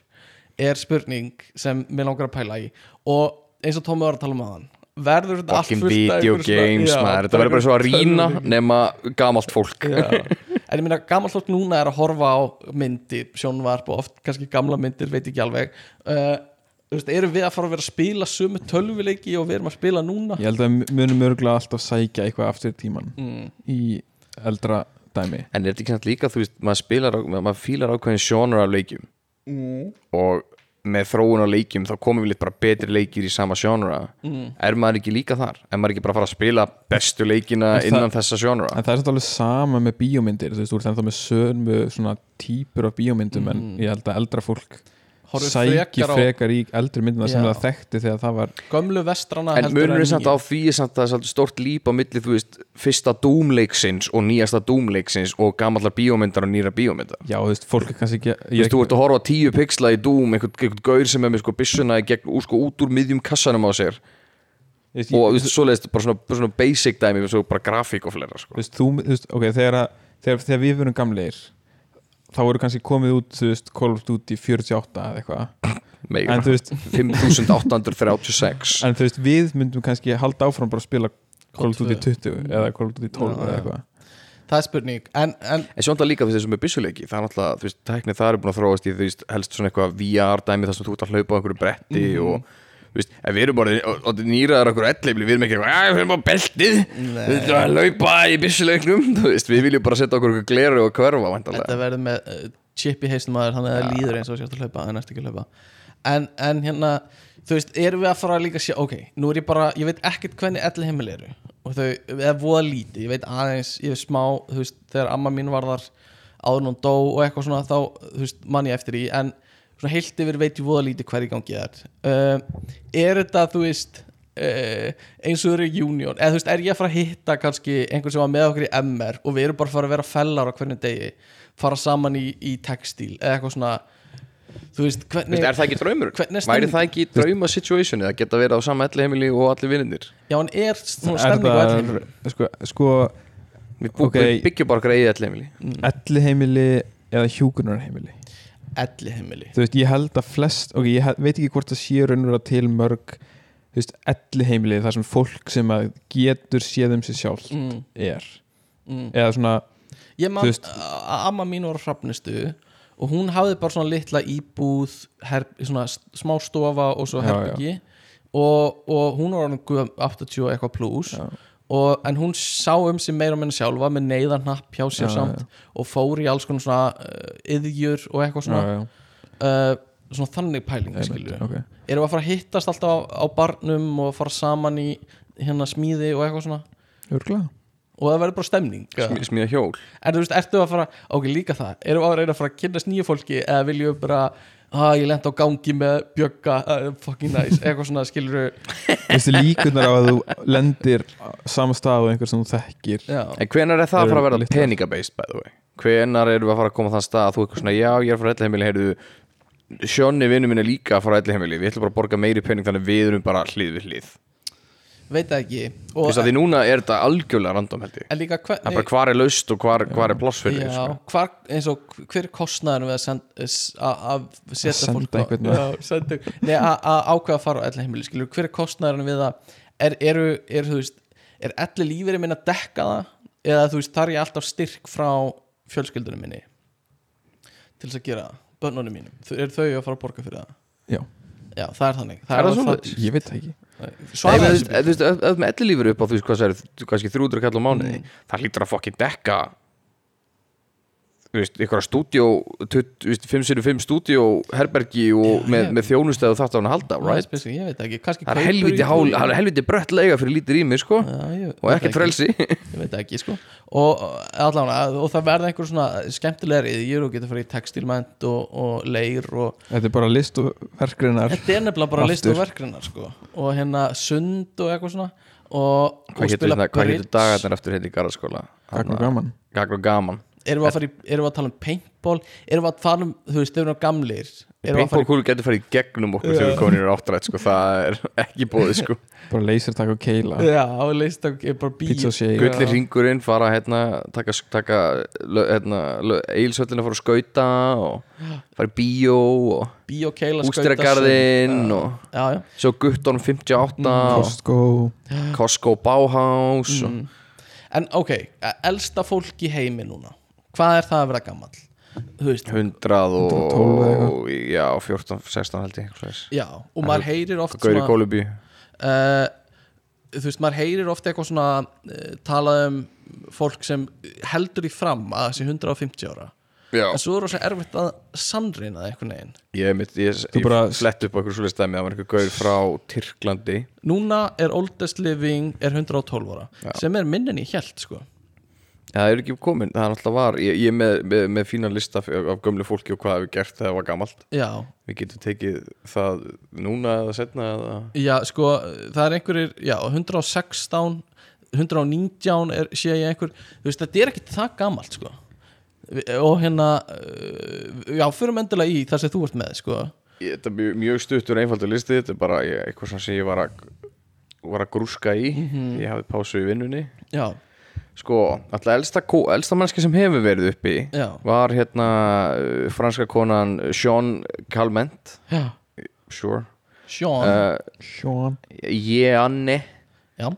Er spurning sem mér langar að pæla í. Og eins og Tómi var að tala um aðan verður þetta allt fullt af video games Já, maður, þetta verður bara svo að tölvuleikjum. nema gamalt fólk en ég meina gamalt fólk núna er að horfa á myndir, sjónvarp og oft kannski gamla myndir, veit ekki alveg uh, þú veist, erum við að fara að vera að spila sömu tölvuleiki og við erum að spila núna Ég held að við munum örgulega alltaf sækja eitthvað aftur í tíman mm. í eldra dæmi en er þetta ekki samt líka, þú veist, maður spilar maður fílar ákveðin sjónur af leikjum Mm. og með þróun á leikjum þá komum við litt bara betri leikir í sama sjónura Mm. er maður ekki líka þar? er maður ekki bara að fara að spila bestu leikina En það- innan þessa sjónura? En það er svolítið sama með bíómyndir Þú veist, þú ert ennþá með sömu svona típur af bíómyndum En ég held að eldra fólk sæki frekar á frekar í eldri myndina sem það þekkti þegar það var gömlu vestrana En heldur munurinn en samt á því er samt að það er svolítið stórt líp á milli, þú veist, fyrsta Doom-leiksins og nýjasta Doom-leiksins og gamallar bíómyndar og nýra bíómyndar já, þú veist, fólk er kannski ekki Þú veist, þú ert að horfa tíu pixla í Doom einhvern, einhvern gaur sem er með sko byssuna í gegn, sko, út úr miðjum kassanum á sér. Veist, og þú veist, svoleiðist bara svona, bara svona basic dæmi svo bara grafík og fleira sko. þú veist, þú, þú veist, ok, þegar, að, þegar, þegar við verum gamleir þá voru kannski komið út, þú veist, Call of Duty 48 eða eitthvað, meira, en þú veist 5836 en þú veist, við myndum kannski halda áfram bara að spila Call of Duty 20 eða Call of Duty 12 Já, eða eitthvað. Það er spurning. En, en En náttúrulega líka þú veist þessum með byssuleiki. Það er náttúrulega, þú veist, tæknið það er búin að þróast í þú veist, helst svona eitthvað VR dæmi þar sem þú ert að hlaupa á einhverju bretti Mhm. og ef við erum bara og, og nýraðar okkur elleifli, við erum ekki eitthvað, "Æ, við erum á beltið. Við erum að hlaupa í veist, við viljum bara setja okkur okkur gleru og hverfa þetta verður með uh, chip í haustum aður þannig að það líður eins og sérst að hlaupa en eftir ekki að hlaupa. En, en hérna, þú veist, erum við að fara að líka að sjá ok, nú er ég bara, ég veit ekkert hvernig elli heimil eru. Og þau, eða voða lítið ég veit aðeins, ég veit smá þú veist, þegar amma mín var þar áður hún dó og eitthvað svona, þá, þú veist, mann ég eftir í en svona heilt yfir veit ég voða lítið hver í gangi er uh, er þetta, þú veist uh, eins og eru union eða þú veist, er ég að fara að hitta kannski einhvern sem var með okkur í MR og við erum bara að fara að vera fellar á hvernig degi fara saman í, í textíl eða eitthvað svona þú veist, hvernig er það ekki draumur? Hvernig Væri það ekki drauma situation eða geta verið á sama elli heimili og allir vinnir? já, en er svona Er stemning á það- allir sko, sko Við, bú, Ok. við byggjum bara eigið elli heimili elli heimili eða hjúkunarheimili elli heimili þú veist, ég held að flest ok, ég held, veit ekki hvort það sé raunverulega til mörg þú veist, elli heimili þar sem fólk sem að getur séð um sig sjálf mm, er. Mm. eða svona, ég man Þú veist- að amma mín var hrafnistu og hún hafði bara svona litla íbúð her, svona s- smá stofa og svo Já, herbyggi og, og hún var orðin guð 80 og eitthvað pluss Já. Og, en hún sá um sig meira og minna sjálfa með neyðarnapp hjá sér Já, samt og fór í alls konar svona uh, yðjur og eitthvað já, svona. Já, uh, svona þannig pæling einmitt, skilju ok. erum við að fara að hittast alltaf á, á barnum og fara saman í hérna smíði og eitthvað svona? Örugglega. og það verður bara stemning? Smi- Smíða hjól. Þú veist, ertu að fara, ok, líka það. Erum við að reyna að fara að kynast nýju fólki Eða viljum við bara, að ég lent á gangi með bjögga, uh, fucking nice. Eitthvað svona, skilur veistu líkunar á að þú lendir á sama stað og einhver sem þú þekkir? Já, En hvenar er það að fara að vera by the way? Hvenar erum við að fara að koma þann stað að þú eitthvað svona, já, ég er að fara að elli heimili, heyrðu Sjónni vinnu minn er líka að fara að elli heimili Við ætlum bara að borga meiri pening þannig við erum bara hlið við hlið veit það ekki. Þú veist að því núna er þetta algjörlega random held ég. En líka Það er bara hvar er laust og hvar, hvar er pláss fyrir Já, sko. hvar, eins og hver er kostnaður við að setja fólk að ákveða að fara á elli heimili skilur, hver er kostnaður við að er, eru, er, veist, er elli lífeyri minn að dekka það? Eða þú veist, þar ég alltaf styrk frá fjölskyldunum minni til þess að gera það, bönnunum mínum. Eru þau að fara að borga fyrir það? Já. Já, það er þannig. Er það alveg svoleiðis? ég veit það ekki Svara þessu þú veist, ef með elli lífur upp á þú veist hvað er kannski 300 kall á mánuði það hlýtur að fokkin dekka að stúdíó 5x5 stúdíó herbergi og Já, með, með þjónustæðu þátt á hann að halda right? Ég veit ekki, kannski það er helviti, hál, það er helviti brött lega fyrir lítið rými sko. Og ekki. frelsi. Ég veit ekki sko. Og, allavega, og það verða einhver svona skemmtilegri ég og getur farið í textilment og, og leir og þetta er bara list og verkgreinar þetta er nefnilega bara list og Aftur. verkrinnar sko. Og hérna sund og eitthvað svona. Og, og hvað getur dagarnir eftir hérna í garðaskóla? Gagn og gaman. Gagn og gaman erum við að fara í, erum við að tala um paintball? Erum við að tala um, þú veist, erum við gamlir. Erum við að paintball fara í kúlu getur farið í gegnum okkur þegar við komin í áttrætt sko það er ekki bóðið sko. Bara lasertak og keila. Já, að bara bí Gullir ringurinn fara hérna taka, taka hérna, eilsöllin að fara að skauta og fara í bíó og bí og keila ústýragarðinn og já, já, svo Guttorm 58 og Costco. Costco Bauhaus og Mm. en ok, elsta fólk í heimi núna hvað er það að vera gammal þú veist, 100 og, 112 eða og já, 14, 16 held ég já, og maður heyrir oft Gauri Kólubi uh, þú veist, maður heyrir ofta eitthvað svona uh, talað um fólk sem heldur í fram að þessi 150 ára. Já, en svo er það erfitt að sannreina það eitthvað neginn ég, ég, Þú ég bara- flett upp á einhver svoleiðis dæmi. Það var einhver gaur frá Tyrklandi. Núna er oldest living er 112 ára sem er minn en ég held sko. Já, það er ekki komin, það er alltaf var. Ég, ég er með, með, með fína lista af af gömlu fólki og hvað hefur gert þegar það var gamalt. Já, Við getum tekið það núna eða setna eða? Já, sko það er einhverjir, já, 116 119 er, sé ég einhver. Þú veist, þetta er ekki það gamalt sko. Og hérna uh, já, förum endilega í það sem þú ert með sko. Ég- Þetta er mjög, mjög stuttur einfaldur listi. Þetta er bara ég, eitthvað sem ég var að var að grúska í. Ég hafði pásu í vinnunni. Já, Sko, alltaf elsta, elsta mannski sem hefur verið uppi já, var hérna uh, franska konan Sean Calment. Já. Sure. Sean, uh, Sean Jeanne. Já,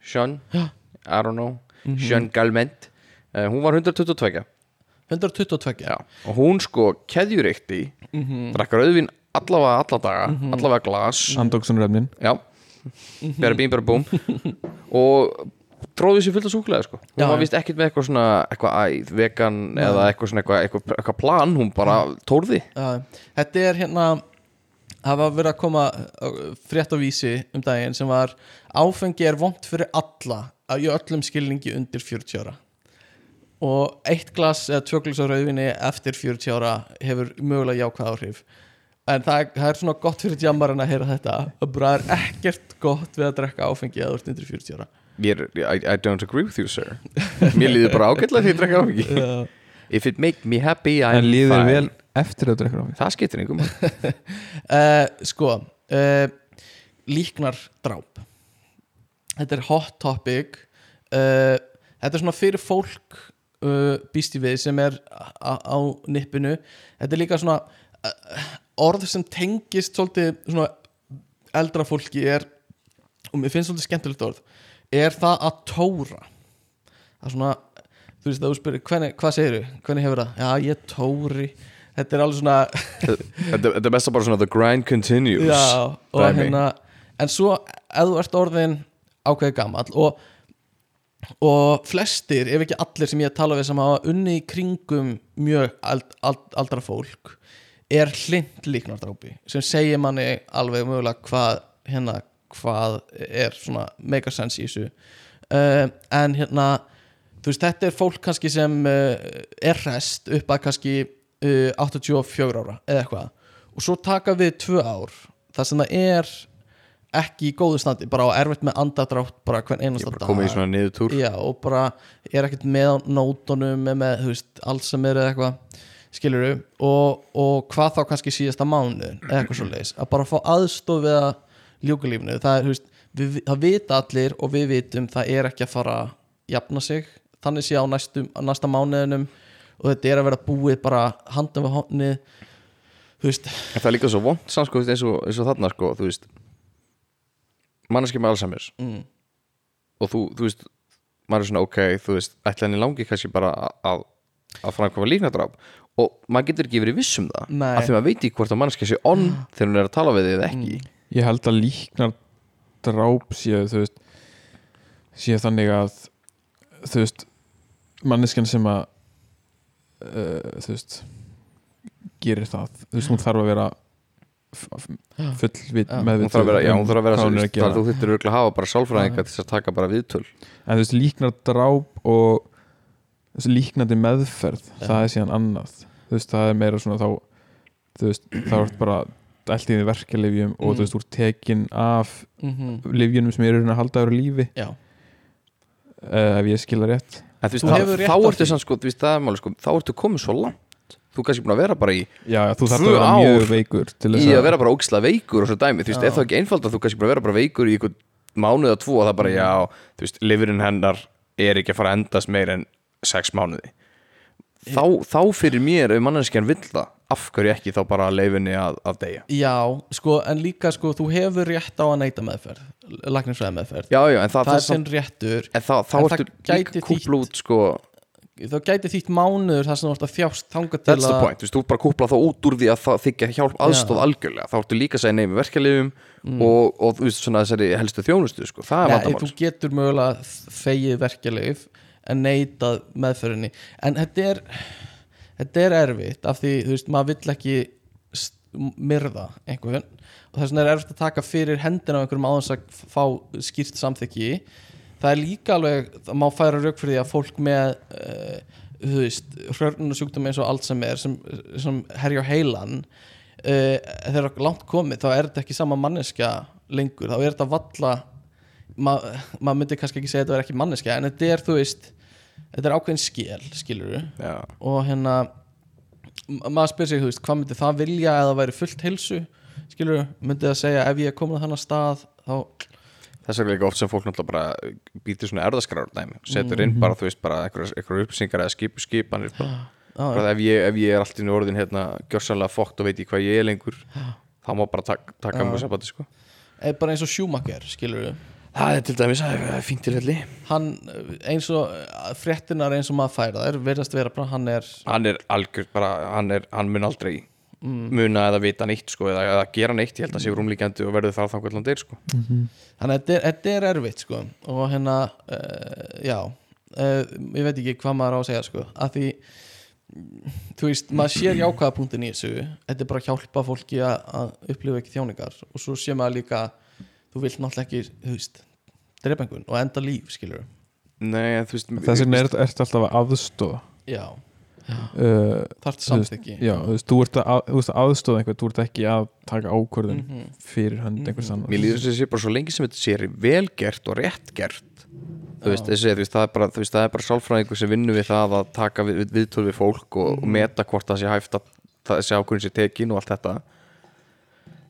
Sean, já. I don't know. Sean Calment. Uh, Hún var 122 122 Já. og hún sko keðjureikti mm -hmm. drakk rauðvin allavega alla daga allavega glas. Andóksunrefnin já, bæra bím, bæra búm. Og tróði sér fullt af súkulega sko. hún var vist ekkert með eitthvað svona eitthvað æð, vegan eða eitthvað svona eitthvað, eitthvað, eitthvað plan, hún bara tórði. Já, þetta er hérna það var verið að koma uh, frétt á vísi um daginn sem var áfengi er vont fyrir alla að í öllum skilningi undir 40 ára. Og eitt glas eða tvö glas á rauðvinni eftir 40 ára hefur mögulega jákvæð áhrif. En það, það er svona gott fyrir djammarinn að heyra þetta að bara er ekkert gott við að drekka áfengi eða undir 40 ára Mér, I, I don't agree with you sir. Mér líður bara ágætlega því ég drekka áfengi if it make me happy I'm En líður fine. vel eftir að drekka á það skiptir einhverjum uh, sko uh, líknar dráp. Þetta er hot topic. Uh, þetta er svona fyrir fólk uh, býst ég við sem er á, á nippinu. Þetta er líka svona uh, orð sem tengist svolítið svona eldra fólki er og mér finnst svolítið skemmtilegt orð er það að tóra? Það er svona þú veist að þú spyrir hvernig, hvað segirðu, hvernig hefur það? Já ég tóri. Þetta er alveg svona þetta, er mest bara svona the grind continues. Já, og hérna en svo ef þú ert orðin ákveðið gamall og, og flestir, ef ekki allir sem ég tala við sem hafa unni í kringum mjög ald, ald, aldra fólk er hlind líknardrápi sem segir manni alveg mögulega hvað hérna, hvað er svona mega sense í þessu. Uh, en hérna þú veist, þetta er fólk kannski sem uh, er rest upp að kannski uh, 84 ára eða eitthvað. Og svo taka við tvö ár þar sem það er ekki í góðu standi, bara á erfitt með andadrátt bara hvern einasta bara komið í svona niðurtúr. Já, og bara er ekkert með á nótunum með, með þú veist, alls sem er eða eitthvað skilur og, og hvað þá kannski síðasta mánu eða eitthvað svo leis, að bara fá aðstof við að ljúka lífinu, það er, það vita allir og við vitum það er ekki að fara að jafna sig. Þannig sé á næstum, á næsta mánuðinum og þetta er að vera búið bara handum veist, En það er líka svo vond samt sko, eins, og, eins og þarna sko, þú veist manneski með Alzheimer's mm, og þú, þú veist maður er svona ok, þú veist, ætla henni langi kannski bara að, að framkvæma líknadráp og maður getur ekki verið viss um það Nei. af því maður veit ekki hvort að manneski sé on þegar hún er að tala við þig eða ekki Ég held að líknar dráp séu þú veist séu þannig að þú veist manneskjan sem að uh, þú veist gerir það, þú veist hún þarf að vera f- f- fullvit Já. með hún þarf að vera, já, hún þarf að vera hvað svo, hún er að það, gera. þú þurftir örgulega að hafa bara sálfræðinga til þess að taka bara viðtöl. En þú veist líknar dráp og þessi líknandi meðferð það er síðan annað. Þú veist það er meira svona þá þú veist þá er bara allt í því verkelifjum og Mm. þú veist úr tekin af mm livjunum sem eru að halda á lífi. Já, uh, ef ég skilða rétt. En þú veist, Þú þá, hefur rétt þá ertu sann sko, þú veist, það er máli sko þá ertu komið svo langt. Þú er kannski búin að vera bara í já, já, þú þarf að vera mjög veikur til í þess að vera bara ógislega veikur og svo dæmi, þú veist, er það ekki einfald að þú kannski bara vera bara veikur í einhvern mánuð eða tvo og það bara, já, þú veist, lifurinn hennar er ekki að fara að endast meir en sex mánuði. Þá, þá fyrir mér, ef manneskjan vill það af hverju ekki þá bara leifinni að, að deyja? Já, sko en líka sko, þú hefur rétt á að neyta meðferð læknisfræði meðferð já, já, en það, það er sinn réttur en það, þá en ertu líka kúpla út sko, þá gæti þýtt mánuður þar sem þú ert að þjást þanga til that's the að point, þú þú bara kúpla þá út úr því að það þykja hjálp aðstóð algjörlega. Þá ertu líka að segja neymi verkefliðum og, og þú veist, svona þessari helstu þjónustu sko, það er vandamál þú getur mögulega þegið verkjalið en neitað meðferðinni. En þetta er þetta er erfitt af því þú veist maður vill ekki myrða einhvern. Og þess vegna er erfitt að taka fyrir hendina á einhverjum áðans að fá skýrt samþykki. Það er líka alveg, það má færa rauk fyrir því að fólk með uh, þú veist, hrörnunarsjúkdómi eins og Alzheimer sem, sem herja á heilan uh, þegar langt komið þá er þetta ekki sama manneskja lengur, þá er þetta valla maður ma myndi kannski ekki segja að þetta er ekki manneskja en þetta er, þú veist þetta er ákveðin skil, skilur Já, og hérna ma- maður spyr sig, þú veist, hvað myndi það vilja eða væri fullt heilsu, skilur myndi það segja ef ég er komin að þannig stað þá, þess er líka oft sem fólk náttúrulega bara býtir svona erðaskrar setur inn bara þú veist bara einhverjar upplýsingar eða skip, skipanir bara, já, bara ef, ég, ef ég er allt í einu orðin hérna gjörsanlega fókt og veit ég hvað ég er lengur þá má bara tak, taka mjög sambandi sko. Bara eins og Schumacher, skilur Það er til dæmis, það er fínt tilfelli hann eins og fréttinar eins og maður færa þær verðast vera bara hann er Hann er algjör bara, hann, er, hann mun aldrei muna eða vita neitt sko eða, eða gera neitt, ég held að sé rúmlíkjandi og verður það þannig hvernig hann deyr sko. Þannig að þetta er, þetta er erfitt sko. Og hérna uh, já, uh, ég veit ekki hvað maður á að segja sko, að því þú veist, maður sér jákvæða punktin í þessu. Þetta er bara að hjálpa fólki að, að upplifa ekki þjáningar. Og svo sé maður líka þú vilt náttúrulega ekki, þú veist drepa einhvern og enda líf, skilur Nei, en þú veist þess vegna er þetta alltaf að aðstóða já, uh, þarf Þú samþykki. já, þú veist, þú ert að, þú veist, að aðstóða einhvern þú ert ekki að taka ákvörðun Mhm. fyrir hönd einhvers annar Mér líður þess að sé bara svo lengi sem þetta sé vel gert og rétt gert þú veist, þessi, þú veist, það er bara, það er bara sálfræðingur sem vinnur við það að taka við, við, viðtöl við fólk og, og meta hvort það sé hæft að það sé ákvörðin sé tekin og allt þetta.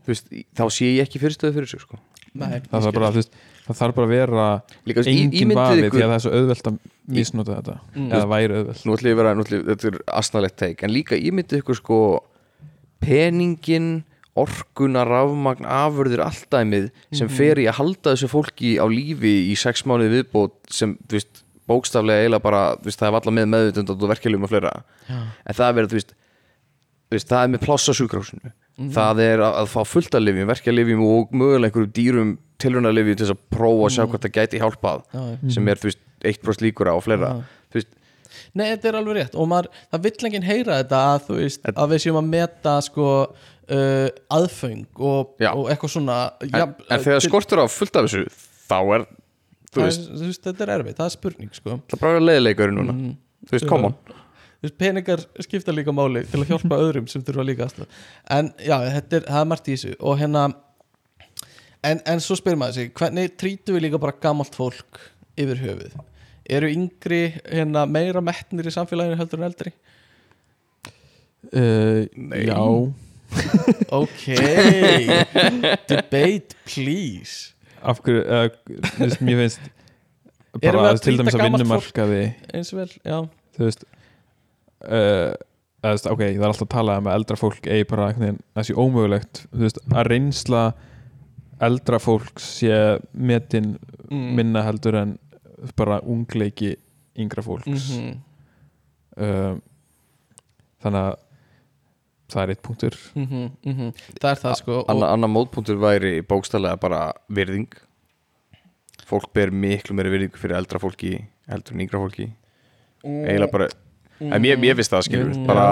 Þú veist, þá sé ég ekki fyrirstöðu fyrir sig sko. Nei, það þarf bara, veist, það þarf bara að vera Líka, engin vafi ykkur- því að það er svo auðvelt að misnota þetta. Eða væri auðvelt. Nú ætlum ég að vera, ég, þetta er asnalegt teik en líka ímyndið ykkur sko peningin orkuna, rafmagn, afurðir alltæmið sem fer í að halda þessu fólki á lífi í sex mánuði viðbót sem, þú veist, bókstaflega eiginlega bara, veist, það er valla með meðvitund og verkeflum og fleira. En það er verið, þú veist, það er með pláss á sjúkrahúsinu það er að, að fá fullt af lifjum, verkeflifjum og mögulega einhverjum dýrum tilrunarlifjum til þess að prófa og sjá hvort það gæti hjálpað Já, sem er, þú veist, 1% líkur á og fleira. Veist, Nei, þetta er alveg rétt og maður, það vill enginn heyra þetta að veist, að við séum að meta sko uh, aðföng og, og eitthvað svona en, ja, en þegar skortur á fullt af þessu þá er, þú það, veist, er- þú veist, þetta er erfitt, það er spurning sko. Það er bara leiðilegur núna. Þú veist, Þú veist, peningar skipta líka máli til að hjálpa öðrum sem þurfa líka aðstæð en já, þetta er, það er margt í þessu. Og hérna en, en svo spyrir maður sig, hvernig trítum við líka bara gamalt fólk yfir höfuð? Eru yngri hérna meira metnir í samfélaginu heldur en eldri? Uh, já, ok. Debate please. Af hverju uh, mér finnst bara til dæmis að vinnumarkaði. eins og vel, já. Þú veist uh, eða, þú veist, ok, það er alltaf að tala um að eldra fólk eigi bara það sé ómögulegt. Veist, að reynsla eldra fólk sé metin Mm. minna heldur en bara ungleiki yngra fólks. Mm uh, þannig að það er eitt punktur. -hmm, það er það sko og, Anna, annar mótpunktur væri bókstaflega bara virðing. Fólk ber miklu meiri virðingu fyrir eldra fólki heldur en yngra fólki. Eiginlega bara en mér, mér finnst það skilur Mm. bara,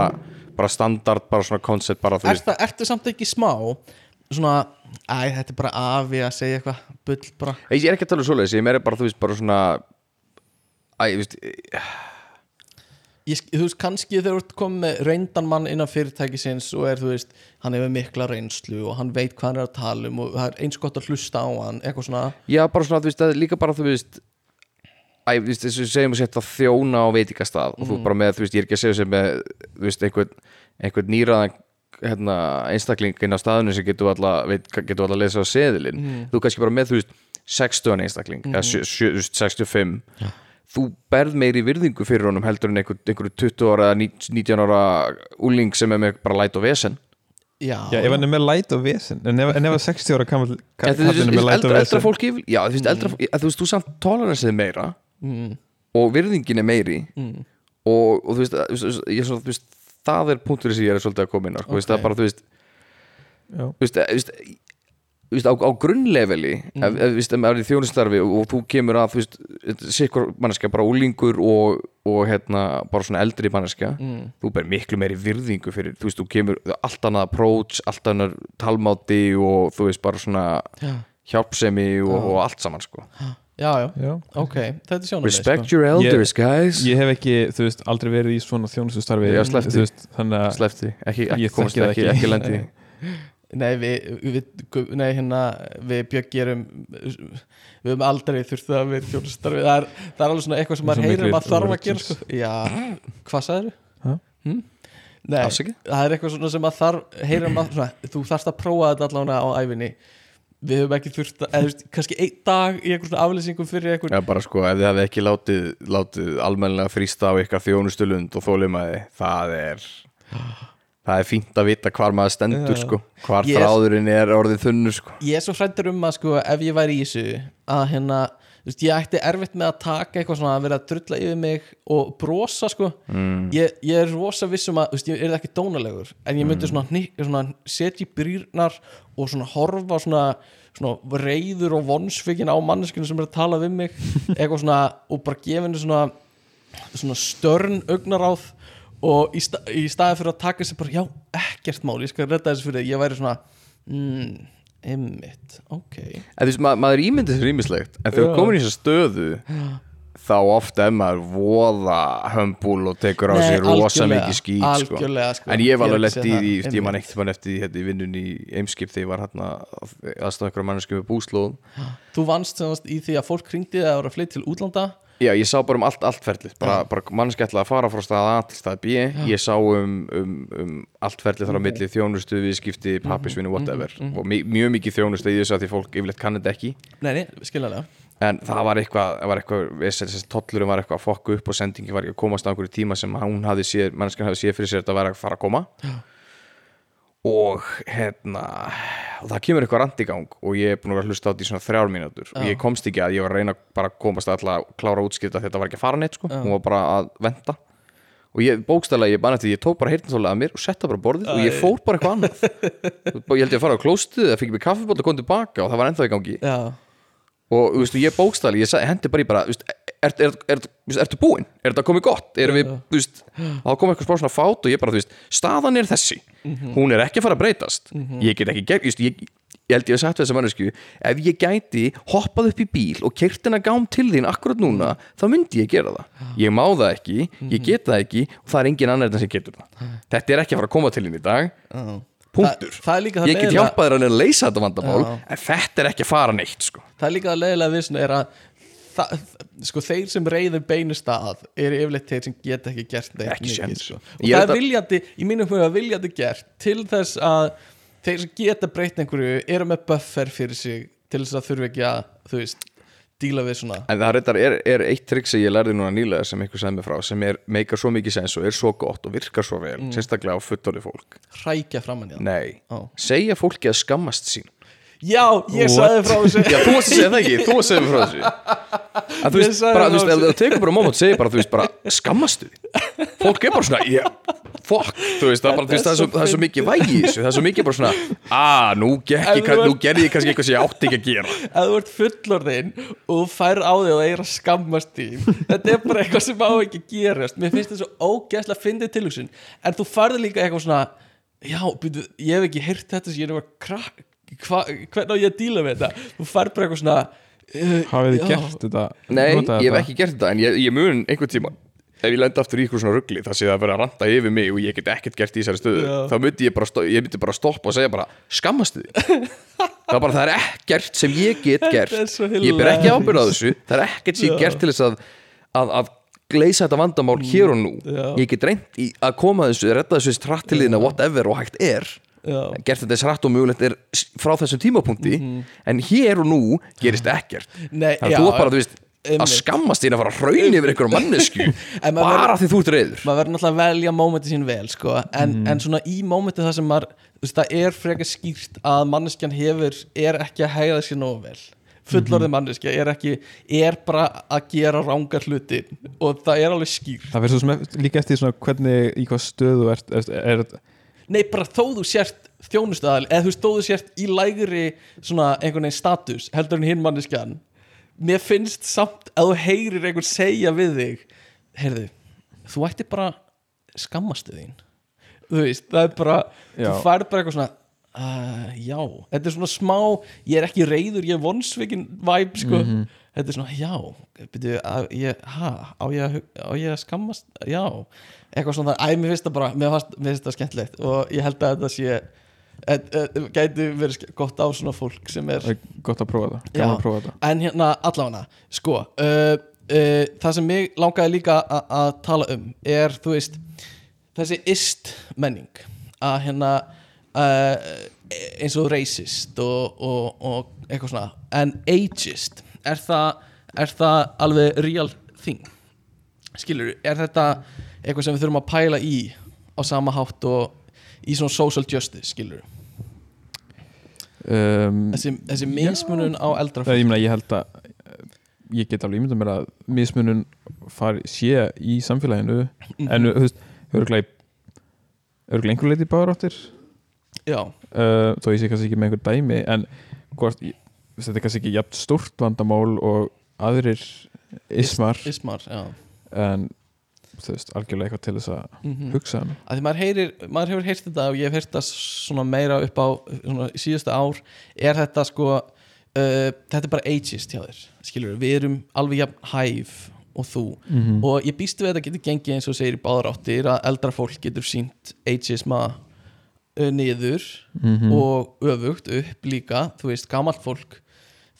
bara standard, bara svona koncept bara þú er veist það, ertu samt ekki smá svona, æ, þetta er bara afi að segja eitthvað bull bara ég er ekki að tala um svoleiðis, ég meira bara þú veist bara svona æ, þú veist, ég, sk- þú veist, kannski þegar þú ert komið með reyndan mann innan fyrirtækisins og er, þú veist, hann hefur mikla reynslu og hann veit hvað hann er að tala um og það er eins gott að hlusta á hann, eitthvað svona já bara svona þú veist, er líka bara þú veist Æ, þú veist, þess að segjum að setja þjóna á veitingastað og þú bara með, þú veist, ég er ekki að segja sem með, þú veist, einhvern, einhvern nýraðan hérna, einstakling inn á staðinu sem getur alla, veit, getur alla að lesa á seðilinn, þú kannski bara með, þú veist 60 einstakling, eða sjö- sjö- þú 65 berð meiri virðingu fyrir honum heldur en einhver, einhverju 20 ára eða 19 ára úling sem er með bara læt og vesen. Já, Já, ef hann er með læt og vesen en ef, ef að 60 ára er með læt og eldra, eldra vesen fólki já, þú veist, eldra fólki, þú veist, þú samt toleransið meira mm, og virðingin er meiri mm, og, og þú veist, ég er svona, þú veist það er punktur sem ég er svolítið að koma inn sko, veist, það er bara, þú veist Já. þú veist, þú veist, á, á grunnleveli ef, ef, maður er í þjónustarfi og, þú kemur að, sikkur manneskja, bara úlingur og, og hérna, bara svona eldri manneskja mm, þú ber miklu meiri virðingu fyrir, þú veist, þú kemur allt annað approach, allt annað talmáti og þú veist, bara svona já, hjálpsemi og, og allt saman, sko já, já, Já. ok, þetta er sjónarmið Respect your elders guys Ég hef ekki, þú veist, aldrei verið í svona þjónustustarfi Já, að Slefti, ekki, ekki Ég komast ekki, ekki. ekki lendi. Nei, við, við, nei, hérna, við Björk gerum við höfum aldrei þurft að við þjónustarfi það er, það er alveg svona eitthvað sem maður heyrir miklir að þarf að gera sko. Já, hvað sagður? Ha? Hm? Nei, Afsakið? það er eitthvað svona sem að þarf heyrir maður, svona, þú þarfst að prófa þetta allavega á æfinni við höfum ekki þurft að, eða kannski einn dag í einhver svona aflýsingum fyrir einhver Já, bara sko, ef þið hefði ekki látið, látið almennilega frýsta á ykkar þjónustulund og þólimaði, það er það er fínt að vita hvar maður stendur sko, hvar þráðurinn er orðið þunnur sko. ég er svo hrættur um að sko ef ég væri í þessu að hérna veist, ég ætti erfitt með að taka eitthvað svona að vera að drulla yfir mig og brosa sko. Mm. ég, ég er rosa vissum að þú veist, ég er ekki dónalegur en ég myndi svona, hnik, svona setja í brýrnar og svona horfa svona, svona reyður og vonsvikin á manneskinu sem er að tala við mig eitthvað svona og bara gefa henni svona svona störn augnaráð og í, sta í staði fyrir að taka sér bara já, ekkert mál, ég skal redda þessu fyrir ég væri svona mm, einmitt, ok En þú veist, ma maður ímyndið sér ímislegt en þegar Já. komin í þessa stöðu þá ofta er maður voða hömbúl og tekur á sig rosa mikið skít sko. algjörlega, sko. en ég var alveg lett í því ég man ekkert mann eftir því hérna í vinnunni í Eimskip þegar ég var hérna aðstáð einhverja mannesku með búslóðum þú vannst semast í því að fólk hringdi það að vera flytt til útlanda Já, ég sá bara um allt, allt ferlið. Bara, bara manneski ætlaði að fara frá stað A til stað B. Ég sá um, um, um allt ferlið þar á milli þjónustu, viðskipti, pappisvinni, whatever. og mi mjög mikið þjónustu í þessu að því fólk yfirleitt kann þetta ekki. Nei, skiljaðlega en það var eitthvað, það var eitthvað þessi tollurum var eitthvað að fokka upp og sendingi var ekki að komast á einhverju tíma sem hún hafði séð manneskan hafði séð fyrir sér að þetta væri að fara að koma og hérna og það kemur eitthvað rand í gang og ég er búin að hlusta á þetta í svona þrjár mínútur. Og ég komst ekki að ég var að reyna bara að komast alltaf að klára útskipta þetta var ekki að fara neitt sko, hún var bara að venda og ég bókstæðlega, ég bann eftir, ég tók bara heyrnatóllega að mér og setta bara borðið og ég fór bara eitthvað annað. Ég held ég að fara á klóstið eða fikk mér kaffibótt og kom tilbaka og það var ennþá í gangi. Já, og þú veist, ég bókstæli, ég hendi bara í bara þú veist, er, er, er, er, ertu búinn? Er þetta komið gott? Erum við, þú veist, þá kom eitthvað svona fát og ég bara, þú veist, staðan er þessi. Hún er ekki að fara að breytast. Ég get ekki, just, ég, ég held ég að sagt við þessa mannesku, ef ég gæti hoppað upp í bíl og kert hennar gám til þín akkurat núna, þá myndi ég gera það. Ég má það ekki, ég get það ekki og það er engin annar en sem getur það. Þetta er ekki að fara að koma til þín í dag. Já. punktur, er það ég get hjálpað þér að leysa þetta vandamál Já. en þetta er ekki að fara neitt sko. það er líka að leiðilega við svona er að það, sko þeir sem reyður beinu stað eru yfirleitt þeir sem geta ekki gert neitt Ekki mikið, sko. og Ég það er að- viljandi, í mínum huga viljandi gert til þess að þeir sem geta breytt einhverju eru með buffer fyrir sig til þess að þurfi ekki að þú veist, díla við svona En það er, er eitt trikk sem ég lærði núna nýlega sem einhver sagði mig frá sem er, meikar svo mikið sens og er svo gott og virkar svo vel sérstaklega á fullorði fólk. Hrækja framann í það. Segja fólki að skammast sín já, ég sagði frá þessu. Já, þú að segja það ekki, þú að mig frá þessu. Að þú veist, bara, þú veist, ef þú tekur bara moment segir bara, þú veist, bara skammastu fólk er bara svona, yeah, fuck þú veist, það bara, þú veist, það er svo, það er svo mikið vægi það er svo mikið bara svona, ah, nú, gerði ég kannski eitthvað sem ég átti ekki að gera. Ef þú ert fullorðinn og þú fær á þig og það er að skammast þín þetta er bara eitthvað sem á ekki að gerast. Mér finnst þetta svo ógæslega að fyndið tilhugsun. En þú færði líka eitthvað svona já, byrju, ég hef ekki heyrt þetta sem ég er að krakk hva, hvernig á ég að díla við þetta þú færð bara eitthvað svona uh, Hafið þið gert þetta? Nei, ég hef þetta? ekki gert þetta en ég, ég mun einhvern tíma ef ég lenda aftur í ykkur svona ruggli það sé að vera að ranta yfir mig og ég get ekkert gert í þessari stöðu Já. þá myndi ég bara, stó, ég myndi bara stoppa og segja bara skammastu því það er bara, það er ekkert sem ég get gert er ég ber ekki hilarious. ábyrð á þessu það er ekkert sem ég Já. gert til þess að að, að gleysa þetta vandamál hér og nú Já. ég get reynt í að koma þessu redda þessu stratt til þín að whatever og hægt er gert þetta eins rætt og mögulegt er frá þessum tímapunkti en hér og nú gerist ekkert. Nei, þannig að þú er bara, þú veist að skammast þín að fara að hraun yfir einhverjum mannesku bara því þú ert reyður maður verður náttúrulega að velja mómenti sín vel sko. en, en svona í mómenti það sem maður þú veist, það er frekar skýrt að manneskjan hefur, er ekki að hegða sér nógu vel. Fullorðið manneskja er ekki er bara að gera rángar hluti og það er alveg skýrt. Það verður svo sem líka eftir svona hvernig í hvað stöðu ert, er, er, er nei bara þó þú sért þjónustaðal eða þú þú sért í lægri svona einhvern veginn status heldur en hinn manneskjan mér finnst samt að þú heyrir einhvern segja við þig heyrðu, þú ætti bara skammastu þín. Þú veist, það er bara Já. þú færð bara eitthvað svona uh, já, þetta er svona smá ég er ekki reyður, ég er vonsvikin vibe sko, þetta er svona já, byrju, að ég, ha á ég, á ég að skammast já, eitthvað svona, æ, mér finnst það bara mér finnst, það skemmtilegt og ég held að þetta sé et, et, gæti verið gott á svona fólk sem er gott að prófa það, gaman að prófa það En hérna allavega sko uh, uh, Það sem mig langaði líka að tala um er þú veist þessi ist menning að hérna uh, eins og racist og, og, og eitthvað svona en ageist er það, er það alveg real thing? Skilur, er þetta eitthvað sem við þurfum að pæla í á sama hátt og í svona social justice skilur um, þessi, þessi mismunun á eldra Það, ég, meina, ég held að ég get alveg ímynda mér að mismunun fari, sé í samfélaginu Mhm. en þú veist, örgulega örgulega einhver leiti báður áttir. Já, uh, þó ég sé kannski ekki með einhver dæmi en hvort, ég, þetta er kannski ekki jafn stórt vandamál og aðrir ismar. ismar já. en þú veist, algjörlega eitthvað til þess að Mm hugsa um. Að því maður, heyrir, maður hefur heyrt þetta og ég hef heyrt það svona meira upp á svona, síðustu ár er þetta sko uh, þetta er bara ageist hjá þér skilur, við erum alveg jafn hæf og þú. Mm og ég býstu við að þetta getur gengið eins og segir í báðar áttir að eldra fólk getur sínt ageisma uh, niður -hmm. og öfugt upp líka. Þú veist, gamalt fólk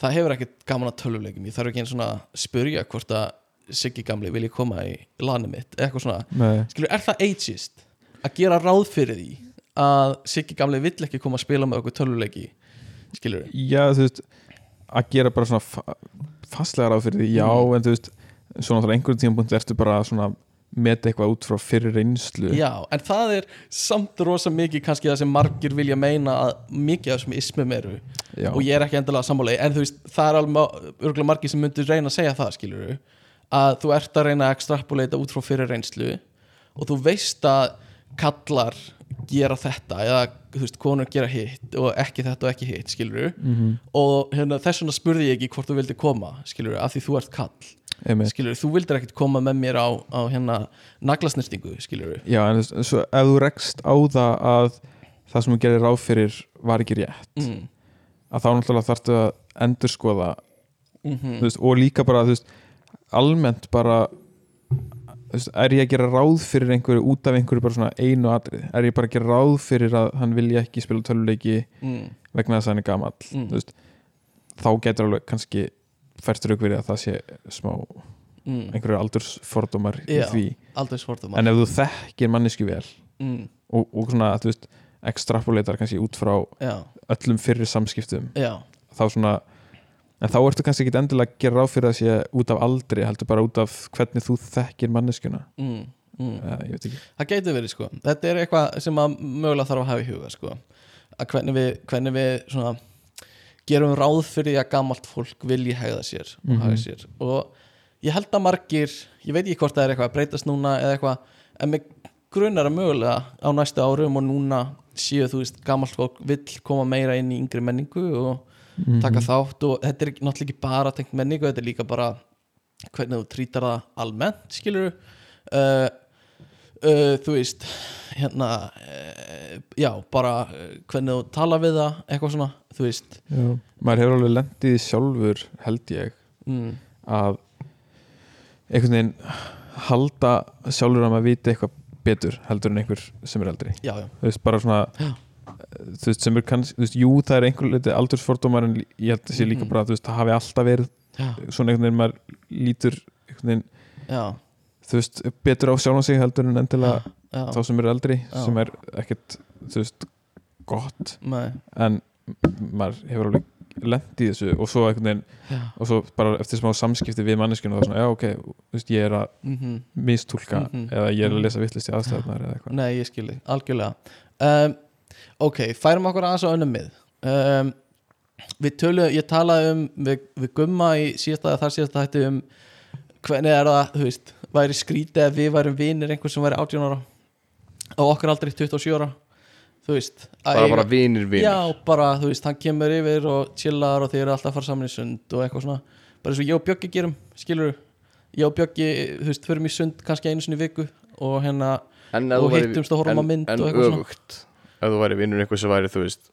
það hefur ekkert gaman að tölvuleikum ég þarf ekki einn svona að spurja hvort að Siggi gamli vilji koma í lani mitt? Eitthvað svona. Skilur, er það ageist að gera ráð fyrir því að Siggi gamli vill ekki koma að spila með okkur tölvuleiki? Skilur, já þú veist að gera bara svona fa fastlega ráð fyrir því, já Mm. en þú veist svo náttúrulega einhverjum tímapunkt ertu bara svona meta eitthvað út frá fyrir reynslu. Já, en það er samt rosa mikið kannski það sem margir vilja meina að mikið af þessum ismum eru. Já. og ég er ekki endilega sammála. En þú veist, það er alveg örgulega margir sem myndir reyna að segja það, skilur að þú ert að reyna að extrapolata út frá fyrir reynslu og þú veist að kallar gera þetta eða þú veist, konur gera hitt og ekki þetta og ekki hitt, skilur Mhm. og hérna, þess vegna spurði ég ekki hvort þú vildi koma skilur, af því þú ert kall Einmitt. skilur, þú vildir ekkert koma með mér á, á hérna naglasnirtingu, skilur Já, en veist, svo ef þú rekst á það að það sem þú gerir ráð fyrir var ekki rétt mm. að þá náttúrulega þarftu að endurskoða Mm þú veist, og líka bara þú veist, almennt bara er ég að gera ráð fyrir einhverju út af einhverju bara svona einu atrið er ég bara að gera ráð fyrir að hann vilja ekki spila töluleiki Mm. vegna þess að hann er gamall Mm. þá getur alveg kannski færstur ykkur að það sé smá Mm. einhverju aldursfordómar í Já. því svortum en ef þú þekkir mannesku vel mm. og, og svona, þú veist, extrapoletar kannski út frá já, öllum fyrri samskiptum já, þá svona en þá ertu kannski ekki endilega að gera ráð fyrir að sé út af aldri, heldur bara út af hvernig þú þekkir manneskuna mm. Mm. ekki það gæti verið sko þetta er eitthvað sem að mögulega þarf að hafa í huga sko að hvernig við, hvernig við svona gerum ráð fyrir að gamalt fólk vilji hegða sér Mhm. haga sér og ég held að margir ég veit ekki hvort það er eitthvað að breytast núna eða eitthvað en mig grunar að mögulega á næstu árum og núna séu þú veist gamalt fólk vill koma meira inn í yngri menningu og. Taka þátt og þetta er náttúrulega ekki bara tengt menningu, þetta er líka bara hvernig þú trítar það almennt skilur uh, uh, þú veist hérna uh, já, bara hvernig þú tala við það eitthvað svona, þú veist. Já. maður hefur alveg lendið sjálfur held ég mm, að einhvern veginn halda sjálfur að maður viti eitthvað betur heldur en einhver sem er eldri. Já, já, þú veist, bara svona Já. Þú veist, sem er kannski, þú veist, jú það er einhver litið aldursfordómar en ég held að sé líka Mhm. bara, þú veist, það hafi alltaf verið já, svona einhvern veginn maður lítur einhvern veginn, þú veist, betur á sjálfan sig heldur en endilega já, þá sem eru eldri Já. sem er ekkert, þú veist, gott. Nei, en maður hefur alveg lent í þessu og svo einhvern veginn og svo bara eftir smá samskipti við manneskinu og það er svona, já ok, þú veist, ég er að mhm. mistúlka Mhm. eða ég er Mhm. að lesa vittlist í aðstæðunar eða eitthvað. Nei, ég skilði, algjörlega. Um, Ok, færum okkur aðeins á önnum mið. Um, Við tölu, ég talaði um við, við gumma í síðasta þar síðasta hætti um hvernig er það, þú veist, væri skrítið að við værum vinir einhver sem væri 18 ára og okkar aldrei 27 ára þú veist. Bara bara vinir vinir. Já, bara, þú veist, hann kemur yfir og chillar og þeir eru alltaf að fara saman í sund og eitthvað svona, bara eins og ég og Bjöggi gerum skilur, ég og Bjöggi þú veist, förum í sund kannski einu sinni viku og hérna en og hittumst og horfum á en- mynd en og eitthvað svona. Ef þú væri vinnur einhver sem væri þú veist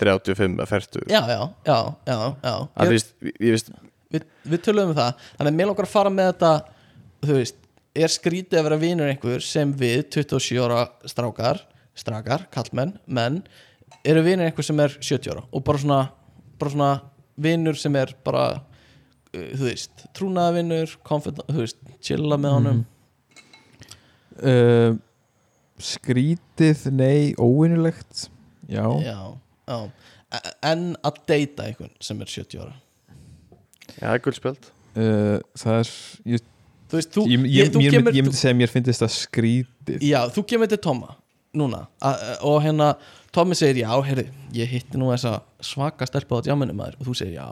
35 eða 40 já, já, já, já, já. að Ég, veist, ég veist við, við töluðum um það. Þannig að mér langar að fara með þetta þú veist, er skrítið að vera vinur einhver sem við 27 ára strákar strákar, kallmenn, menn eru vinur einhver sem er 70 ára og bara svona, bara svona vinur sem er bara uh, þú veist, trúnaðavinur confident, þú veist, chilla með honum. Uh, skrítið, nei, óvinnulegt já, já, já. En að deyta einhvern sem er 70 ára. Já, það er guldspjöld uh, það er ég, þú veist, þú, ég, ég, þú ég, kemur, ég myndi segja að mér finnst það skrítið. Já, þú kemur til Tomma núna a, a, og hérna Tommi segir já, heyrðu, ég hitti nú þessa svaka stelpa á djáminu maður. Og þú segir já,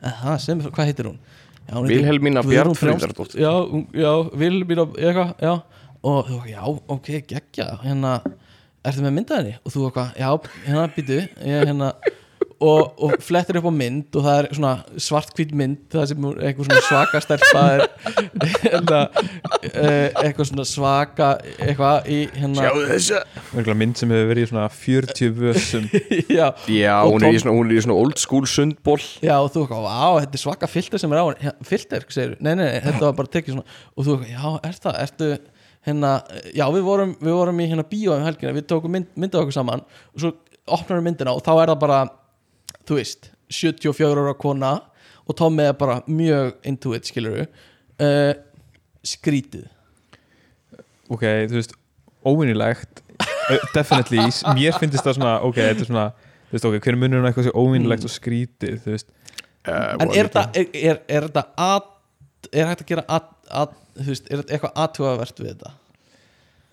en það sem, hvað heitir hún? Vilhelmína. Frjánsdóttir. Já, já, Vilhelmína, eitthvað, já og þú, já, ok, geggja hérna, ertu með myndaðinni? og þú eitthvað, já, hérna, býtu ég, hérna og, og flettir upp á mynd og það er svona svartkvít mynd það sem er eitthvað svona svaka stelpa er hérna, eh, eitthvað svona svaka eitthvað í hérna. Sjáðu þessa. Örgulega mynd sem hefur verið í svona 40 vössum já, Já, Og hún er, í svona, hún er í svona old school sundból já, og þú eitthvað, á, þetta er svaka filter sem er á henni. Já, filter, segir, nei, nei, nei, þetta var bara tekið svona. Og þú já, er það, ertu hérna, já, við vorum, við vorum í hérna bíó um helgina, við tókum mynd, myndið okkur saman og svo opnarum myndina og þá er það bara þú veist, 74 ára kona og Tommi er bara mjög into it, skilur uh, skrítið. Ok, þú veist, óvinnulegt uh, definitely, mér finnst það svona ok, þetta er svona, þú veist, ok, hver er munurinn á eitthvað sem óvinnulegt og skrítið, þú veist? Uh, en er þetta er, er, er þetta að er hægt að gera að, að þú veist, er þetta eitthvað aðtugavert við þetta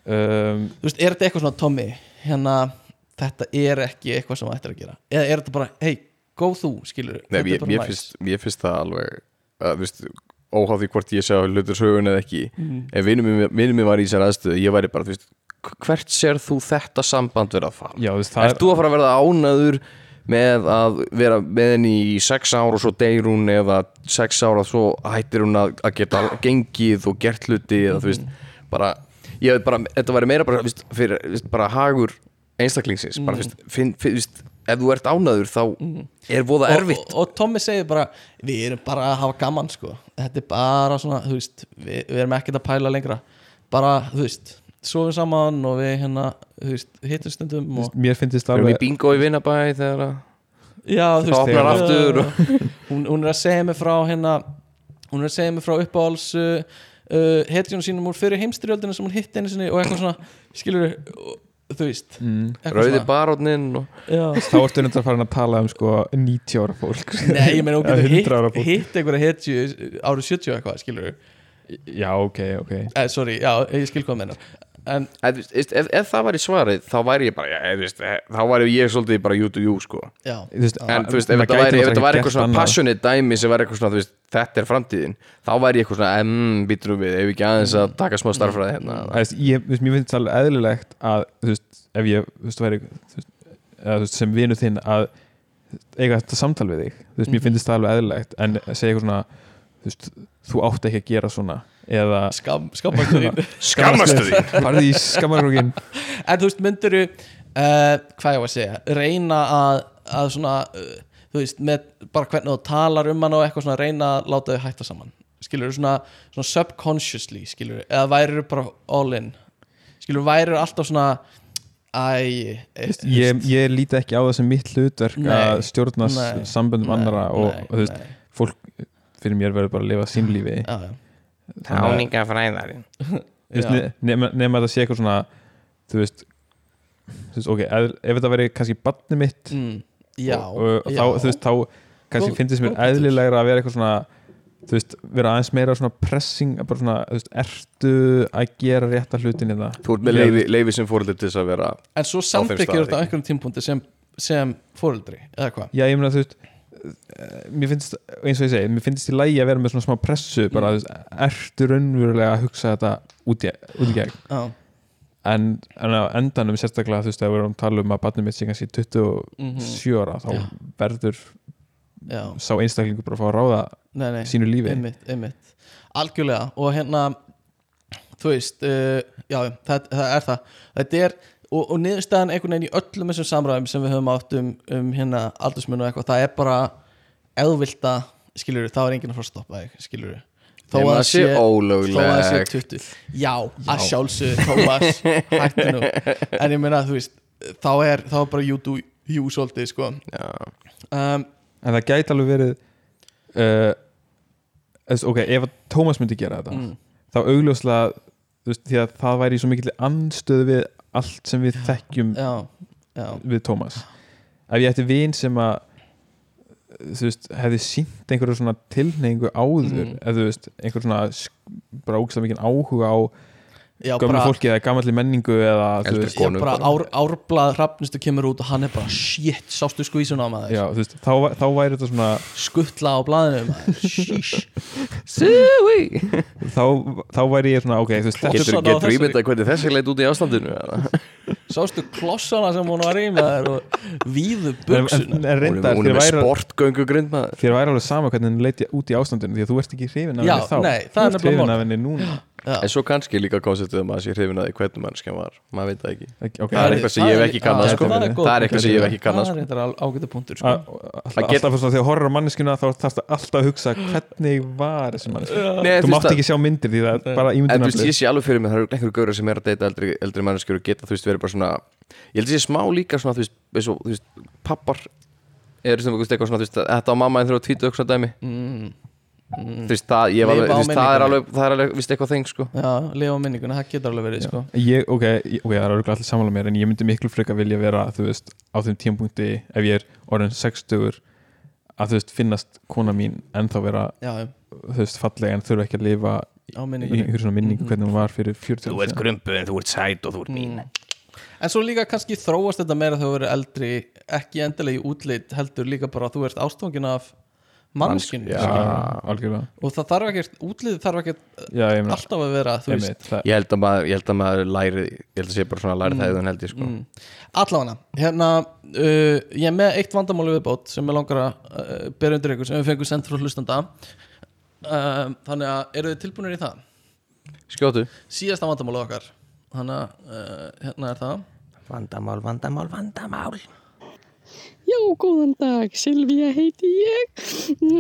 um, þú veist, er þetta eitthvað svona Tommy hérna, þetta er ekki eitthvað sem ættir að gera eða er þetta bara, hei, góð þú skilur, Nei, ég, er nice. finnst, mér finnst það alveg að, þú veist, óháð því hvort ég sé á hlutur sögun eða ekki Mhm. ef vinnum mér, var í þessar aðstöðu ég væri bara, þú veist, hvert sér þú þetta samband vera að fara? já, þú veist, það Ert þú að fara að verða ánaður með að vera með henni í sex ár og svo deyr hún eða sex ár og svo hættir hún að, geta gengið og gert hluti eða þú veist, bara ég veit bara, þetta væri meira bara, veist, fyrir, veist, bara hagur einstaklingsins bara, þú veist, finn, finn, þú veist, ef þú ert ánaður þá er voða erfitt. og, og Tommy segir bara, við erum bara að hafa gaman sko, þetta er bara svona þú veist, við, við erum ekkert að pæla lengra. Bara, þú veist sofum saman og við hérna, hittum stundum og mér finnst það Við alveg bingo í vinnabæ þegar að já, þú Það veist, opnar já, aftur hún, hún er að segja mig frá hérna hún er að segja mig frá uppáhalds uh, uh, hetjunum sínum úr fyrir heimstyrjöldinu sem hún hitt einu sinni og eitthvað svona skilur þú veist mm, Rauði baróninn og þá ertu að fara að tala um sko 90 ára fólk. Nei, ég meina hún getur 100 ára hitt, hitt einhverja hetju árið 70 eitthvað, skilur já, ok, ok. Eh, sorry, já, ég skil hvað mennar en, Ef, þú veist, ef, ef það væri svarið þá væri ég bara, þú veist, eh, þá væri ég svolítið bara you to you sko. Já, veist, en þú veist, ef þetta væri, ef þetta náttúrulega væri gert eitthvað svona passionate dæmi sem væri eitthvað svona, þú veist, þetta er framtíðin þá væri ég eitthvað svona, em, býtum við ef ekki aðeins að taka smá starffræði hérna? Það veist, ég, þú veist, mér finnst það alveg eðlilegt að þú veist, ef ég þú veist, væri, þú veist, eða, þú veist, sem vinu þinn að eiga þetta samtal við þig. Þú veist, mér Mhm. finnst það alveg eðlilegt. En segja eitthvað svona þú, veist, þú átt ekki að gera svona eða skam, skammasturinn Skammastu því farði í skammarkrókin en þú veist, myndur uh, hvað ég var að segja, reyna að, að svona, uh, þú veist með bara hvernig þú talar um hann og eitthvað svona reyna að láta þau hætta saman? Skilur svona, svona subconsciously skilur, eða værir bara all in? Skilur, værir alltaf svona æ, e, ég, ég líti ekki á það sem mitt hlutverk Nei. að stjórna s- Nei. samböndum annara og, nei, og þú veist, fyrir mér verður bara að lifa sín lífi já, já. Táningafræðarinn Þú veist, Já. ne- nema, nema að það sé eitthvað svona þú veist, þú veist ok, ef, ef þetta veri kannski badni mitt Mm, já, og, og já. þá, þú veist, þá kannski finnst mér eðlilegra að vera eitthvað svona þú veist, vera aðeins meira svona pressing bara svona, þú veist, ertu að gera rétta hlutin í það Þú ert með leifi, leifi sem fóröldur til þess að vera en svo þeim samþykir stað, þetta á einhverjum tímpúndi sem, sem fóreldri, eða hvað já, ég meina, þú veist mér finnst, eins og ég segi, mér finnst í lægi að vera með svona smá pressu, bara, Mm. þú veist, ertu raunverulega að hugsa þetta út í, út í gegn? Já, en, en á endanum sérstaklega, þú veist, ef við erum að tala um að barnið mitt sé kannski 27 ára þá Mhm. Já. verður já, sá einstaklingur bara að fá að ráða nei, nei. sínu lífi. Einmitt, einmitt. Algjörlega. Og hérna þú veist, uh, já, það, það er það. Þetta er, og, og niðurstaðan einhvern veginn í öllum þessum samræðum sem við höfum átt um, um hérna aldursmun og eitthvað, það er bara ef þú vilt að, skilur þá er enginn að fara að stoppa þig, skilur þó að það sé þó að það sé 20 já, að sjálfsögðu, Tómas hættu nú, en ég meina þú veist, þá er, þá er bara you svolítið, sko. Um, en það gæti alveg verið uh, ok, ef að Tómas myndi gera þetta mm, þá augljóslega þú veist, því að það væri í svo mikill anstöðu við allt sem við þekkjum já, já við Tómas ef ég ætti vin sem að þú veist, hefði sínt einhverju svona tilneyingu áður Mm. eða þú veist, einhver svona bara ógæslega mikið áhuga á gömlu bara, fólki eða gamalli menningu eða þú veist, já, ár, árblað hrafnistu kemur út og hann er bara shit, sástu skvísuna á maður? Já, þú veist, þá, þá væri þetta svona skuttla á blaðinu þá, þá væri ég svona, ok, þú veist, þetta Getur, þessari- ímyndað hvernig þessi leit út í ástandinu sástu klossana sem hún var í maður. Og víðu en Hún er, hún með væri, sportgöngu grind maður þér væri alveg sama hvernig hann leiti út í ástandinu því að þú ert ekki hrifin af henni þá nei, það er þú ert hrifin af henni núna En svo kannski líka konceptið um að sé hrifin að því hvernig mannskja var. Maður veit það ekki. Ekki- ok, Það er eitthvað sem ég hef ekki kannað, það sko. það er Það eitthvað sem ég hef ekki kannað, það sko. er eitthvað ágæta punktur sko. að- alltaf, get- alltaf svona, þegar þú horfir á manneskuna þá þarfst alltaf að hugsa hvernig var þessi manneski Nei, þú mátt ekki sjá myndir því það er bara En þú veist, ég sé alveg fyrir mig, það eru einhverju gaurar sem er að deyta eldri, eldri manneskjur og geta, þú veist, verið bara svona Ég held að en mm, Þú veist, það, alveg, þú veist, það er alveg, það er alveg, víst, eitthvað þeng, sko já, lifa á minninguna, það getur alveg verið sko. ég, ok, ég- ok, það er örugglega allir sammála mér en ég myndi miklu frekar vilja vera þú veist, á þeim tímapunkti ef ég er orðin 60 að þú veist, finnast kona mín ennþá vera já, þú veist, fallega en þurfa ekki að lifa á í minningunni einhver svona minningu Mhm. hvernig hún var fyrir 40 Þú ert síðan. grumpuð en þú ert sæt og þú ert mín Mm. En svo líka kannski þróast þetta meira þegar þú verður eldri ekki endilega í útlit heldur líka bara að þú ert ástofangin af algjörlega. Og það þarf ekkert, útlitið þarf ekkert Já, ég meina, alltaf að vera, einmitt, það, Ég held að maður, ég held að maður læri, ég held að sé bara svona læri það eða held ég, sko. mm. Allavega, hérna uh, ég er með eitt vandamáli viðbót sem ég langar að uh, bera undir ykkur sem við fengum sendt frá hlustanda. Uh, þannig að eru þið tilbúinir í það? Skjótu. Síðasta vandamáli okkar. Þannig að uh, hérna er það. Vandamál, vandamál, vandamál Já, góðan dag, Silvía heiti ég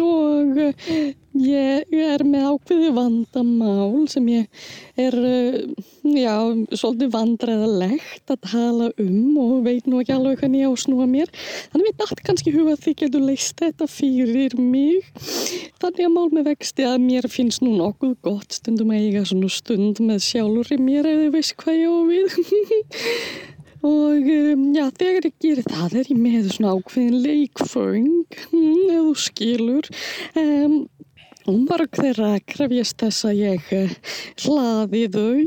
og eh, ég er með ákveði vandamál sem ég er, eh, já, svolítið vandræðalegt að tala um og veit nú ekki alveg hvernig ég á að snúa mér. Þannig við dætt kannski huga að þið getur leist þetta fyrir mig. Þannig að mál með vexti að mér finnst nú nokkuð gott stundum að eiga svona stund með sjálfur í mér ef þið veist hvað ég á við. Og um, já, þegar ég gerir það er ég með svona ákveðin leikföng, hm, ef þú skilur. Um, og mörg þeirra krefjast þess að ég uh, hlaði þau,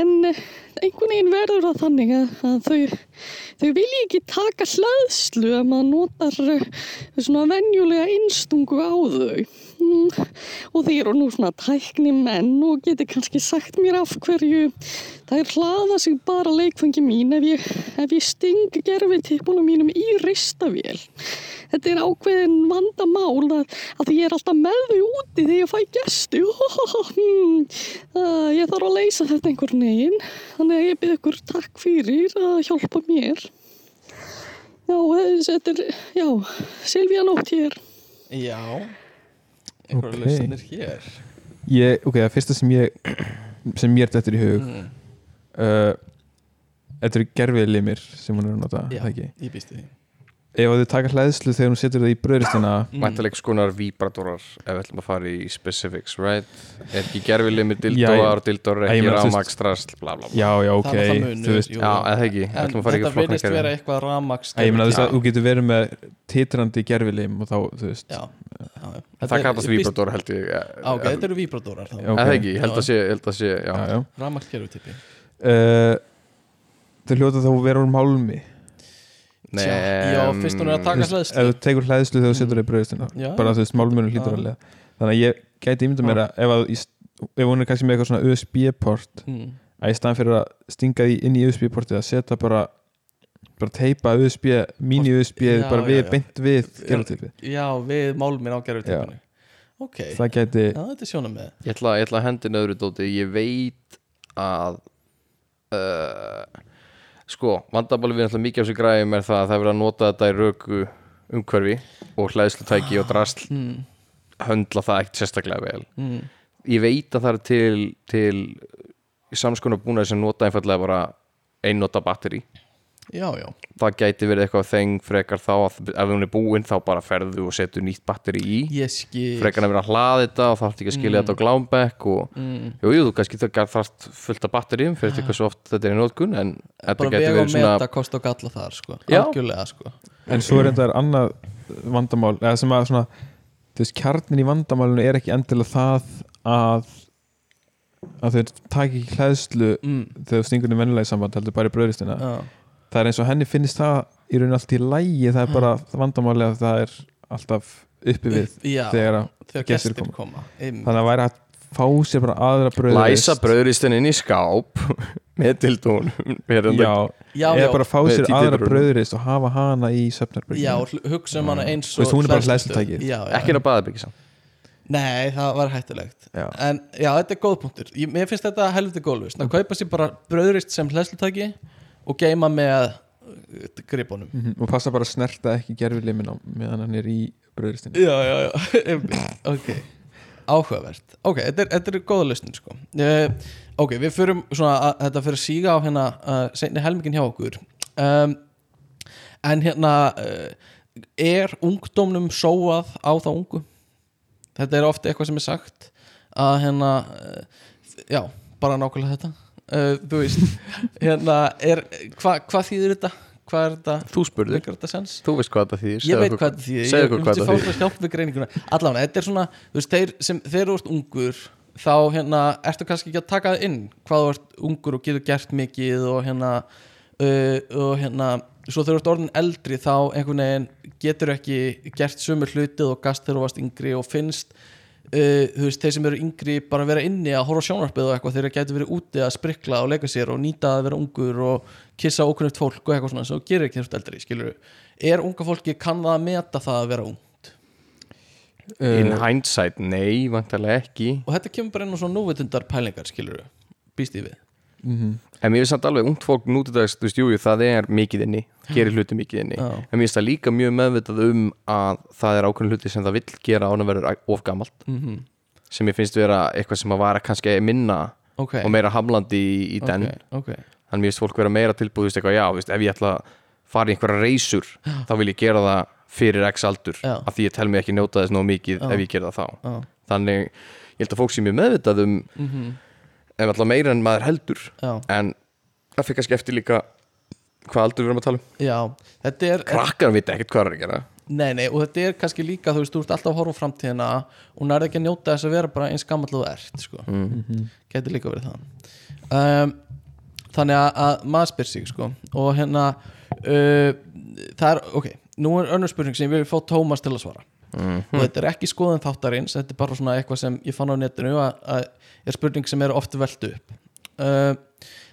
en uh, einhvern veginn verður það þannig að, að þau, þau vilja ekki taka hlaðslu að maður notar uh, svona venjulega innstungu á þau. Mm, og þeir eru nú svona tækni menn og geti kannski sagt mér af hverju það er hlaða sig bara leikfangi mín ef ég, ef ég sting gerfi tippunum mínum í ristavél. Þetta er ákveðin vandamál að, að ég er alltaf með þau úti þegar ég fæ. Uh, ég þarf að leysa þetta einhvern veginn. Þannig að ég byrð ykkur takk fyrir að hjálpa mér. Já, þetta er, já, Silvía Nótt hér. Já einhverja Ok. okay. lausnir hér ég, ok, það fyrsta sem ég sem mér þetta í hug mm. uh, Þetta eru gerfið limir sem hún er að nota, Já. það ekki Ég býst því Ef þið taka hlæðslu þegar hún setur það í bröðristina Mm. Mæntalega skonar víbratorar ef við ætlum að fara í specifics, right? Er ekki Já, dildóar, dildóar ekki rámakstrasl, bla bla bla Já, já, ok, þú veist jú. Já, eða ekki, En ætlum að fara í þetta verðist vera eitthvað ramaks Ég meina þú veist Já. að þú getur verið með titrandi gerfilim og þá, þú veist. Það kallast víbrator held ég Á, Ok, þetta eru víbratórar. Eða ekki, held að sé, tippi Uh, Þau hljóta þá að vera úr málmi Nei, Já, fyrst hún er að Þú taka veist, hlæðslu Ef þú tekur hlæðslu þegar þú setur það í bröðristina Já. bara þú veist, málmunum hlýtur Já. að lega. Þannig að ég gæti ímynda mér að ef, að, ef hún er kannski með eitthvað svona USB-port mm. að í staðan fyrir að stinga því inn í USB-portið að setja bara bara teipa USB, mini-USB Já, bara já, við, já. beint við gerðutipi Já, við málminn á gerfi tippinu Ok, það gæti já, þetta er sjónum með Ég ætla, ég ætla að hendi nöðru dóti. Ég veit að uh, sko, vandamáli við náttúrulega mikið af þessu græðum er það að það er verið að nota þetta í röku umhverfi og hlæðslutæki og drasl. Mm, höndla það ekkert sérstaklega vel. Mm, ég veit að það er til, til samskonar búnaði sem nota einfallega bara einnota batteri já, já. Það gæti verið eitthvað þeng frekar þá að ef hún er búin þá bara ferðu og setur nýtt batteri í. Frekar en að vera að hlaða þetta og þarf ekki að skilja þetta á glámbekk og mm, jú, jú, þú kannski það þarft fullt af batteríum fyrir þetta svo oft þetta er í nótkun en þetta bara gæti vega og verið svona meta kost og galla þar sko. Algjörlega sko. en svo er þetta annað vandamál eða sem að svona þú veist, kjarnin í vandamálinu er ekki endilega það að að þau taki ekki hlæðslu mm, þegar þú stingur í vennilega samband heldur bara í bröðristina já, það er eins og henni finnst það í rauninni allt í lægi það er bara vandamáli að það er alltaf uppi við já þegar að þegar gestir gestir koma. Einmitt. þannig að væri að fá sér bara aðra bröðrist læsa bröðristin inn í skáp með tildún já, já, eða já, bara fá sér aðra bröðrist og hafa hana í já, söfnarbyrginu hl- hugsa um hana eins Þú veist, og hún er bara hleðslutæki. já, já, ekki inn á baðabyggi samt. Nei, það var hættulegt. Já. En já, þetta er góð punktur. Ég, Mér finnst þetta helviti góðlust að kaupa sér bara bröðrist sem hlæslutæki og geima með uh, gripunum Mhm, og passa bara að snerta ekki gerfileimin á meðan hann er í bröðristinu Já, já, já. Ok, áhugavert Ok, þetta er, þetta er góða lustin sko. uh, Ok, við förum svona að, þetta fyrir að síga á hérna uh, seinni helmingin hjá okkur um, En hérna uh, er ungdómnum sóað á þá ungu? Þetta er ofta eitthvað sem er sagt að hérna já, bara nákvæmlega þetta uh, þú veist hérna er, hva, hvað þýðir þetta? Hvað er þetta? þú spurði, þú veist hvað þetta þýðir Ég veit hvað þetta þýðir, ég myndi hvað fá það hjálp við greininguna. Allavega, þetta er svona, þú veist, þeir sem þeir eru ert ungur þá hérna, ertu kannski ekki að taka það inn hvað þú ert ungur og getur gert mikið og hérna uh, og hérna, svo þegar þú ert orðin eldri þá einhvern veginn getur ekki gert sömu hlutið og gast þegar þú varst yngri og finnst Uh, þú veist, þeir sem eru yngri bara vera inni að horfa á sjónvarpið og eitthvað þeir getur verið úti að sprikla og leika sér og nýta að vera ungur og kissa ókunnugt fólk og eitthvað svona sem þú gerir ekki þessum eldri, skilur er unga fólki, kann það að meta það að vera ung in uh, hindsight, nei, vantarlega ekki. Og þetta kemur bara inn á svona núvitundar pælingar skilur býst ég við mhm. en mér finnst samt alveg ungt fólk nútidags, þú veist, jú, jú, það er mikið inni gerir hluti mikið inni. Já. en mér finnst það líka mjög meðvitað um að það er ákveðin hluti sem það vill gera án að vera of gamalt. Mm sem ég finnst vera eitthvað sem að vara kannski minna ok, og meira hamlandi í, í den. ok, ok þannig mér finnst fólk vera meira tilbúð þú veist, eitthvað, já, veist, ef ég ætla að fara í einhverja reysur þá vil ég gera það fyrir x aldur Já. af því ég tel mig ekki njóta þess nóg mikið Já. ef ég gera það þá. Þannig, ég held að fólk sé mjög meðvitað um mm ef alltaf meira en maður heldur já, en það fyrir kannski eftir líka hvað aldur við erum að tala um já, þetta er krakkar vita ekkert hvað er að gera nei, nei, og þetta er kannski líka þú veist, þú ert alltaf að horfa framtíðina og nærði ekki að njóta þess að vera bara eins gammal og ert sko. mm. getur líka verið það um, þannig að, að maður spyr sig sko. og hérna uh, það er, ok, nú er önnur spurning sem ég vil fá Tómas til að svara Mm. og þetta er ekki skoðun þáttarins þetta er bara svona eitthvað sem ég fann á netinu að, að er spurning sem er oft velt upp uh,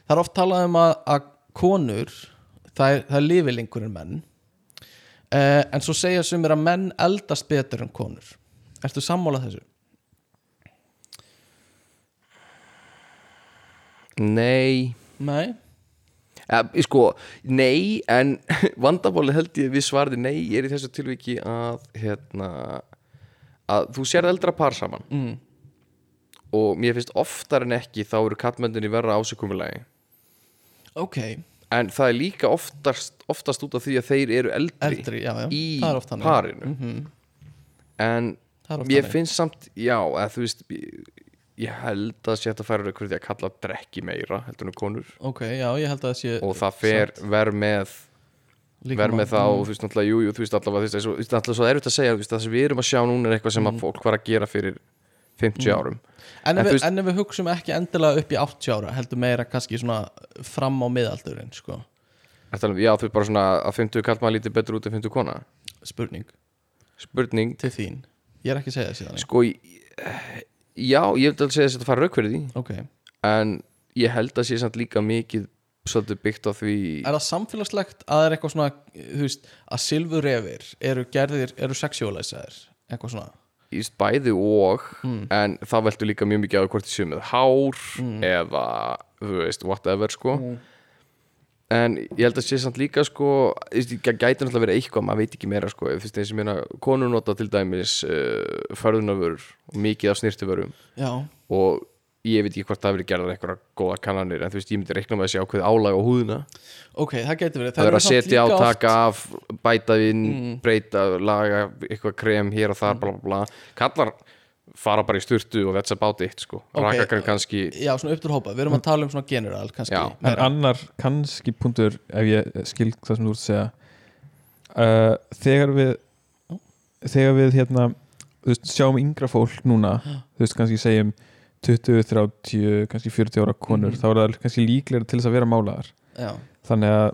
það er oft talað um að, að konur það er, er lifi lengur en menn uh, en svo segja sumir að menn eldast betur en konur ertu sammálað þessu? nei Nei? Ja, sko, nei, en vandabálið held ég við svarði nei er í þessu tilviki að hérna, að þú sérð eldra par saman. Mm. og mér finnst oftar en ekki þá eru kattmöndin í verra ásökumulagi Ok, en það er líka oftast, oftast út af því að þeir eru eldri, eldri, já, já. í er parinu. En Það er oft mér finnst samt, já, að þú veist ég, held að sé að færa ykkur því að kalla drekki meira heldur en konur. Ok, já, það og það fer verð með verð með það og mm, þú veist náttúrulega, jú, jú, þú veist allavega þú veist, náttúrulega svo erfitt að segja, veist, það sem við erum að sjá núna er eitthvað sem Mm. að fólk var að gera fyrir 50 árum. En, en ef við, en ef við hugsum ekki endilega upp í 80 ára heldur meira kannski svona fram á miðaldurinn sko. Alveg- Já, þú veist bara svona að 50 kallt maður lítið betur út en 50 kona. Spurning. Spurning, til þín. Ég er ekki að segja það síðan sko Já, ég að segja að fara rauk fyrir því. Ok, en ég held að sé samt líka mikið svolítið byggt á því er það samfélagslegt að það er eitthvað svona þú veist, að silfurrefir eru gerðir, eru sexualisaðir? Eitthvað svona. Í bæði og Mm. en það veldur líka mjög mikið á hvort þið séu með hár Mm. eða, þú veist, whatever sko en ég held að sé samt líka sko, það gæti náttúrulega verið eitthvað maður veit ekki meira sko, þú veist, eins og meina konur nota til dæmis uh, förðunavörur og mikið af snirtiförum og ég veit ekki hvort það verið gerðar einhverja góða kannanir, en þú veist, ég myndi reikna með að sé ákveð álag á húðina, ok, það getur verið. Það er eru að setja á, taka af bæta inn, Mm. breyta laga eitthvað krem hér og þar, bla bla bla. Kallar fara bara í sturtu og that's about it, sko, Ok. rakakrem kannski já, svona upp til hópa, við erum að tala um svona general kannski, Já. En annar kannski punktur ef ég skil það sem þú ert að segja. Uh, þegar við þegar við hérna þú veist, sjáum yngra fólk núna þú veist, kannski segjum 20, 30, kannski 40 ára konur Mhm. þá er það kannski líklega til þess að vera málaðar. Já, þannig að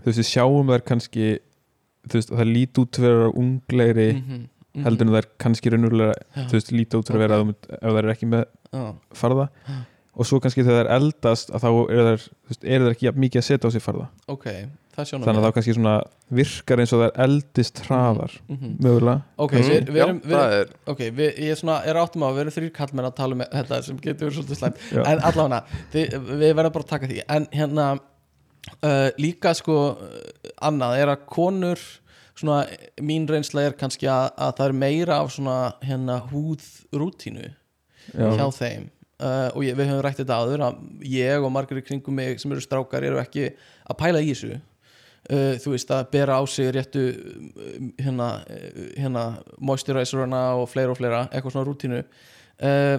þú veist, við sjáum þær kannski þú veist, það lít út fyrir að vera unglegri mhm, mhm. heldur en þær kannski raunulega Já. þú veist, lít út fyrir að vera okay. ef þær er ekki með já, farða og svo kannski þegar þær eldast að þá eru veist, eru þær ekki jafn mikið að setja á sig farða ok, það sjónum þannig að þá kannski svona virkar eins og þær eldist hraðar Mhm. mögulega ok, Mm, við, við já, erum, við það erum er ok, við, ég er svona, er áttum á að við erum þrýr kallmenn að tala um þetta sem getur verið svolítið slæmt Já. en allavega, við, við verðum bara að taka því en hérna uh, líka sko, uh, annað er að konur svona, mín reynsla er kannski að, að það er meira af svona hérna húðrútínu Já. hjá þeim uh, og ég, við höfum rætt þetta áður að ég og margir í kringum mig sem eru strákar eru ekki að pæla í þessu uh, þú veist að bera á sig réttu um, hérna, uh, hérna moisturizeruna og fleira og fleira eitthvað svona rútínu uh,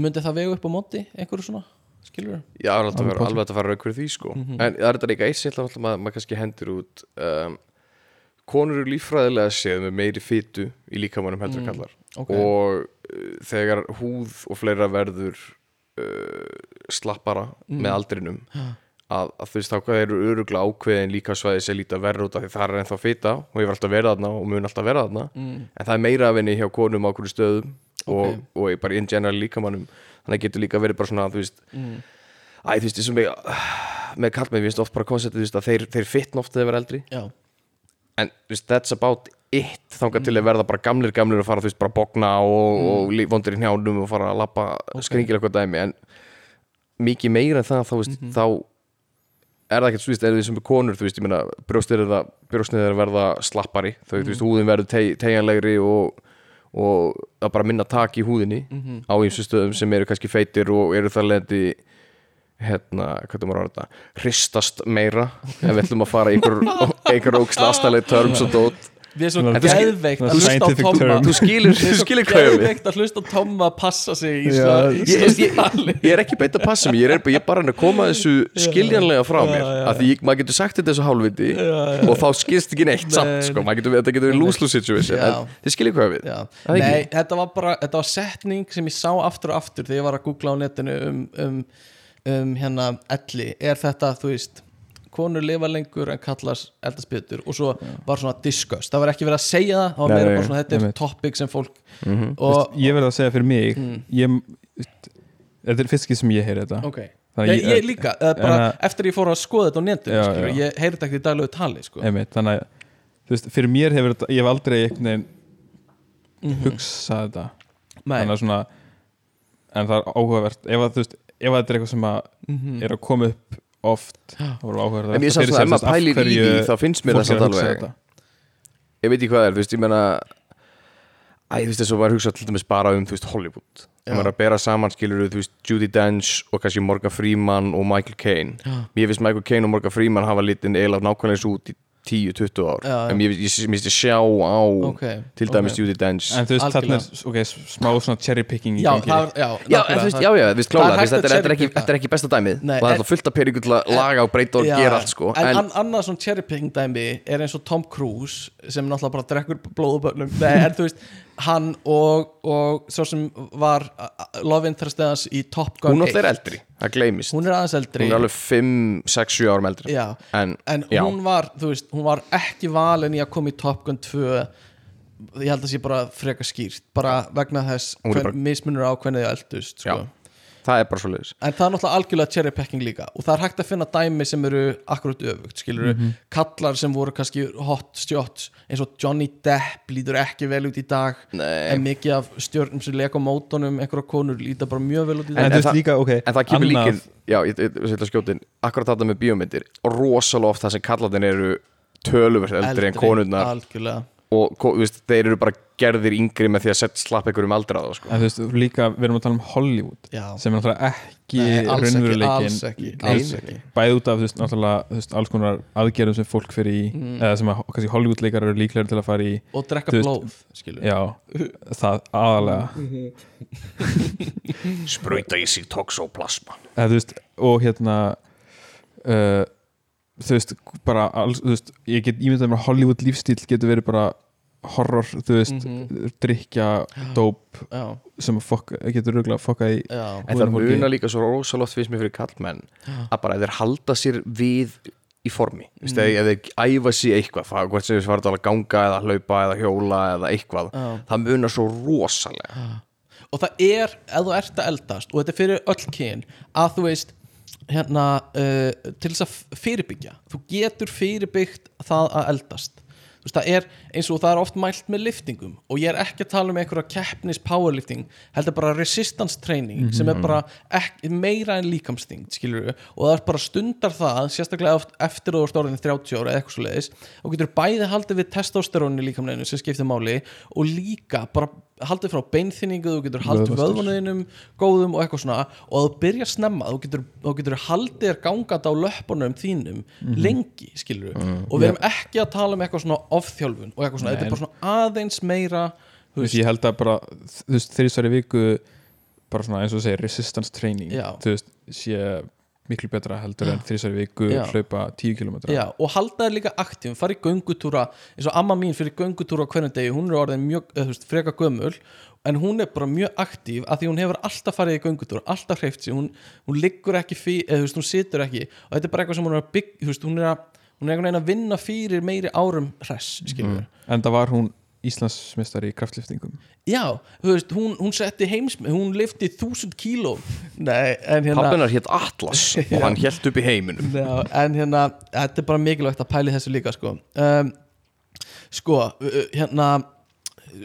myndi það vega upp á móti einhverju svona, skilur Já, það er alltaf Alveg að vera- pottur. alveg hægt að fara rauk fyrir því sko Mhm. En það er þetta líka eitt alltaf maður, maður kannski hendur út um, Konur eru líffræðilega séð með meiri fytu í líkamannum heldur mm. kallar ok, Og uh, þegar húð og fleira verður uh, slappara Mm. með aldrinum að, að þú veist þá hvað eru öruglega ákveðin líkasvæði sem líta verður út af því það er ennþá fita og hefur alltaf verið þarna og mun alltaf verið þarna. Mm, en það er meira af henni hjá konum á hverju stöðum og, Ok. og bara in general líkamannum þannig að getur líka verið bara svona þú veist, mm, æ, þú veist, eins og mig með kallmenn, við veist oft bara konceptið að þeir, þeir fitna oft þegar þeir verða eldri. Já, en veist, that's about it. Þangað til að verða bara gamlir gamlir og fara þú veist, bara bókna og, og lí- vondir í njánum og fara að lappa Ok. skringil eitthvað dæmi. En mikið meira en það þá, veist, þá er það ekkert svo veist, er því sem er konur, þú veist, ég meina brjóstið er það, er að verða slappari. Þau, þú veist, húðin verður teg, tegjanlegri og, og að bara minna tak í húðinni Mhm. á ýmsu stöðum sem eru kannski feitir og eru þar lendi hérna, hvað er maður að þetta hristast meira ef við ætlum að fara í einhver, einhver óksla astaleg terms og dót við erum svo svona að hlusta á term. þú skilur, við þú erum svo skilur hvað ég við geðveikt að hlusta á Tomma að passa sig í svona ég, ég, er ekki beint að passa mig ég er, ég er bara að koma þessu skiljanlega frá mér. af því maður getur sagt þetta þessu hálfviti og þá skilst ekki neitt samt sko. Maður getur, þetta getur verið lose-lose situation en þið skiljið hvað við Nei, þetta var bara þetta var setning sem ég sá aftur og aftur þegar ég var að googla á netinu um, um, um hérna elli er þetta, þú veist konur lifa lengur en kallast eldast betur og svo var svona discuss það var ekki verið að segja það, það var meira bara svona þetta er topic sem fólk Mhm. og, ég verð að segja fyrir mig Mm. ég, þetta er fyrst ekki sem ég heyri þetta ok, Þannig ég, ég líka bara að- eftir ég fór að skoða þetta á já. ég heyri þetta ekki í daglegu tali sko. einmitt, þannig að veist, fyrir mér hefur þetta, ég hef aldrei einhvern veginn Mhm. hugsað þetta Nei. þannig að svona en það er áhugavert ef að þú veist, ef að þetta er eitthvað sem að Mhm. er að koma upp oft þá að En ég svona, sér, ef maður pælir í því þá finnst mér það samt að alveg. Ég veit ekki hvað það er, þú veist, ég meina Æ, þú veist, þess að maður hugsa til dæmis bara um, þú veist, Hollywood. Ef maður að bera saman, skilur þú veist, Judi Dench og kannski Morgan Freeman og Michael Caine. Mér finnst Michael Caine og Morgan Freeman hafa litin eiginlega nákvæmlega eins út í 10-20 ár. Já, já. En ég, ég sjá á Ok, til dæmis ok. Judi Dench. En þú veist, þarna er ok, smá svona cherry picking í já, það, já, Já, veist, já, já, þú veist, Það þetta, er- er ekki, er ekki besta dæmið. Nei, það er alltaf fullt af peningur til að laga og breyta og gera allt, sko. En, En, en annað svona cherrypicking dæmi er eins og Tom Cruise sem náttúrulega bara drekkur blóðubönnum Nei, en þú veist, hann og, og svo sem var love interest eðans í Top Gun hún alltaf er 1. eldri, það gleymist hún er aðeins eldri Hún er alveg 5, 6, 7 árum eldri já, En, en já, hún var þú veist, hún var ekki valin í að koma í Top Gun 2 ég held að sé bara freka skýrt bara vegna þess Hún mismunur á hvernig þið eldust sko. Já. Það er bara svo leiðis en það er náttúrulega algjörlega cherry packing líka. Og það er hægt að finna dæmi sem eru akkurat öfugt skilur Mhm. kallar sem voru kannski hot shots eins og Johnny Depp lítur ekki vel út í dag. Nei. en mikið af stjörnum sem leka á mótunum einhverja konur líta bara mjög vel út í en, dag. Þú veist það- líka, ok En það kemur annað- líkin, já, ég, ég, ég setja skjótin. Akkurat þetta með bíómyndir. Og rosalega oft það sem kallarnir eru Töluvert eldri, en konurnar. algjörlega Og veist, þeir eru bara gerðir yngri Með því að setja slapp einhverjum aldraða sko. en þú veist, líka, við erum að tala um Hollywood Já. sem er náttúrulega ekki raunveruleikin bæði út af þú veist, náttúrulega þú veist, alls konar aðgerðum sem fólk fyrir í Mm. eða sem að kannski Hollywood leikar eru líklega til að fara í og drekka blóð skilur já, það aðalega Sprauta í sig toxoplasma eða, veist, og hérna uh, þú veist, bara alls, þú veist, ég get ímyndað mér að Hollywood lífstíl getur verið bara horror, þú veist, Mhm. drikja dóp já, sem fokk, getur röglega fokkað í já, En það muna líka svo rosalega oft Fyrst mér fyrir kallmenn Að bara þeir halda sér við Í formi, mm. ef, ef þeir æfa sér eitthvað Hvort sem þeir fara að ganga eða hlaupa Eða hjóla eða eitthvað Já. Það muna svo rosalega. Og það er, ef þú ert að eldast og þetta er fyrir öll kyn að þú veist hérna, uh, til þess að fyrirbyggja. Þú getur fyrirbyggt það að eldast. Veist, það er eins og það er oft mælt með liftingum og ég er ekki að tala um einhverja keppnis powerlifting, heldur bara resistance training sem er bara ekki, meira en líkamsting, skilur við og það er bara stundar það, sérstaklega oft eftir ert orðin 30 ára eða eitthvað svo leiðis og getur bæði haldið við testosterónu líkamleginu sem skiptir máli og líka bara haldið frá beinþynningu, þú getur haldið Vöðvastur. vöðvunuðinum góðum og eitthvað svona og þú byrja snemma, þú getur, þú getur haldið þér gangandi á löppunum þínum lengi, skilur við og við erum ekki að tala um eitthvað svona ofþjálfun og eitthvað svona, þetta er bara svona aðeins meira þú veist, ég held að bara þú veist, þrísværi viku bara svona eins og segir resistance training Já. þú veist, sé miklu betra heldur en þrísværi viku Já. hlaupa 10 km Já, og halda þér líka aktífum, fara í göngutúra eins og amma mín fyrir göngutúra á hverjum degi, hún er orðin mjög, þú veist, freka gömul en hún er bara mjög aktíf af því hún hefur alltaf farið í göngutúra, alltaf hreift sig. Hún, hún liggur ekki fyrir, eða þú veist, hún situr ekki. Og þetta er bara eitthvað sem hún er að bygg þú veist, hún er að, hún er einhvern veginn að vinna fyrir meiri árum hress, skilur við en það var hún Íslandsmestari í kraftliftingum. Já, veist, hún, hún setti heims hún lifti þúsund kíló. Nei, en hérna Pappinar hétt Atlas og hann hélt upp í heiminum. Já, en hérna, þetta er bara mikilvægt að pæli þessu líka sko. Um, Sko, hérna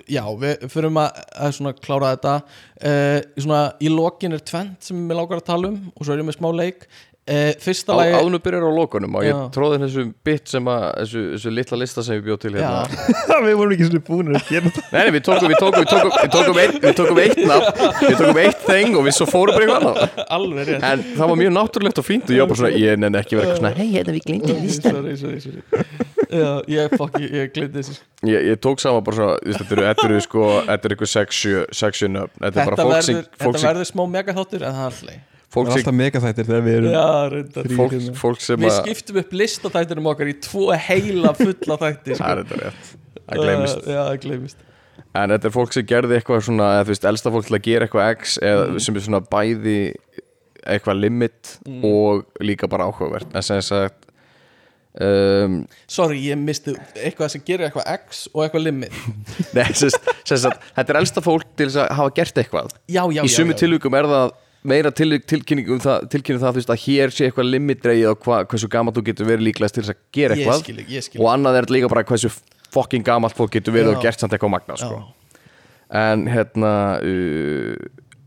Já, við förum að, að klára þetta. Uh, svona, Í lokin er tvent sem við lágar að tala um og svo erum við smá leik uh, Fyrsta lagi Áðunum byrjar á lokunum og ég tróði þessu bit sem að þessu, þessu litla lista sem ég bjóð til hérna? Já, við vorum ekki svona búin að gera þetta. Nei, nei, við tókum, við tókum, við tókum, við tókum, eitt, við tókum eitt nafn Við tókum eitt þeng og við svo fórum bara eitthvað annað. Alveg rétt. En það var mjög náttúrulegt og fínt og ég var bara svona, ég nenni ekki verið eitthvað svona Hei, hérna við glemdum listan Sorry, sorry, sorry. Já, ég, fuck, ég, ég gleyndi þessu sko. Ég, ég tók saman bara svona, þetta eru, eru sko, þetta er eitthvað sexu, Þetta er verður, smá megaþáttur en það er alltaf það er alltaf megaþættir þegar við erum Já, reyndar. fólk, fólk sem Við skiptum upp listaþættinum okkar í tvo heila fulla þætti Það er þetta rétt, það gleymist. Uh, Já, það gleymist. En þetta er fólk sem gerði eitthvað svona, eða þú veist, elsta fólk til að gera eitthvað X eða Mm. sem er svona bæði eitthvað limit Mm. og líka bara áhugavert. En sem sagt um, Sorry, ég misti eitthvað sem gerir eitthvað X og eitthvað limit. Nei, sem, sagt- þetta er elsta fólk til að hafa gert eitthvað. Já, já, Í já. tilvíkum er það meira til, tilkynning um það, tilkynning það þú veist, að hér sé eitthvað limitreið og hva, hversu gamalt þú getur verið líklegast til þess að gera Ég eitthvað. skil, ég skil og annað er líka bara hversu fucking gamalt fólk getur verið Já. og gert samt eitthvað magna sko. En hérna uh,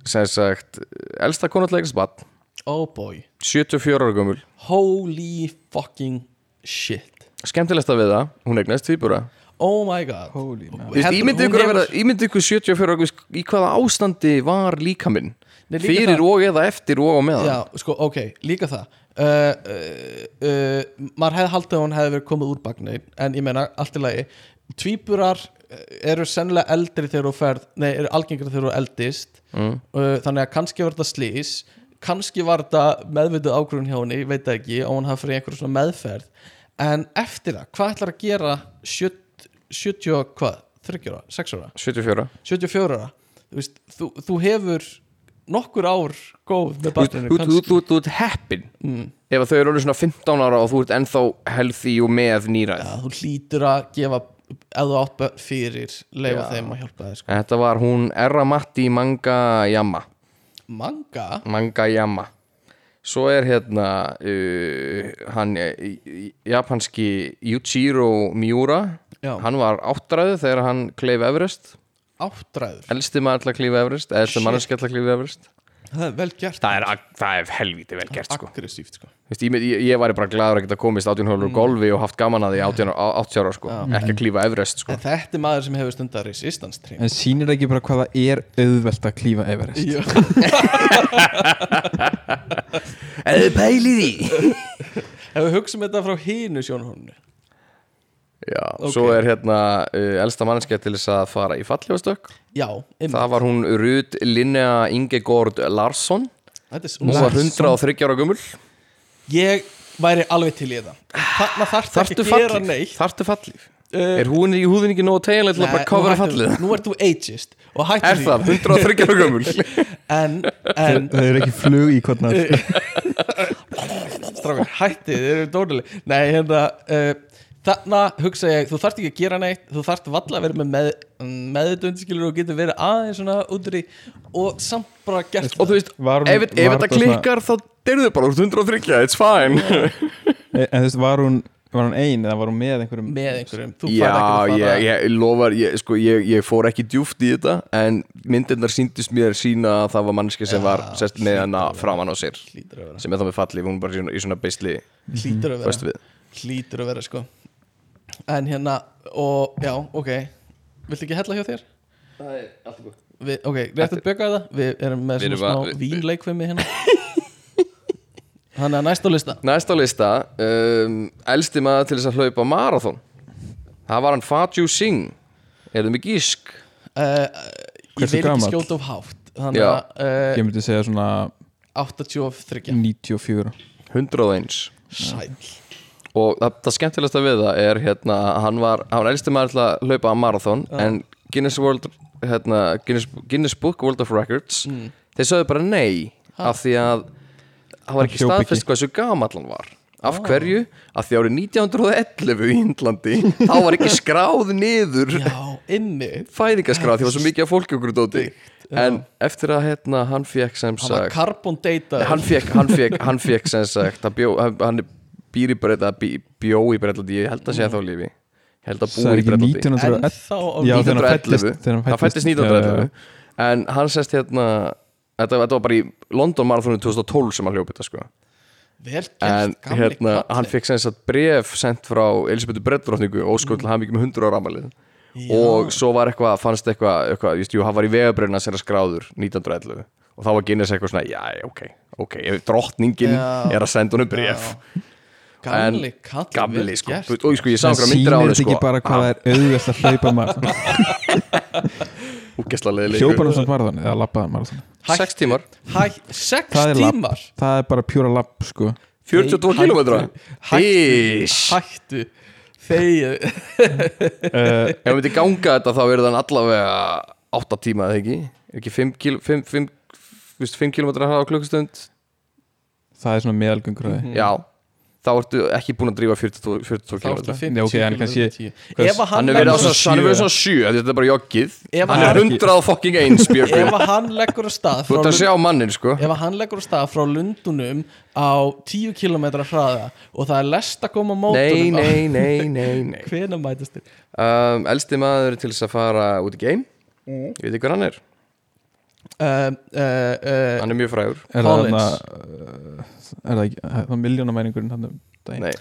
sem sagt elsta konatlegast bann Oh boy. 74 ára gömul. Holy fucking shit. Skemmtilegsta við það, hún egnaðist tvíbura. Oh my god. Þú ímyndið ykkur að hefur- ykkur 74 ára í hvaða ástandi var líka minn fyrir það- og eða eftir og á meðan. Já, sko, ok, líka það. Uh, uh, uh, Maður hefði haldið að hún hefði verið komið úr bagni En ég meina, allt í lagi. Tvíburar uh, eru sennilega eldri þegar þú ferð Nei, eru algengri þegar þú eldist. Mm. uh, Þannig að kannski var þetta slís Kannski var þetta meðvituð ákvörðun hjá henni veit ekki, og hún hafi fyrir einhverjum svona meðferð. En eftir það, hvað ætlar að gera 70, 70 og hvað? 30 ára, 6 ára? 74 74 ára. Þú, veist, þú, þú hefur nokkur ár góð með barninu þú- ert heppin mm, ef þau eru orðin svona 15 ára og þú ert ennþá healthy og með nýræð. Ja, þú hlýtur að gefa ef þú átt fyrir leifa Já. þeim að hjálpa þeir sko. Þetta var hún Erra Matti Manga Yama Manga? Manga Yama Svo er hérna uh, hann uh, japanski Yuichiro Miura. Já. Hann var áttræðu þegar hann kleif Everest Áttræður Elsti maður til að klífa Everest Elsti Shit. manneskja til að klífa Everest Það er vel gert Það er, það er helvíti vel gert sko Aggressíft sko Vist, ég, ég, ég væri bara gladur að geta komist átjánhólur mm. golfi og haft gaman að því átjára sko. ekki að klífa Everest sko. En þetta er maður sem hefur stundar resistance training En sýnir ekki bara hvað það er auðvelt að klífa Everest Já. Eða pælið í Ef við hugsaum þetta frá hínu sjónhónu Já, Ok. svo er hérna uh, elsta manneskja til þess að fara í falljóðstök Já, einmitt. Það var hún Rud Linnea Ingegord Larsson Hún var Larsson. 130 ára gummul Ég væri alveg til í það Þarna þarf Þarftu ekki að gera neitt Þarftu fallíf? Uh, Er hún í húðin ekki nógu tegjanlega til að bara hættu- fallið? Nú ert þú ageist og hættu Er það? 130 ára gummul? En, en Það er ekki flug í hvernig strákar, hætti, þið eru dónuleg Nei, hérna uh, Þarna hugsa ég, þú þarft ekki að gera neitt Þú þarft valla að vera með, með meðdöndskilur og getur verið aðeins svona útri og samt bara gert Og þú veist, Var ef, ef var þetta þetta svona- klikkar þá deyrðu bara úr 130, it's fine. En þú veist, var hún, var hún ein eða var hún með einhverjum með einhverjum. Þú færð ekki að ég, fara ég lofar, ég, sko, ég, ég fór ekki djúft í þetta En myndirnar síndist mér sína að það var mannski sem Já, var sest með hana hlýtur að framan á sér Sem er þá með fallið, hún bara í svona, í svona beisli Hlýtur að vera. við. Hlýtur að vera sko En hérna, og já, ok. Viltu ekki hella hjá þér? Það er allt í góð Við, ok, rétt að bjöka það. Við erum með svona við- vínleikfimi hérna. Þannig að næst á lista. Næst á lista, um, elsti maður til þess að hlaupa marathon. Það var hann Fatju Singh Er það mikið ísk? uh, Ég Hversu vil ekki skjóta of hátt. Þannig Já. að uh, Ég myndi segja svona 83 94 101 Sæl og það, það skemmtilegsta við það er hérna, hann var, hann elsti maður að hlaupa að marathon en Guinness, World, hérna, Guinness, Guinness Book World of Records þeir sögðu bara nei af því að hann var ekki staðfest hversu gamall hann var. Af hverju? af því árið 1911 í Índlandi þá var ekki skráð niður fæðingaskráð því það var svo mikið af fólki okkur dóti. en eftir að hérna, hann fekk sem Hann var sagt carbon data hann fekk, hann fekk, hann fekk sem sagt að bjó, hann, hann býr í breyta bí, bjó í breytlandi, ég held að segja þá lífi. Ég held að Það búi í 1911 En þá Já, þegar hann 1911 fæddist- þegar hann hann fættist fæddist, 1911 en hann sest hérna þetta, þetta var bara í London Marathonu 2012 sem hann hljópi þetta sko. Vel gert, en hérna, hann fekk sem sagt bref sendt frá Elisabethu Breddrótningu og til hann mikið með 100 ára amalið Já. og svo var eitthvað, fannst eitthvað, eitthvað just, jú, hann var í vegabröðina sem er skráður 1911 og þá var Guinness eitthvað svona, já, ok, ok Já. er að senda honum bref Gamli kall gamli, sko, gert. Þú- og sko, ég sá Það einhverja myndir á sýnir hann þetta sko, ekki bara hvað það er auðvelt að hlaupa marathon úgesla leðilegur Hljópar um samt marathon eða marathon Hæ- 6 tímar, Það labb. tímar? Það er bara pjúra labb sko. 42 Nei, kilometra Hættu, Þegið uh, Ef við myndi ganga þetta þá verður þann allavega 8 tíma eða ekki? Er ekki 5 kil, 5, 5, 5 km hraða á klukkustund? Það er svona meðalgöngur mm Já, þá ertu ekki búin að drífa 42, 42 Þá ertu km 50 Já, ok, en kannski- kílómetra Ef að Hann er leggur svona, hann er verið svona 7 Þetta er bara joggið. Hann er hann- 100 fucking 1 Björgvin Ef að hann leggur á stað Þú frá ert að sjá mannin sko. Ef að hann leggur á stað frá Lundunum á 10 km hraða og það er lest að koma mótunum nei, nei, nei, nei Hvena mætast þér? um, Elsti maður til þess að fara út í game Mm. Ég veit ekki hver hann er Hann er mjög frægur. Er það Collins. þarna, uh, Er það ekki er hann um daginn? Nei,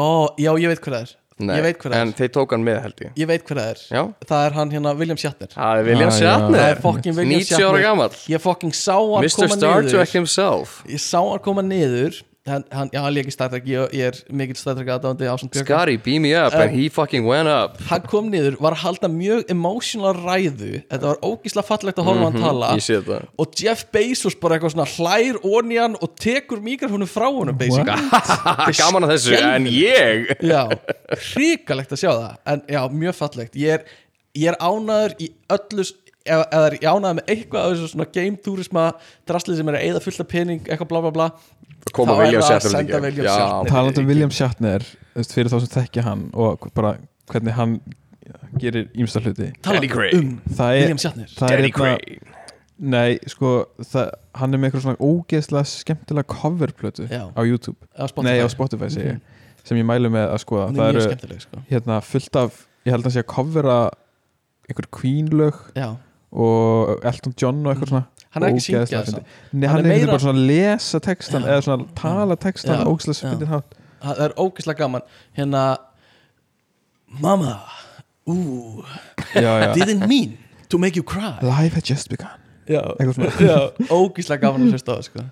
Ó, já, ég veit hver það er. Nei Ég veit hver það En þeir tók hann með held ég. Ég veit hver það er. Já. Það er hann hérna William Shatner. Það er William Ah. Shatner. Það er fucking William 90 ára Shatner. gamall. Ég fucking sá hann Mr. koma Star niður. Trek himself. Ég sá hann koma niður hann, hann, Já, hann í Star Trek. Ég, ég er mikill Star Trek aðdándi ásand Björk. Scotty, beam me up and he fucking went up. Hann kom niður, var að halda mjög emotional ræðu. Þetta var ógísla fallegt að horfa hann tala. Ég sé þetta. Og Jeff Bezos bara eitthvað svona hlær onni hann og tekur mikrofónu frá honum Gaman að þessu, en ég? Já, hrikalegt að sjá það. En já, mjög fallegt. Ég er, ég er ánaður í öllu s- ef, það er ég ánaður með eitthvað af þessu svona game turisma drasli sem er að eyða fullt af pening eitthvað bla bla bla Koma Þá er William það að Shatner senda. William. Shatner. Talandi um William Shatner Fyrir þá sem þekkja hann Og bara hvernig hann gerir ímsta hluti Crane. um Það er, William Shatner það er Danny hérna Crane Nei, sko, það, hann er með eitthvað svona ógeðslega skemmtilega coverplötu á YouTube, á Spotify nei á Spotify segi Mhm. sem ég mælu með að skoða það er mjög eru sko hérna fullt af, ég held að hann sé að covera einhver Queen lög Já, og Elton John og eitthvað svona. Hann er ekki að ógeðslega syngja fyndið. þess Nei, Hann hann, er meira- bara svona að lesa textan eða svona tala textan það er ógeðslega gaman. Hérna Mama, ooh didn't mean to make you cry. Life had just begun. Ógeðslega gaman að hlusta á það sko.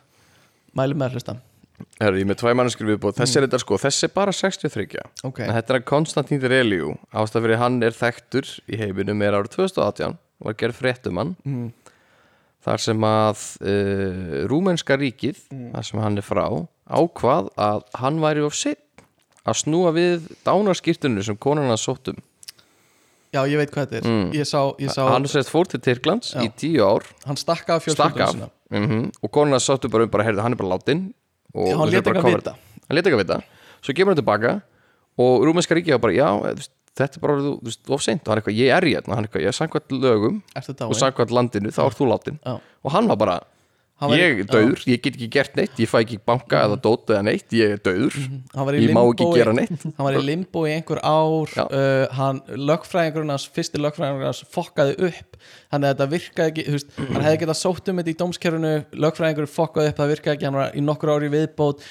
Mæli með að hlusta. Ég er með tvæ mannskir viðbúð Þessi er þetta sko, þessi er bara 63 Ok, En þetta er að Konstantín Reliu Ástæð fyrir hann er þekktur í heiminum er árið 2018 Var gerð fréttum hann. Mm. Þar sem að uh, Rúmenska ríkið Þar sem hann er frá Ákvað að hann væri of sitt Að snúa við dánarskýrtunni Sem konan hans sóttum já ég veit hvað þetta er. Mm. Ég sá, ég sá Hann sérst fór til Tyrklands í tíu ár. Hann stakka af fjölskyldunum mm Og konan hans sóttu bara um bara heyrðu, Hann er bara látin og Já, hann bara ekki að vita. Hann leta ekki að vita. Svo kemur hann tilbaka og rúmenska ríkið var bara já, þetta er bara þú veist, of seint. Og hann er eitthvað, ég er hérna, hann er eitthvað, ég er samkvæmt lögum og dáin? samkvæmt landinu, þá ert þú látin og hann var bara, ég er döður ég get ekki gert neitt, ég fæ ekki banka eða dót eða neitt, ég er döður Hann í ég má ekki gera neitt. hann var í limbo í einhver ár. Uh, hann, lögfræðingurinn hans fyrsti lögfræðingurinn hans fokkaði upp. Þannig að þetta virkaði ekki, þú veist, hann hefði getað sótt um þetta í dómskerfinu, lögfræðingurinn fokkaði upp það virkaði ekki, hann var í nokkur ári viðbót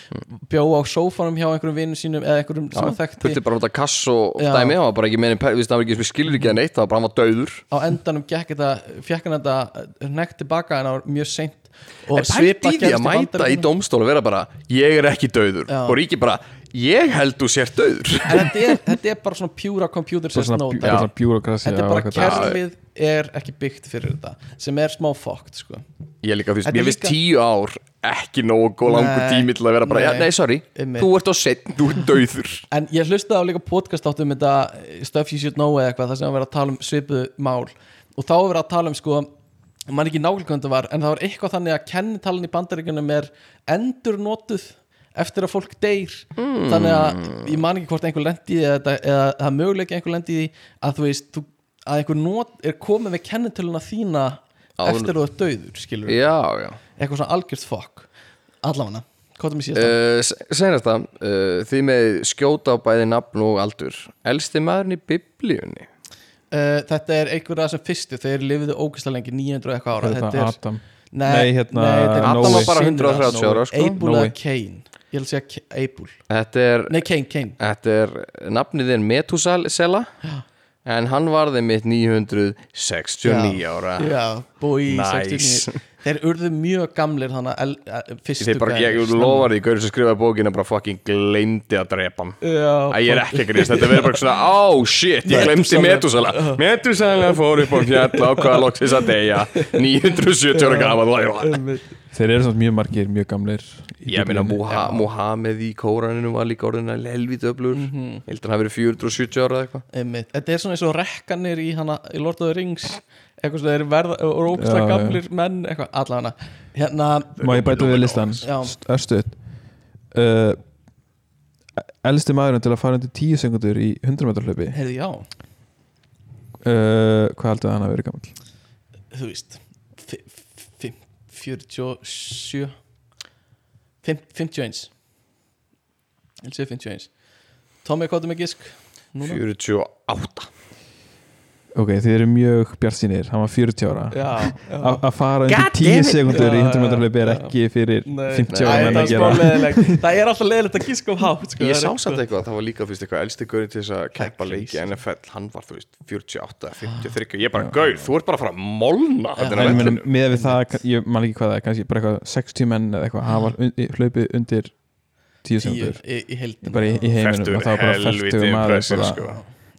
bjó á sófanum hjá einhverjum vinnum sínum eða einhverjum sem hann þekkti. þurfti bara að nota kass og dæmi hann var bara ekki meðin, hann var ekki skilur ekki að neitt það var bara hann var döður á endanum gekk þetta, fekk hann þetta nekt tilbaka en það var mjög seint og en pælt í að mæta í dómstól og vera bara, ég er ekki döður Já. og ríki bara, ég held þú sér döður þetta er, þetta er bara svona pure computer Bara says svona, no bjú, dæmi. bara svona bjúrokrasi þetta er bara kerfið er ekki byggt fyrir þetta sem er smá fokkt sko. Ég líka, þú veist, líka- tíu ár ekki nógu langur Nei, tími til að vera bara, nei. já, nei, sorry, Einmitt. þú ert á setn, þú ert döður En ég hlustaði á líka podcast átt um þetta eh, Stuff You Should Know eða eitthvað það sem vera að tala um svipuð mál og þá var að tala um sko mann ekki nákvæmlega hvað þetta var en það var eitthvað þannig að kennitalin í bandaríkjunum er endur notuð eftir að fólk deyr. Hmm. þannig að ég man ekki hvort einhver lendi eða, það er möguleika einhver lendi í því að þú veist þú, að einhver not er komið með kennitalina þína Áður- eftir að þú er döður skilur Já, já. Eitthvað svona algjört fokk. Allavega, hvað er mér síðast uh, Senast það, uh, því með skjóta á bæði nafn og aldur. Elsti maðurinn í biblíunni Uh, þetta er einhver af þessum fyrstu þeir lifiðu ógæslega lengi 900 og eitthvað ára. Þetta þetta er, Adam. Nei, Nei, hérna, þetta er Adam var bara synir 130 hans. ára, sko. Abel Nói. eða Cain ég vil segja er, nei Cain, Cain þetta er nafnið er Metusela En hann varði mitt 969 ára. Já, búi Nice. 69 þeir urðu mjög gamlir þannig að el- fyrstu Þeir bara, ég lofa því, gaurið sem skrifaði bókina bara fucking gleymdi að drepa hann. Já, Æ, ég er ekki að grýst, þetta verður bara svona Oh shit, ég glemdi Metusala. Metusala fór upp á fjall ákvaða loksins að deyja. 970 ára gaman Þeir eru svona mjög margir, mjög gamlir Ég meina Muhammed í kóraninu var líka orðin að helvít öflur mm Mhm. -hmm. Hildur hann hafi verið 470 ára eða eitthvað. Þetta er svona eins og rekkanir í, hana, í Lord of the Rings eitthvað sem þeir verða og já. gamlir menn eitthvað, allavega hérna, Má ég bæta við listan. Örstuð uh, Elsti maðurinn til að fara undir 10 sekundur í 100 metrar hlaupi heyrðu já uh, Hvað heldur það hann að vera gammal? þú fi- 47 Fim- 51 ég vil segja 51 Tommy, hvað er með gisk? Núna? 48 Ok, þið eru mjög bjartsinir Hann var 40 ára. Að fara undir 10 sekundur í 100 metrar hlaupi er ekki fyrir Nei, 50 nei, ára menn það að er gera. Það er alltaf leiðilegt að giska um hátt sko. Ég sá er samt eitthvað, það var líka fyrst eitthvað elsti gaurinn til þess að keppa crazy. leiki NFL, hann var þú veist 48, 53, ég bara gaur, þú ert bara að fara að molna er með, við það, ég man ekki hvað það er kannski bara eitthvað 60 menn eða eitthvað hafa un- hlaupið undir 10 tíu sekundur í, heiminum og það var bara helviti færtugur maður impressive, bara, sko.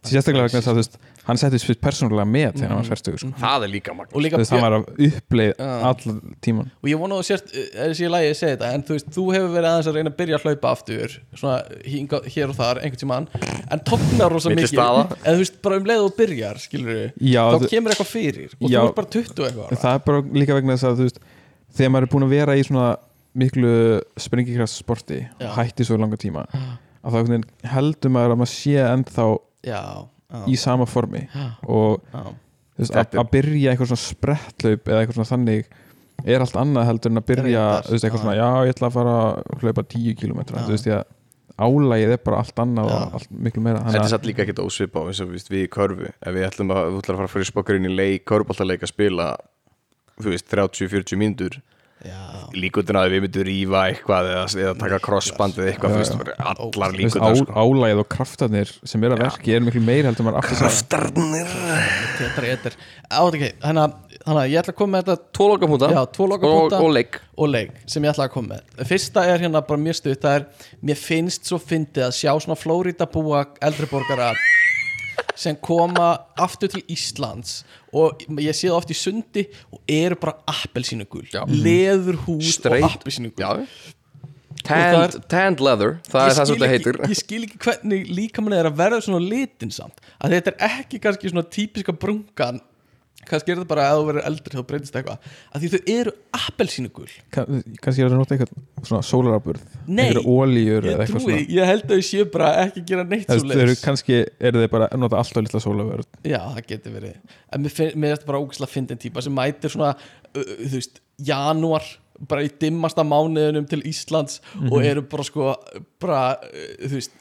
sérstaklega vegna þess að þú veist, hann settist fyrir persónulega með þegar hann var færtugur sko. Það er líka og magna líka þú veist, hann var að uppleið allan tíman og ég vona að þú sért eh, þessi ég lægi að segja þetta en þú veist, þú hefur verið aðeins að reyna að byrja að hlaupa aftur svona hinga, hér og þar, einhvern tímann en topnar rosa mikið. en þú veist, bara um leið og þú byrjar, skilur við Já, þá þú- kemur eitthvað fyrir og Já. þú ert bara 20 eitthvað ára. það er bara líka vegna þess að þú veist, þegar maður er búin að vera í svona miklu sprengikraft sporti Já. og hætti svo langa tíma að þá heldur maður að maður sé ennþá já, í sama formi og veist, að, að byrja eitthvað svona sprettlaup eða eitthvað svona þannig er allt annað heldur en að byrja veist, eitthvað svona, já, ég ætla að fara að hlaupa 10 km, þú veist, ég að álægið er bara allt annað Já. og allt miklu meira Þetta er að- satt líka ekkert ósvipa á eins og við, við í körfu. Ef við ætlum að, þú ætlar að fara fyrir spokkar inn í leik körfuboltaleik að spila þú veist, 30-40 mínútur líkundin að við myndum rífa eitthvað eða, eða taka crossband eða eitthvað, veist, bara allar líkundar á, sko. álægið og kraftarnir sem er að verki er miklu meira heldur maður Kraftarnir. Er þannig að þannig að ég ætla að koma með þetta Já, tvo og, og leik. Og leik sem ég ætla að koma með. Fyrsta er hérna bara mjög stutt Það er, mér finnst svo fyndið að sjá svona Flórida búa eldriborgara sem koma aftur til Íslands og ég sé það oft í sundi og eru bara appelsínugul. Já. leðurhús og Straight. appelsínugul. Já. Tanned, tanned leather, það er það sem þetta heitir. ég skil ekki hvernig líkamann er að verða svona litinsamt að þetta er ekki kannski svona típiska brungan kannski er þetta bara að þú verður eldri þá breytist eitthvað. Að því þau eru appelsínugul. Kann- kannski er það að nota eitthvað svona sólarafburð Nei, eitthvað ólíur ég eða eitthvað svona. ég held að þau séu bara ekki gera neitt svo þau eru kannski eru þeir bara nota alltaf litla sólarafburð já, það getur verið. En mér, er þetta bara ógæslega fyndin típa sem mætir svona, uh, þú veist janúar, bara í dimmasta mánuðunum til Íslands og eru bara sko, bara, uh, þú veist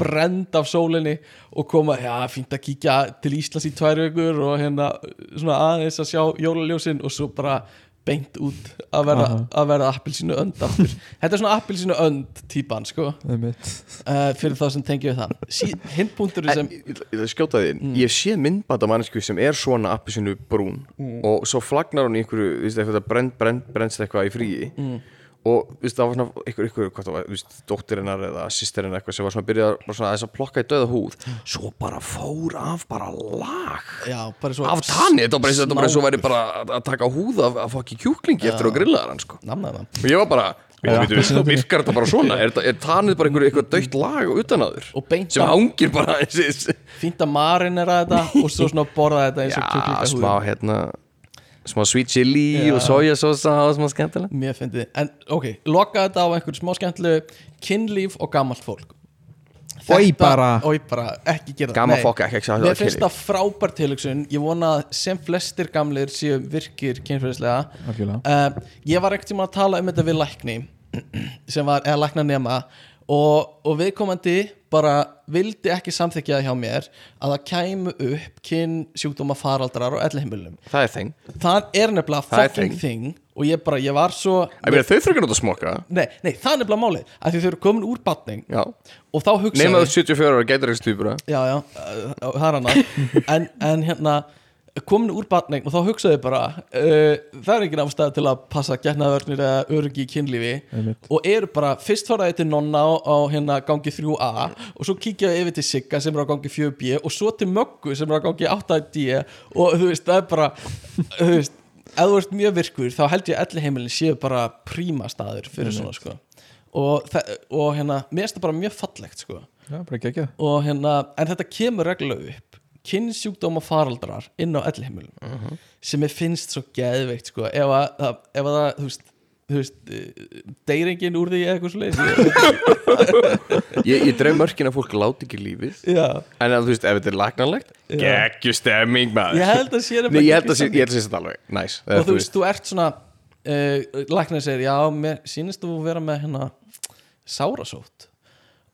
brend af sólinni og koma, já, fínt að kíkja til Íslands í tvær vikur og hérna svona aðeins að sjá jólaljósin og svo bara beint út að verða, Aha. að verða appelsínu önd aftur. Þetta er svona appelsínu önd típan sko, uh, fyrir þá sem tengjum við það. Sí, hindbúndur sem Ég ég skjóta því mm. Ég sé myndbæta mannesku sem er svona appisinu brún og svo flagnar hún í einhverju þú veist, eitthvað brend, brend, brendst eitthvað í fríi og veist, það var svona einhver, einhver, hvað það var, veist, dóttirinnar eða sýsterinn eitthvað sem var svona að byrja bara svona aðeins að plokka í döða húð. Svo bara fór af bara lag. Já, bara svo af tanni, þetta var bara eins og þetta var bara eins og væri bara að- að taka húð af, af fokki kjúklingi eftir að grilla hann sko. namnaði það og ég var bara, virkar þetta bara svona? Er, þetta- er tannið bara einhver, einhver dögt lag utan að þur og beint sem að hangir bara eins, fínt að marinera þetta og svo svona borða þetta eins og Já, smá hérna smá sweet chili og sojasósa og smá skemmtilega mér finnst þið, en ok, loka þetta á einhverju smá skemmtilegu kynlíf og gamalt fólk. Oj, bara. Oi bara, ekki gera það. Gamma Nei. fokk ekki ekki Mér finnst það frábær tilhugsun. Ég vona að sem flestir gamlir séu virkir algjörlega. Uh, Ég var ekkert tíma að tala um þetta við lækni sem var, eða lækna nema og, og viðkomandi bara vildi ekki samþykja hjá mér að það kæmu upp kyn sjúkdóma faraldrar og ellihimilum það er þeng Það er nefnilega Það fucking thing og ég bara, ég var svo Ég meina þau frekar nátt að smoka. Nei, nei, það er nefnilega málið að þau eru komin úr batning Já. og þá hugsaði þú 74 ára gætur ekki stýpura já, já, uh, það er hana en, en hérna komin úr batning og þá hugsaði bara uh, það er engin afstæð til að passa getnaðvörnir eða öryggi í kynlífi Einmitt. og eru bara, fyrst faraði til nonna á, á hérna gangi 3A og svo kíkjaði yfir til Sigga sem er á gangi 4B og svo til Möggu sem er á gangi 8D og þú veist, það er bara þú veist, ef þú ert mjög virkur þá held ég að allir heimilin séu bara príma staður fyrir svona sko. Og, og hérna, mér finnst það bara mjög fallegt sko. Já, og hérna, en þetta kemur reglulega upp kynnsjúkdóma faraldrar inn á ellihimilum Mhm. sem ég finnst svo geðveikt sko, ef að, ef að það, þú veist þú veist, deyringin úr því eða eitthvað svo leið Ég, ég dreif mörkin að fólk láti ekki lífið. Já, En að þú veist, ef þetta er lagnanlegt Já. Gekkju stemming maður. Ég held að sé Nei, ég held að sé- ég held að sé þetta alveg Næs og þú veist, þú ert svona uh, læknir segir, já, mér sýnist þú vera með hérna sárasótt.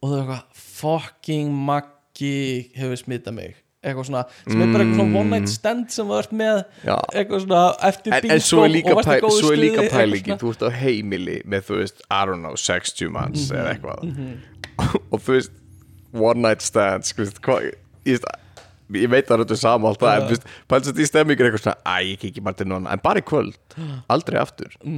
Og þú er eitthvað fucking maggi hefur smitað mig eitthvað svona, sem er bara eitthvað svona one night stand sem þú ert með Já. eitthvað svona eftir En, en svo er líka, og varst í pæ, góðu svo er líka svona. Þú ert á heimili með, þú veist, I don't know 60 manns Mhm. eða eitthvað. Og þú veist, one night stand veist, hvað Ég veist Ég veit að þetta er sama allt það En þú veist, pælst þetta í stemmingur eitthvað svona Æ, ég kikki bara til núna En bara í kvöld Aldrei aftur. Já,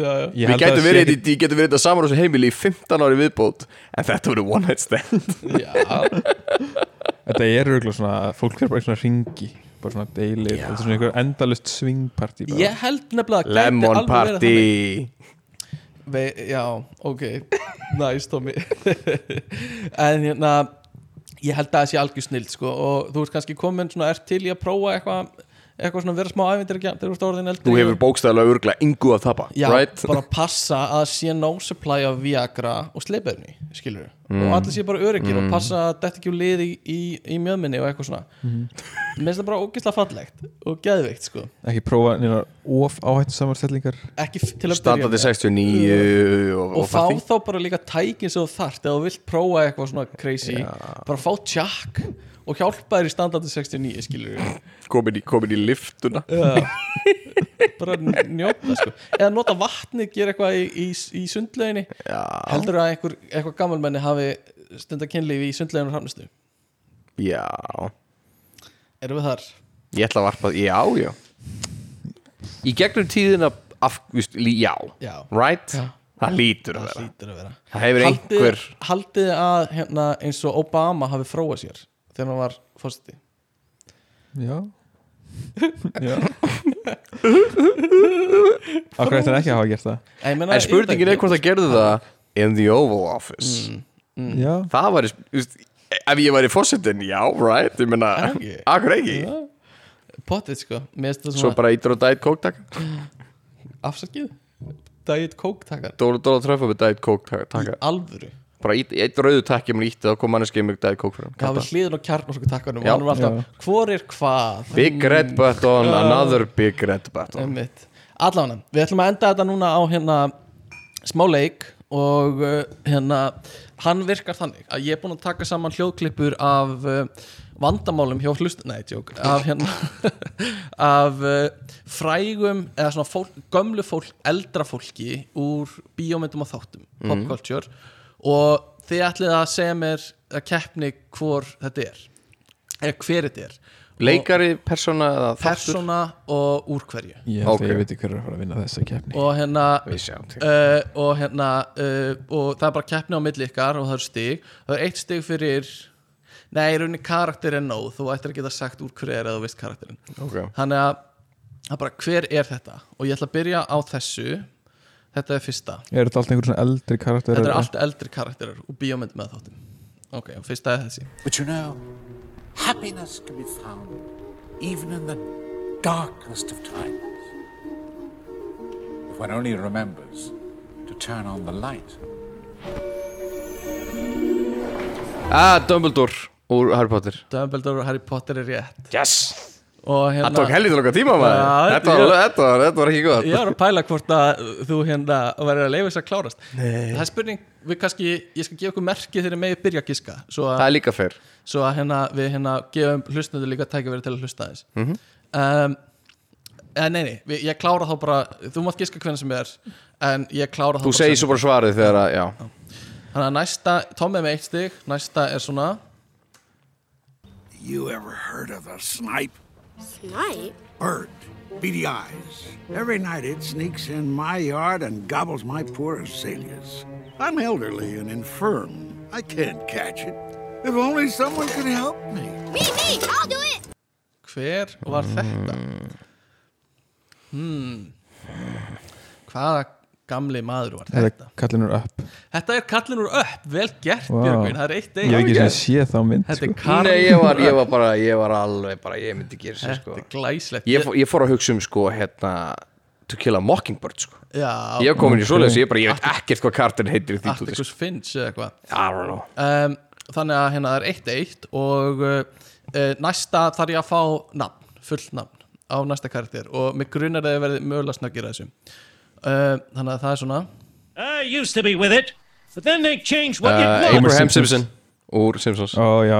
já. Ég að það sé verið, getum verið þetta saman á þessu heimili í 15 ári viðbót En þetta voru one night stand. Já, Þetta er örgulega svona fólk er bara svona ringi bara svona deilir, þetta er svona einhver endalust swingparty bara. ég held nefnilega að gæti Lemon alveg verið party. Ve, já, ok næst Tommy en hérna ég held að það sé algjör snild sko og þú ert kannski komin svona, ert til í að prófa eitthvað eitthvað svona vera smá ævindir þegar þú ert orðin eldri Þú hefur bókstæðlega örglega yngu að tapa. Já, right? bara passa að sé no supply af Viagra og sleipefni skilur Mm. og allir sé bara öryggir og passa að þetta ekki úr liði í, í, í mjöðminni og eitthvað svona. Mm. mér finnst það bara ógeðslega fallegt og geðveikt sko. Ekki prófa neina of áhættu samarstellingar ekki f- til að Standandi byrja með. 69 og, og og fá þá bara líka tækin sem þú þarft ef þú vilt prófa eitthvað svona crazy. Bara fá tjakk og hjálpa þér í standandi 69 skilur komin, í, komin í liftuna bara njóta sko. Eða nota vatni, gera eitthvað í, í, í sundlauginni. Já, heldur að einhver, eitthvað gammalmenni hafi stundar kynlífi í sundlauginu hafnistu já. Erum við þar? Ég ætla að varpa, já, já. Í gegnum tíðina af, víst, lí, já, Já. right? Já. Það lítur að það vera. hlýtur að vera. Það hefur haldið, einhver haldið að hérna, eins og Obama hafi fróað sér þegar hann var fórseti já. Já. Akkur eftir ekki að hafa gert það? En spurningin er hvort það gerði það in the Oval Office. Mm. Já, Það var, ef ég væri fósettin, já, right? Ég meina, Ekki. akkur ekki? Potið sko. Mér finnst það Svo bara ítur og dæt kók taka? Afsakið. Diet Coke takkar Dóla Dóla tröfa með dæt kók í taka. Alvöru Bara ít- eitt rauðu takki mér ítti þá kom manneskið með dæt kók fyrir Já, hann við hliðin á kjarnorku takkanum Já. og hann var alltaf, hvor er hvað? Big red button, another big red button. Einmitt. Allána, við ætlum að enda þetta núna á hérna smá leik og uh, hérna hann virkar þannig að ég er búinn að taka saman hljóðklippur af uh, vandamálum hjá hlust, nei, tjók af hérna af uh, frægum eða svona fólk, gömlu fólk, eldra fólki úr bíómyndum og þáttum popculture og þið ætlið að segja mér að keppni hvor þetta er. Eða hver þetta er. Leikari, persóna eða þáttur? persóna og úr hverju. Ég held Ok. að ég veit ekki hver er að fara að vinna þessa keppni. Og hérna Við sjáum til. uh, og hérna uh, og það er bara keppni á milli ykkar og það er stig. Það er eitt stig fyrir nei, í rauninni karakter er nóg. Þú ættir að geta sagt úr hver er eða þú veist karakterin okay. þannig að það er bara hver er þetta? Og ég ætla að byrja á þessu þetta er fyrsta. Er þetta allt einhver svona eldri karakter þetta er allt eldri karakterar og bíómynd með þáttum ok, og fyrsta er þessi. But you know, happiness can be found even in the darkest of times. If one only remembers to turn on the light. Ah, Dumbledore úr Harry Potter. Dumbledore og Harry Potter er rétt. Yes Það hérna tók helvítið langa tíma maður. Já, þetta, var, ég- þetta, var, þetta var ekki gott. Ég var að pæla hvort að þú hérna verður að leifa þess að klárast. Nei. það er spurning, við kannski ég skal gefa ykkur merki þegar megið byrja að giska. Svo að, Það er líka fyrr svo að hérna, við hérna gefum hlustnöndu líka tækifæri til að hlusta þess mm Mhm. um, en nei, nei, við, ég klára þá bara þú mátt giska hvernig sem er en ég klára þá Þú bara segir seinna. svo bara svarið þegar að, já. Þannig að næsta, Tom er með eitt stig næsta er svona You ever heard of a snipe? Snipe? Bird. Beady eyes. Every night it sneaks in my yard and gobbles my poor azaleas. I'm elderly and infirm. I can't catch it. If only someone could help me. Me, me! I'll do it! hver var þetta hmm hvaða gamli maður var Þetta þetta. er kallinur upp. Þetta er kallin úr upp, vel gert Vá. Björgvin, það er eitt Ég hef ekki sem sé þá mynd þetta er sko. Karl. Nei, ég var, ég var bara, ég var alveg bara, ég myndi gera sér sko. þetta er glæslegt ég, fór- ég fór að hugsa um sko, hérna To Kill a Mockingbird sko. Já, Ég hef komin í svoleiðis, ég bara, ég veit ekkert hvað kartin heitir sko. Atticus Finch eða eitthvað. I don't know. Um, þannig að hérna það er eitt eitt og uh, næsta þarf ég að fá nafn, fullt nafn á næsta karakter og mig grunar að það verði mögulega snöggir að þessu uh, þannig að það er svona I used to be with it, but then they changed what uh, it was. Abraham. Simpson Úr Simpsons Ó já,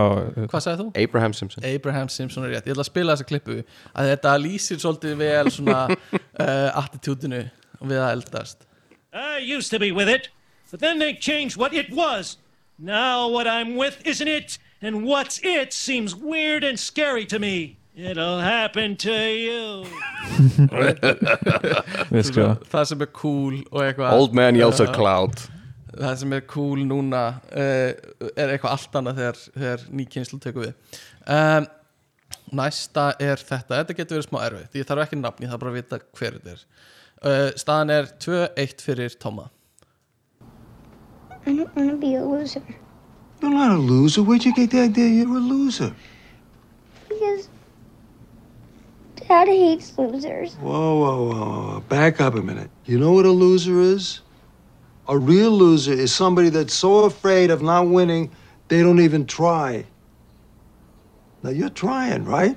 hvað sagði þú? Abraham Simpson Abraham Simpson er rétt, ég ætla að spila þessa klippu að þetta lýsir svolítið vel svona uh, attitúdinu við að eldast I used to be with it, but then they changed what it was. Now what I'm with isn't it, and what's it seems weird and scary to me. It'll happen to you. það sem er cool og eitthvað Old man yells at cloud það sem er cool núna uh, er eitthvað allt annað þegar, þegar ný kynslu tekur við um, næsta er þetta þetta getur verið smá erfitt, ég þarf ekki nafn ég þarf bara að vita hver þetta er uh, staðan er 2-1 fyrir Tóma I don't want to be a loser. You're not a loser. Where'd you get the idea you're a loser? Because Dad hates losers. Whoa, whoa, whoa, whoa. Back up a minute. You know what a loser is? A real loser is somebody that's so afraid of not winning, they don't even try. Now, you're trying, right?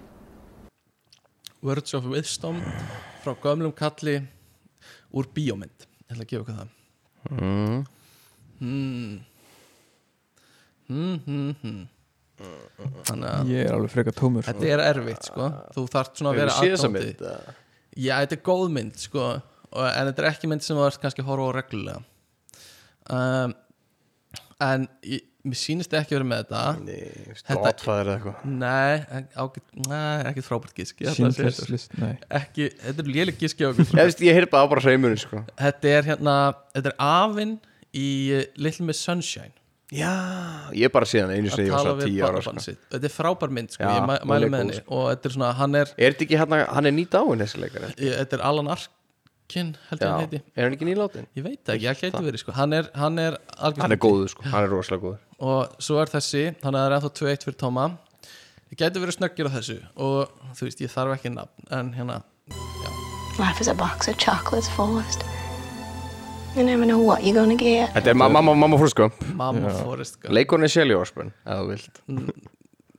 Words of Wisdom frá gömlum kalli úr bíómynd ég ætla að gefa ykkur það Mm. hmm. Hmm, hmm, hmm. Þannig að Ég er alveg frekar tómur þetta er erfitt sko þú þarft svona að vera séð þessa aðdáandi. mynd, eða? já, þetta er góð mynd sko og, en þetta er ekki mynd sem þú ert kannski að horfa á reglulega um, en ég, mér sýnist ekki verið með þetta Nei, Þetta- Godfather eða eitthvað. nei, ágæt, nei, ekki frábært gísk ég ætla að segja Schindler's þetta. List, nei. ekki, þetta er léleg gíski á okkur Ég veist, ég heyrði bara á bara hreimurinn sko Þetta er hérna, þetta er afinn í uh, Little Miss Sunshine Já, ég bara sé hann einu sinni ég var við tíu ára barnabarn sko. Þetta er frábær mynd, sko, Já, ég mæ, er með henni. og þetta er svona, hann er, Er þetta ekki hérna, hann er nýt áinn þessi leikari? Ég, þetta er Alan Arkin held ég Já, hann heiti. Er hann ekki nýlátin? Ég veit ekki, ég gæti verið, sko. Hann er, hann er Hann er góður sko, hann er rosalega góður. Og svo er þessi, það er ennþá 2-1 fyrir Tóma Ég gæti verið snöggir á þessu. Og þú veist, ég þarf ekki nafn En hérna, Life You never know what you're gonna get. Þetta er mamma, mamma, mamma sko Mamma Forrest Gump. Leikurinn er Shelly Osbourne, ef þú vilt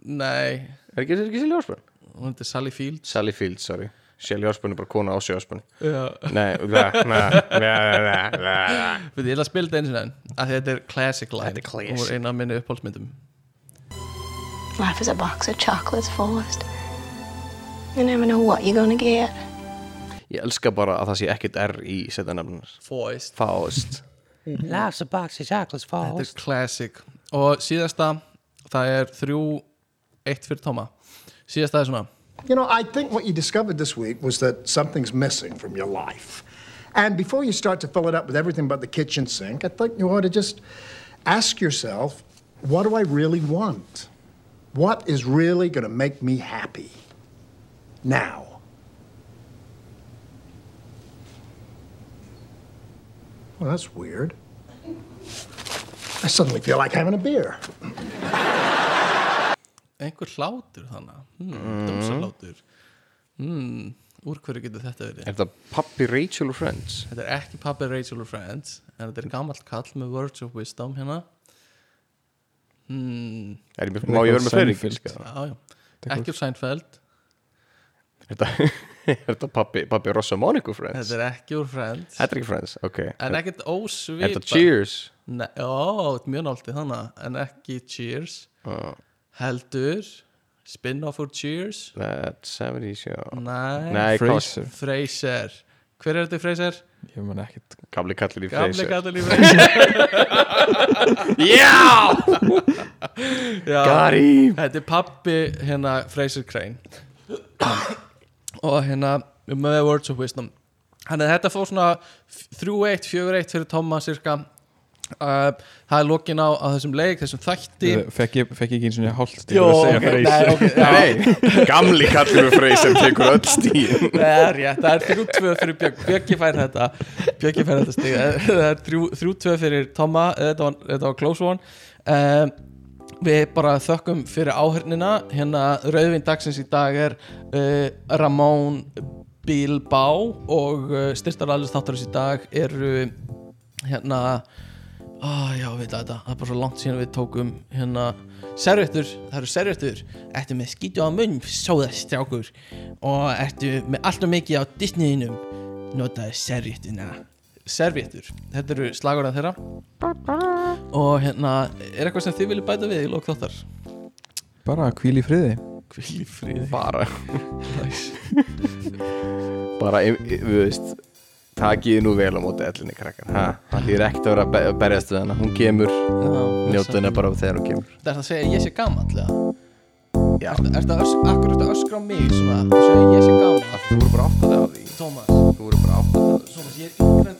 Nei Er ekki, er ekki Shelly Osbourne? Hún heitir Sally Fields Sally Fields, sorry Shelly Osbourne er bara kona á Shelly Osbourne Já. Nei, það, nei, nei, nei, nei Við ég ætla að spila þetta eins og að þetta er classic line Þetta er classic. og eina af minni uppáhaldsmyndum Life is a box of chocolates, Forrest. You never know what you're gonna get. Ég elska bara að það sé ekkert R í setja nafnir Faust Faust Life's a box of chocolates Þetta er classic og síðasta það er þrjú eitt fyrir Tóma síðasta er svona You know, I think what you discovered this week was that something's missing from your life. And before you start to fill it up with everything but the kitchen sink, I think you ought to just ask yourself, what do I really want? What is really going to make me happy? Now. Well, that's weird. I suddenly feel like having a beer. einhver hlátur þannig hmm, dömsarlátur hmm, úr hverju getur þetta verið Er þetta pappi Rachel og Friends? Þetta er ekki Pappi Rachel og Friends en þetta er gamalt kall með Words of Wisdom hérna hmm. Er ég með- má ég vera með fleiri Seinfeld. giska? Já, já. ekki úr Seinfeld Er þetta, er þetta pappi, pappi Ross og Monica Friends? Þetta er ekki úr Friends. Þetta er ekki Friends, ok. En ekkert ósvipa Er þetta Cheers? Nei, ó, þetta mjög náttið þannig En ekki Cheers. Heldur Spin-off úr Cheers. That 70's show. Nei, Nei, Frasier. Frasier. Hver er þetta í Frasier? Ég man ekkert. Gamli kallir í Gamli Frasier. kallar í Frasier. Já! Him. Þetta er pappi hérna Frasier Crane Og hérna með Words of Wisdom. Þannig að þetta fór svona 3-1, 4-1 fyrir Tomma cirka uh, Það er lokin á, á þessum leik, þessum þætti. Fekk ég, fekk ég ekki eins og hálft stig Jó, að segja ok, Frasier? nei, ok, já. Nei, gamli kallir við Frasier tekur öll stíð Það er rétt, það er 3-2 fyrir Björg Björgi fær þetta Björgi fær þetta stig. Það er 3-2 fyrir Tomma Þetta var, þetta var close one. Um, Við bara þökkum fyrir áhörnina Hérna rauðvinn dagsins í dag er uh, Ramón Bilbao og uh, styrstar alveg þáttarins í dag eru hérna ah, já, við þetta, það er bara svo langt síðan við tókum hérna servettur, það eru servettur ertu með skýtu á munn, sóðastrákur og ertu með alltaf mikið á Disneyinum notaðu servettuna servettur, þetta eru slagurðan þeirra. Og hérna er eitthvað sem þið viljið bæta við í lók þáttar? Bara hvíl í friði. Hvíl í friði. Bara. Nice. Bara, við veist Takið nú vel á móti ellinni krakkar. Ha? Það þýr ekkert að vera að be- berjast við hana. Hún kemur, njóta henni bara þegar hún kemur. Það er það að segja ég sé gamall eða? Já. Er þetta akkur þetta öskra á mig svona? Segja að ég sé gamall? Þú voru bara átt að það á því Tómas Þú voru bara átt að það Tómas, ég er yngre en